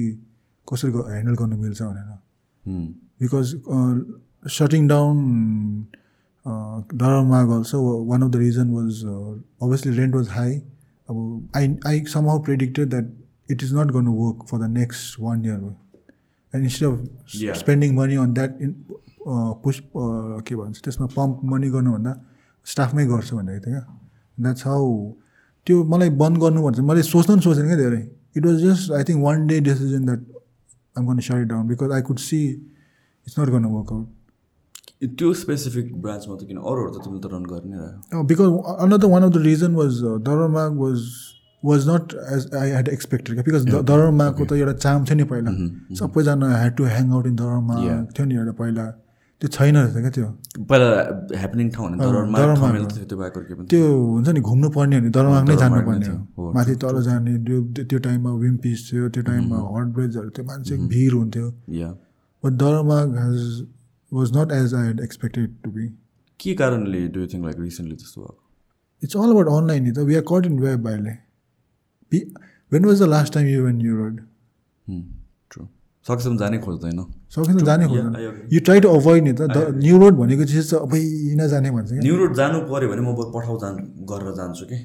कसरी ह्यान्डल गर्नु मिल्छ भनेर because uh, shutting down uh, Dharamag also one of the reason was uh, obviously rent was high. Uh, I I somehow predicted that it is not going to work for the next one year, and instead of s- Yeah. spending money on that in uh, push uh, के भन्छ त्यसमा pump money गर्नुभन्दा स्टाफमै गर्छु भनेको थिएँ क्या that's how त्यो मलाई बन्द गर्नु भन्छ मैले सोच्नु पनि सोचेन क्या धेरै। It was just I think one day decision that आम गर्न shut down because I could see it's not गर्न वर्क आउट त्यो स्पेसिफिक ब्रान्चमा त किन? अरूहरू त तिमीले त रन गर्ने रह्यो। Because another one of the reason was uh, Dharamag was was not as I had expected because yeah. Dharamagको त एउटा चाम थियो नि पहिला। सबैजना had to hang out in Yeah. थियो नि एउटा पहिला। त्यो छैन रहेछ क्या त्यो। पहिला ह्यापनिङ ठाउँ त्यो त्यो हुन्छ नि घुम्नु पर्ने भने दरमाग नै जानुपर्ने नै हो। थियो। हो, माथि तल जाने त्यो त्यो टाइममा विम्पिस थियो त्यो टाइममा हट ब्रेजहरू थियो मान्छे भिड हुन्थ्यो। Yeah but दरमाग has was not as I had expected to be के कारणले डु थिङ्क लाइक रिसेन्टली त्यस्तो भएको? About online. ni ta. We are caught in web अहिले। Pe- When was the last time you went New Road? True सकेसम्म जानै खोज्दैन। सकिन त जानै खोज्दैन. यु ट्राई टु अभोइड नि त द न्यु रोड भनेको चिज चाहिँ अबै नजाने भन्छ न्यु रोड जानु पऱ्यो भने म पठाउ जान गरेर जान्छु कि।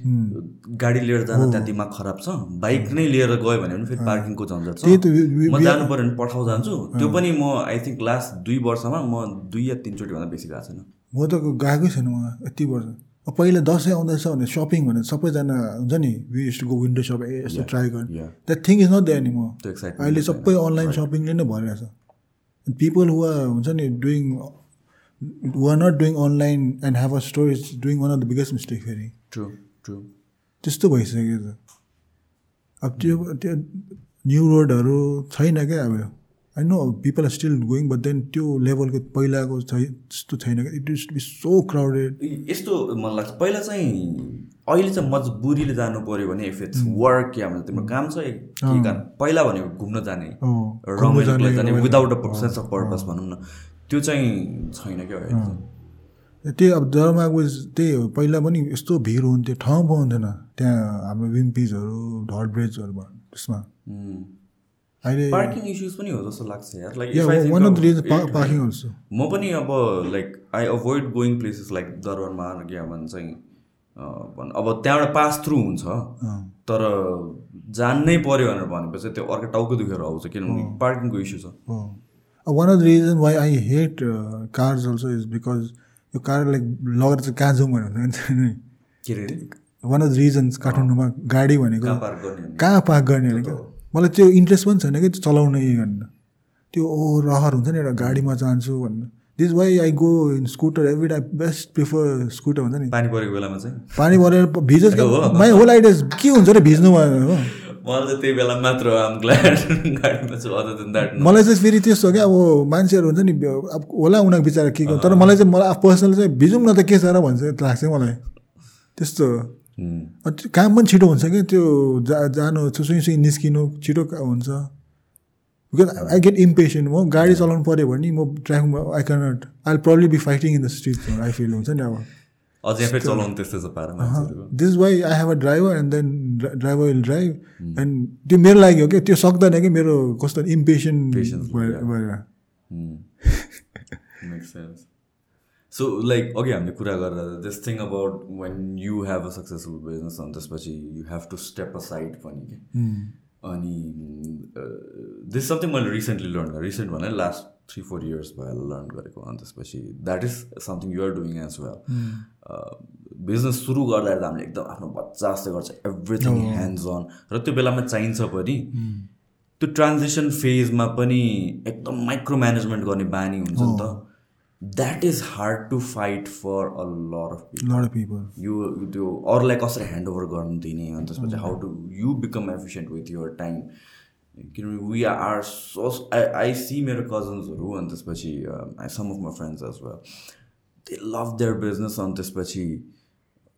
गाडी लिएर जान त्यहाँ दिमाग खराब छ। बाइक नै लिएर गयो भने पनि फेरि पार्किङको झन्झट छ। म जानु पऱ्यो भने पठाउ जान्छु। त्यो पनि म आई थिङ्क लास्ट दुई वर्षमा म दुई या तिनचोटि भन्दा बेसी गएको छैन। म त गएकै छैन म यति वर्ष। पहिला दसैँ आउँदैछ भने सपिङ भने सबैजना हुन्छ नि विस गो विन्डो सप यस्तो ट्राई गर्ने. That thing is not that नि म अहिले सबै अनलाइन सपिङले नै भइरहेछ पिपल हु आर हुन्छ नि doing who are not doing online and have a store is doing one of the biggest mistake फेरि ट्रु ट्रु त्यस्तो भइसक्यो त। अब त्यो त्यो न्यु रोडहरू छैन क्या अब। I know people are still going but then त्यो लेभलको पहिलाको त्यस्तो छैन क्या। It is be so crowded यस्तो मन लाग्छ पहिला चाहिँ अहिले चाहिँ मजबुरीले जानु पऱ्यो भने इफ इट्स वर्क या भन्छ तिम्रो काम छ पहिला भनेको घुम्न जाने रमाइलोको लागि जाने without a sense of purpose भनौँ न। त्यो चाहिँ छैन क्या। त्यही अब दरमाग वाज त्यही हो पहिला पनि यस्तो भिड हुन्थ्यो ठाउँ पाउँथेन त्यहाँ हाम्रो विम्पिजहरू ब्रिजहरू भयो त्यसमा। पार्किङ इस्युज पनि हो जस्तो लाग्छ यार. लाइक पार्किङ म पनि अब like I avoid going places like दरबारमा के भन्छ चाहिँ भन- अब त्यहाँबाट पास थ्रु हुन्छ। तर जान्नै पऱ्यो भनेर भनेपछि त्यो अर्को टाउको दुखेर आउँछ किनभने पार्किङको इस्यु छ। One of the reason why I hate cars also is because यो कार लाइक लगेर चाहिँ कहाँ जाउँ भनेर हुन्छ नि। के अरे वान अफ द रिजन्स काठमाडौँमा गाडी भनेको कहाँ पार्क गर्ने भने? क्या मलाई त्यो इन्ट्रेस्ट पनि छैन कि त्यो चलाउने भनेर त्यो ओ रहर हुन्छ नि एउटा गाडीमा जान्छु भनेर this why I go in scooter every time best prefer scooter हुन्छ नि। पानी परेको बेलामा चाहिँ? पानी भरेर भिजोस्। माई होल आइडिया के हुन्छ र भिज्नु भयो? हो। मलाई चाहिँ त्यही बेला मात्र <laughs> मलाई फेरि त्यस्तो क्या। अब मान्छेहरू हुन्छ नि अब होला उनीहरूको बिचरा के गर्नु? तर मलाई चाहिँ मलाई पर्सनल चाहिँ भिजौँ न त के छ र भन्छ लाग्छ मलाई। त्यस्तो काम पनि छिटो हुन्छ कि त्यो जा जानु सुई सुई निस्किनु छिटो का- हुन्छ। बिकज आई गेट इम्पेसेन्ट म गाडी चलाउनु पऱ्यो भने म ट्राफिकमा I can not I probably be fighting in the street I feel हुन्छ नि अब। This why I have a driver and then driver will drive and त्यो मेरो लागि हो कि त्यो सक्दैन कि मेरो कस्तो इम्पेसेन्ट भएर सेन्स <laughs> सो लाइक अघि हामीले कुरा गरेर this thing about when you have a successful business अनि त्यसपछि you have to step a side पनि कि? अनि दिस समथिङ मैले रिसेन्टली लर्न गरेँ। रिसेन्ट भने लास्ट थ्री फोर इयर्स भयो लर्न गरेको। अनि त्यसपछि that is something you're doing as well business सुरु गर्दाखेरि त हामीले एकदम आफ्नो बच्चा जस्तै गर्छ एभ्रिथिङ ह्यान्ड्स अन र त्यो बेलामा चाहिन्छ पनि। त्यो ट्रान्जेक्सन फेजमा पनि एकदम माइक्रो म्यानेजमेन्ट गर्ने बानी हुन्छ नि त। That is hard to fight for a lot of people lot people यो त्यो अरूलाई कसरी ह्यान्ड ओभर गर्नु दिने अनि त्यसपछि how to you become efficient with your time किनभने we are so I I see मेरो कजन्सहरू अनि त्यसपछि I some of my friends as well they love their business अनि त्यसपछि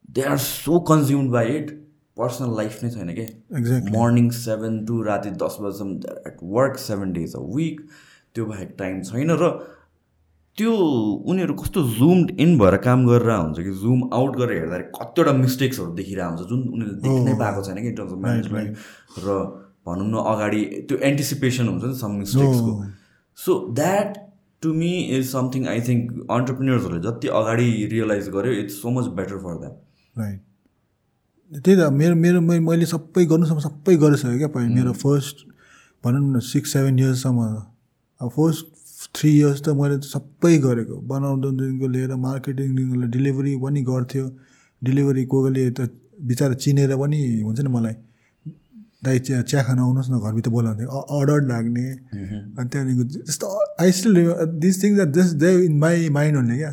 they are so consumed by it personal life नै छैन क्या मर्निङ सेभेन टु राति दस बजीसम्म at work seven days a week त्यो बाहेक टाइम छैन र त्यो उनीहरू कस्तो जुम्ड इन भएर काम गरेर हुन्छ कि जुम आउट गरेर हेर्दाखेरि कतिवटा मिस्टेक्सहरू देखिरहेको हुन्छ जुन उनीहरूले देख्नै पाएको छैन कि टर्म्स अफ म्यानेजमेन्ट र भनौँ न अगाडि त्यो एन्टिसिपेसन हुन्छ नि some मिस्टेक्सको so that to me is something I think अन्टरप्रिन्यर्सहरूले जति अगाडि रियलाइज गर्यो it's so much better for that right त्यही त मेरो मेरो मैले सबै गर्नुसम्म सबै गरिसकेँ क्या पहिला। मेरो फर्स्ट भनौँ न सिक्स सेभेन इयर्ससम्म अब फर्स्ट थ्री इयर्स त मैले त सबै गरेको बनाउनुदेखिको लिएर मार्केटिङदेखिको लिएर डेलिभरी पनि गर्थ्यो। डेलिभरी कोहीले त बिचरा चिनेर पनि हुन्छ नि मलाई दाइ चिया चिया खान आउनुहोस् न घरभित्र बोलाउँथ्यो। अर्डर लाग्ने। अनि त्यहाँदेखिको त्यस्तो I still this things are just they in my mind हुने क्या।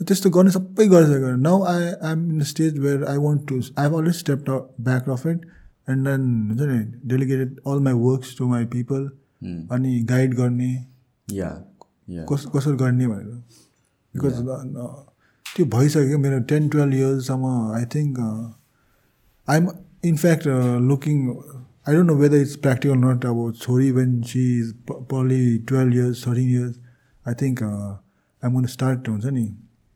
त्यस्तो गर्ने सबै गरिसक्यो now I I'm in stage where I want to I have always step back of it and then हुन्छ नि delegated all my works to my people अनि guide गर्ने। या कस कसरी गर्ने भनेर। बिकज त्यो भइसक्यो मेरो ten twelve इयर्ससम्म I think I'm in fact looking I don't know whether it's practical not अब छोरी when she is purely twelve years thirteen years I think I'm gonna start हुन्छ नि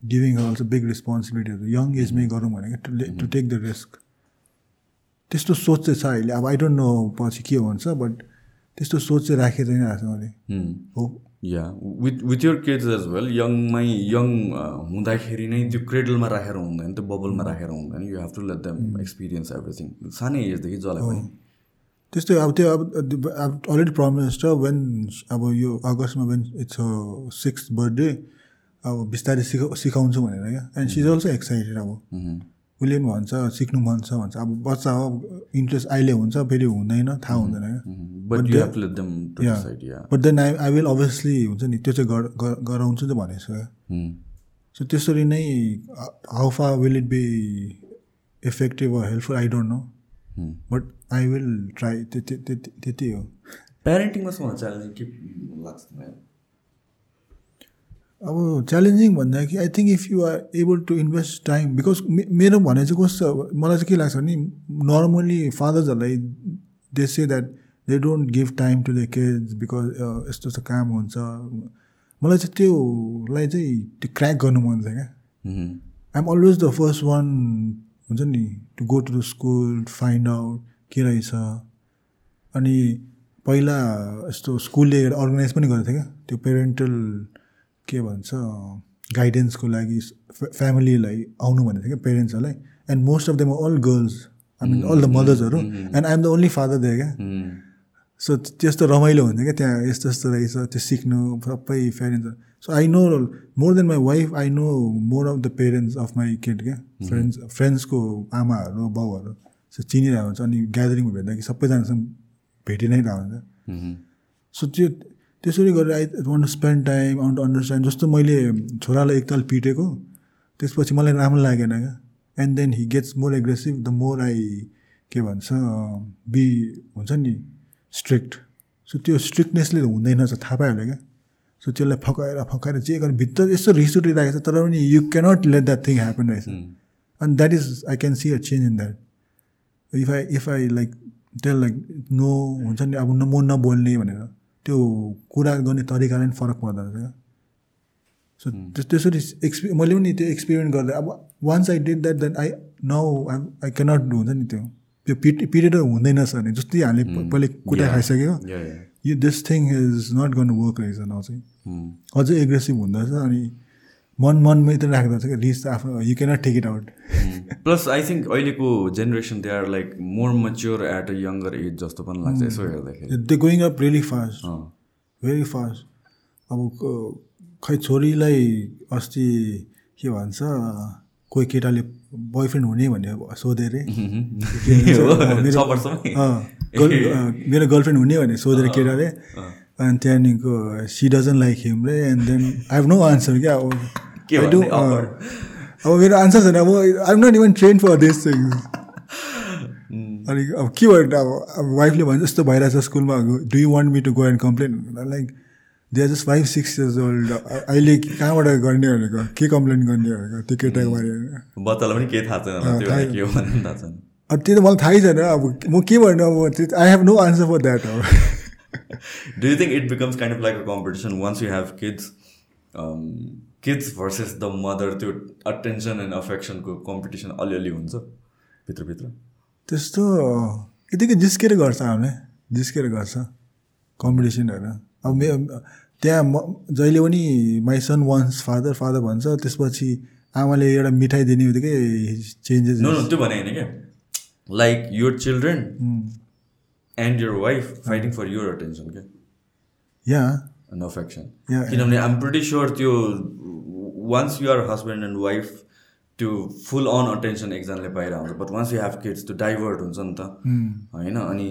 गिभिङ अल्सो बिग रेस्पोन्सिबिलिटीहरू young एजमै गरौँ भने to to take the risk त्यस्तो सोच चाहिँ छ अहिले। अब आई डोन्ट नो पछि के हुन्छ बट त्यस्तो सोच चाहिँ राखेर नै आएको छ मैले। हो। Yeah with with your kids as well यङमै young हुँदाखेरि नै त्यो क्रेडलमा राखेर हुँदैन त्यो बबलमा राखेर हुँदैन you have to let them experience everything सानै एजदेखि जसलाई पनि। त्यस्तै अब त्यो अब अलरेडी प्रमिस छ वेन अब यो अगस्तमा वेन इट्स सिक्स बर्थडे अब बिस्तारै सिका सिकाउँछु भनेर क्या। एन्ड सिज अल्सो एक्साइटेड अब। उसले पनि भन्छ सिक्नु मन छ भन्छ। अब बच्चा हो इन्ट्रेस्ट अहिले हुन्छ फेरि हुँदैन थाहा हुँदैन। But then I I will obviously हुन्छ नि त्यो चाहिँ गर- गर- गराउँछु चाहिँ भनेको छु क्या सो त्यसरी नै how far will it be effective helpful I don't know but I will try त्यति हो। प्यारेन्टिङमा च्यालेन्जिङ के लाग्छ? अब च्यालेन्जिङ भन्दा कि I think if you are able to invest time because मेरो भनाइ चाहिँ कस्तो मलाई चाहिँ के लाग्छ भने normally फादर्सहरूलाई they say that they don't give time to the kids because यस्तो यस्तो काम हुन्छ। मलाई चाहिँ त्योलाई चाहिँ त्यो क्र्याक गर्नु मन छ क्या. I'm always the first one हुन्छ नि to go to the school find out के रहेछ। अनि पहिला यस्तो स्कुलले अर्गनाइज पनि गरेको थियो क्या। त्यो पेरेन्टल के भन्छ गाइडेन्सको लागि फ्यामिलीलाई आउनु भनेको थियो क्या पेरेन्ट्सहरूलाई and most of them all girls I mean all the मदर्सहरू and I'm the only father there क्या. सो त्यस्तो रमाइलो हुन्थ्यो क्या त्यहाँ यस्तो यस्तो रहेछ त्यो सिक्नु सबै parents so I know more than my wife I know more of the parents of my kid क्या. फ्रेन्ड्स फ्रेन्ड्सको आमाहरू बाउहरू. सो चिनिरहेको हुन्छ अनि ग्यादरिङमा भेट्दाखेरि सबैजनासँग भेटि नै रहेको हुन्छ. सो त्यो त्यसरी गरेर I want to spend time want to understand जस्तो मैले छोरालाई एकताल पिटेको त्यसपछि मलाई राम्रो लागेन क्या। And then he gets more aggressive the more I के भन्छ बी हुन्छ नि स्ट्रिक्ट सो त्यो स्ट्रिक्टनेसले हुँदैन रहेछ थाहा पाइहाल्यो क्या। सो त्यसलाई फकाएर फकाएर जे गर्ने भित्र यस्तो रिस उठिरहेको छ तर पनि you cannot let that thing happen रहेछ and that is I can see a change in that if I if I like like no हुन्छ नि अब न म नबोल्ने भनेर। त्यो कुरा गर्ने तरिकाले पनि फरक पर्दो रहेछ क्या सो त्यस त्यसरी एक्सपि मैले पनि त्यो एक्सपिरिमेन्ट गर्दा अब once I did that then I now I I cannot do हुन्छ नि त्यो त्यो पिट पिरियड हुँदैन भने जस्तै हामीले प- पहिले कुटा. खाइसक्यो. यो दिस थिङ इज नट गर्नु वर्क रहेछ न चाहिँ Mhm. अझै एग्रेसिभ हुँदो रहेछ अनि मन मनमै त राख्दो रहेछ क्या रिस त आफ्नो you cannot take it out plus I think अहिलेको generation they are like more mature at a younger age जस्तो पनि लाग्छ यसो हेर्दाखेरि। They going up really fast. Very fast अब क- खै छोरीलाई अस्ति के भन्छ कोही केटाले बोयफ्रेन्ड हुने भन्ने सोधे अरे। <laughs> <laughs> मेरो गर्लफ्रेन्ड हुने भने सोधेर केटाले। अनि त्यहाँदेखिको सी डजन लाइक हिम रे and then I have no answer क्या अब. अब मेरो आन्सर छैन अब I am not even train for this things अनि अब के भन्नु अब अब वाइफले भन्छ जस्तो भइरहेछ स्कुलमा do you want me to go and complain like they are just five six years old अहिले कहाँबाट गर्ने भनेको के? कम्प्लेन गर्ने भनेको त्यो केटाको बारेमा बच्चालाई पनि केही थाहा छैन अब त्यो त मलाई थाहै छैन अब म के भन्नु अब I have no answer for that अब। Do you think it becomes kind of like a competition once you have kids? Um, kids versus the mother त्यो attention and affection को competition अलिअलि हुन्छ? भित्रभित्र त्यस्तो यतिकै जिस्केर गर्छ हामीले जिस्केर गर्छ कम्पिटिसनहरू। अब मे त्यहाँ म जहिले पनि my son once father father भन्छ त्यसपछि आमाले एउटा मिठाई दिने बित्तिकै चेन्जेस त्यो भने होइन क्या। Like your children and your wife fighting for your attention क्या या एन्ड अफेक्सन Yeah, किनभने आइम प्रिटी स्योर त्यो once your husband and wife त्यो फुल अन अटेन्सन एकजनाले पाइरहेको हुन्छ but once you have kids त्यो डाइभर्ट हुन्छ नि त होइन अनि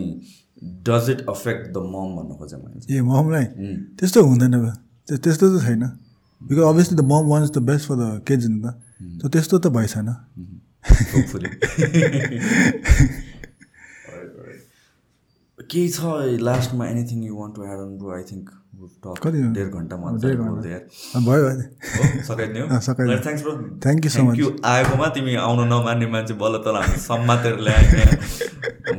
does it affect the mom भन्नु खोजेँ मैले ए ममलाई उम्. त्यस्तो हुँदैन त्यस्तो त छैन। Because obviously the mom wants the best for the kids नि त त्यो त्यस्तो त hopefully. <laughs> केही छ लास्टमा anything you want to add on bro I think कति? डेढ घन्टा अब मजाले डेढ घन्टा। भयो। हो thanks bro Thank you so much. आएकोमा तिमी आउनु नमान्ने मान्छे बल्ल तल हामी समातेर ल्याएँ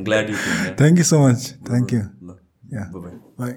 glad you thank you so much thank you ल। Yeah bye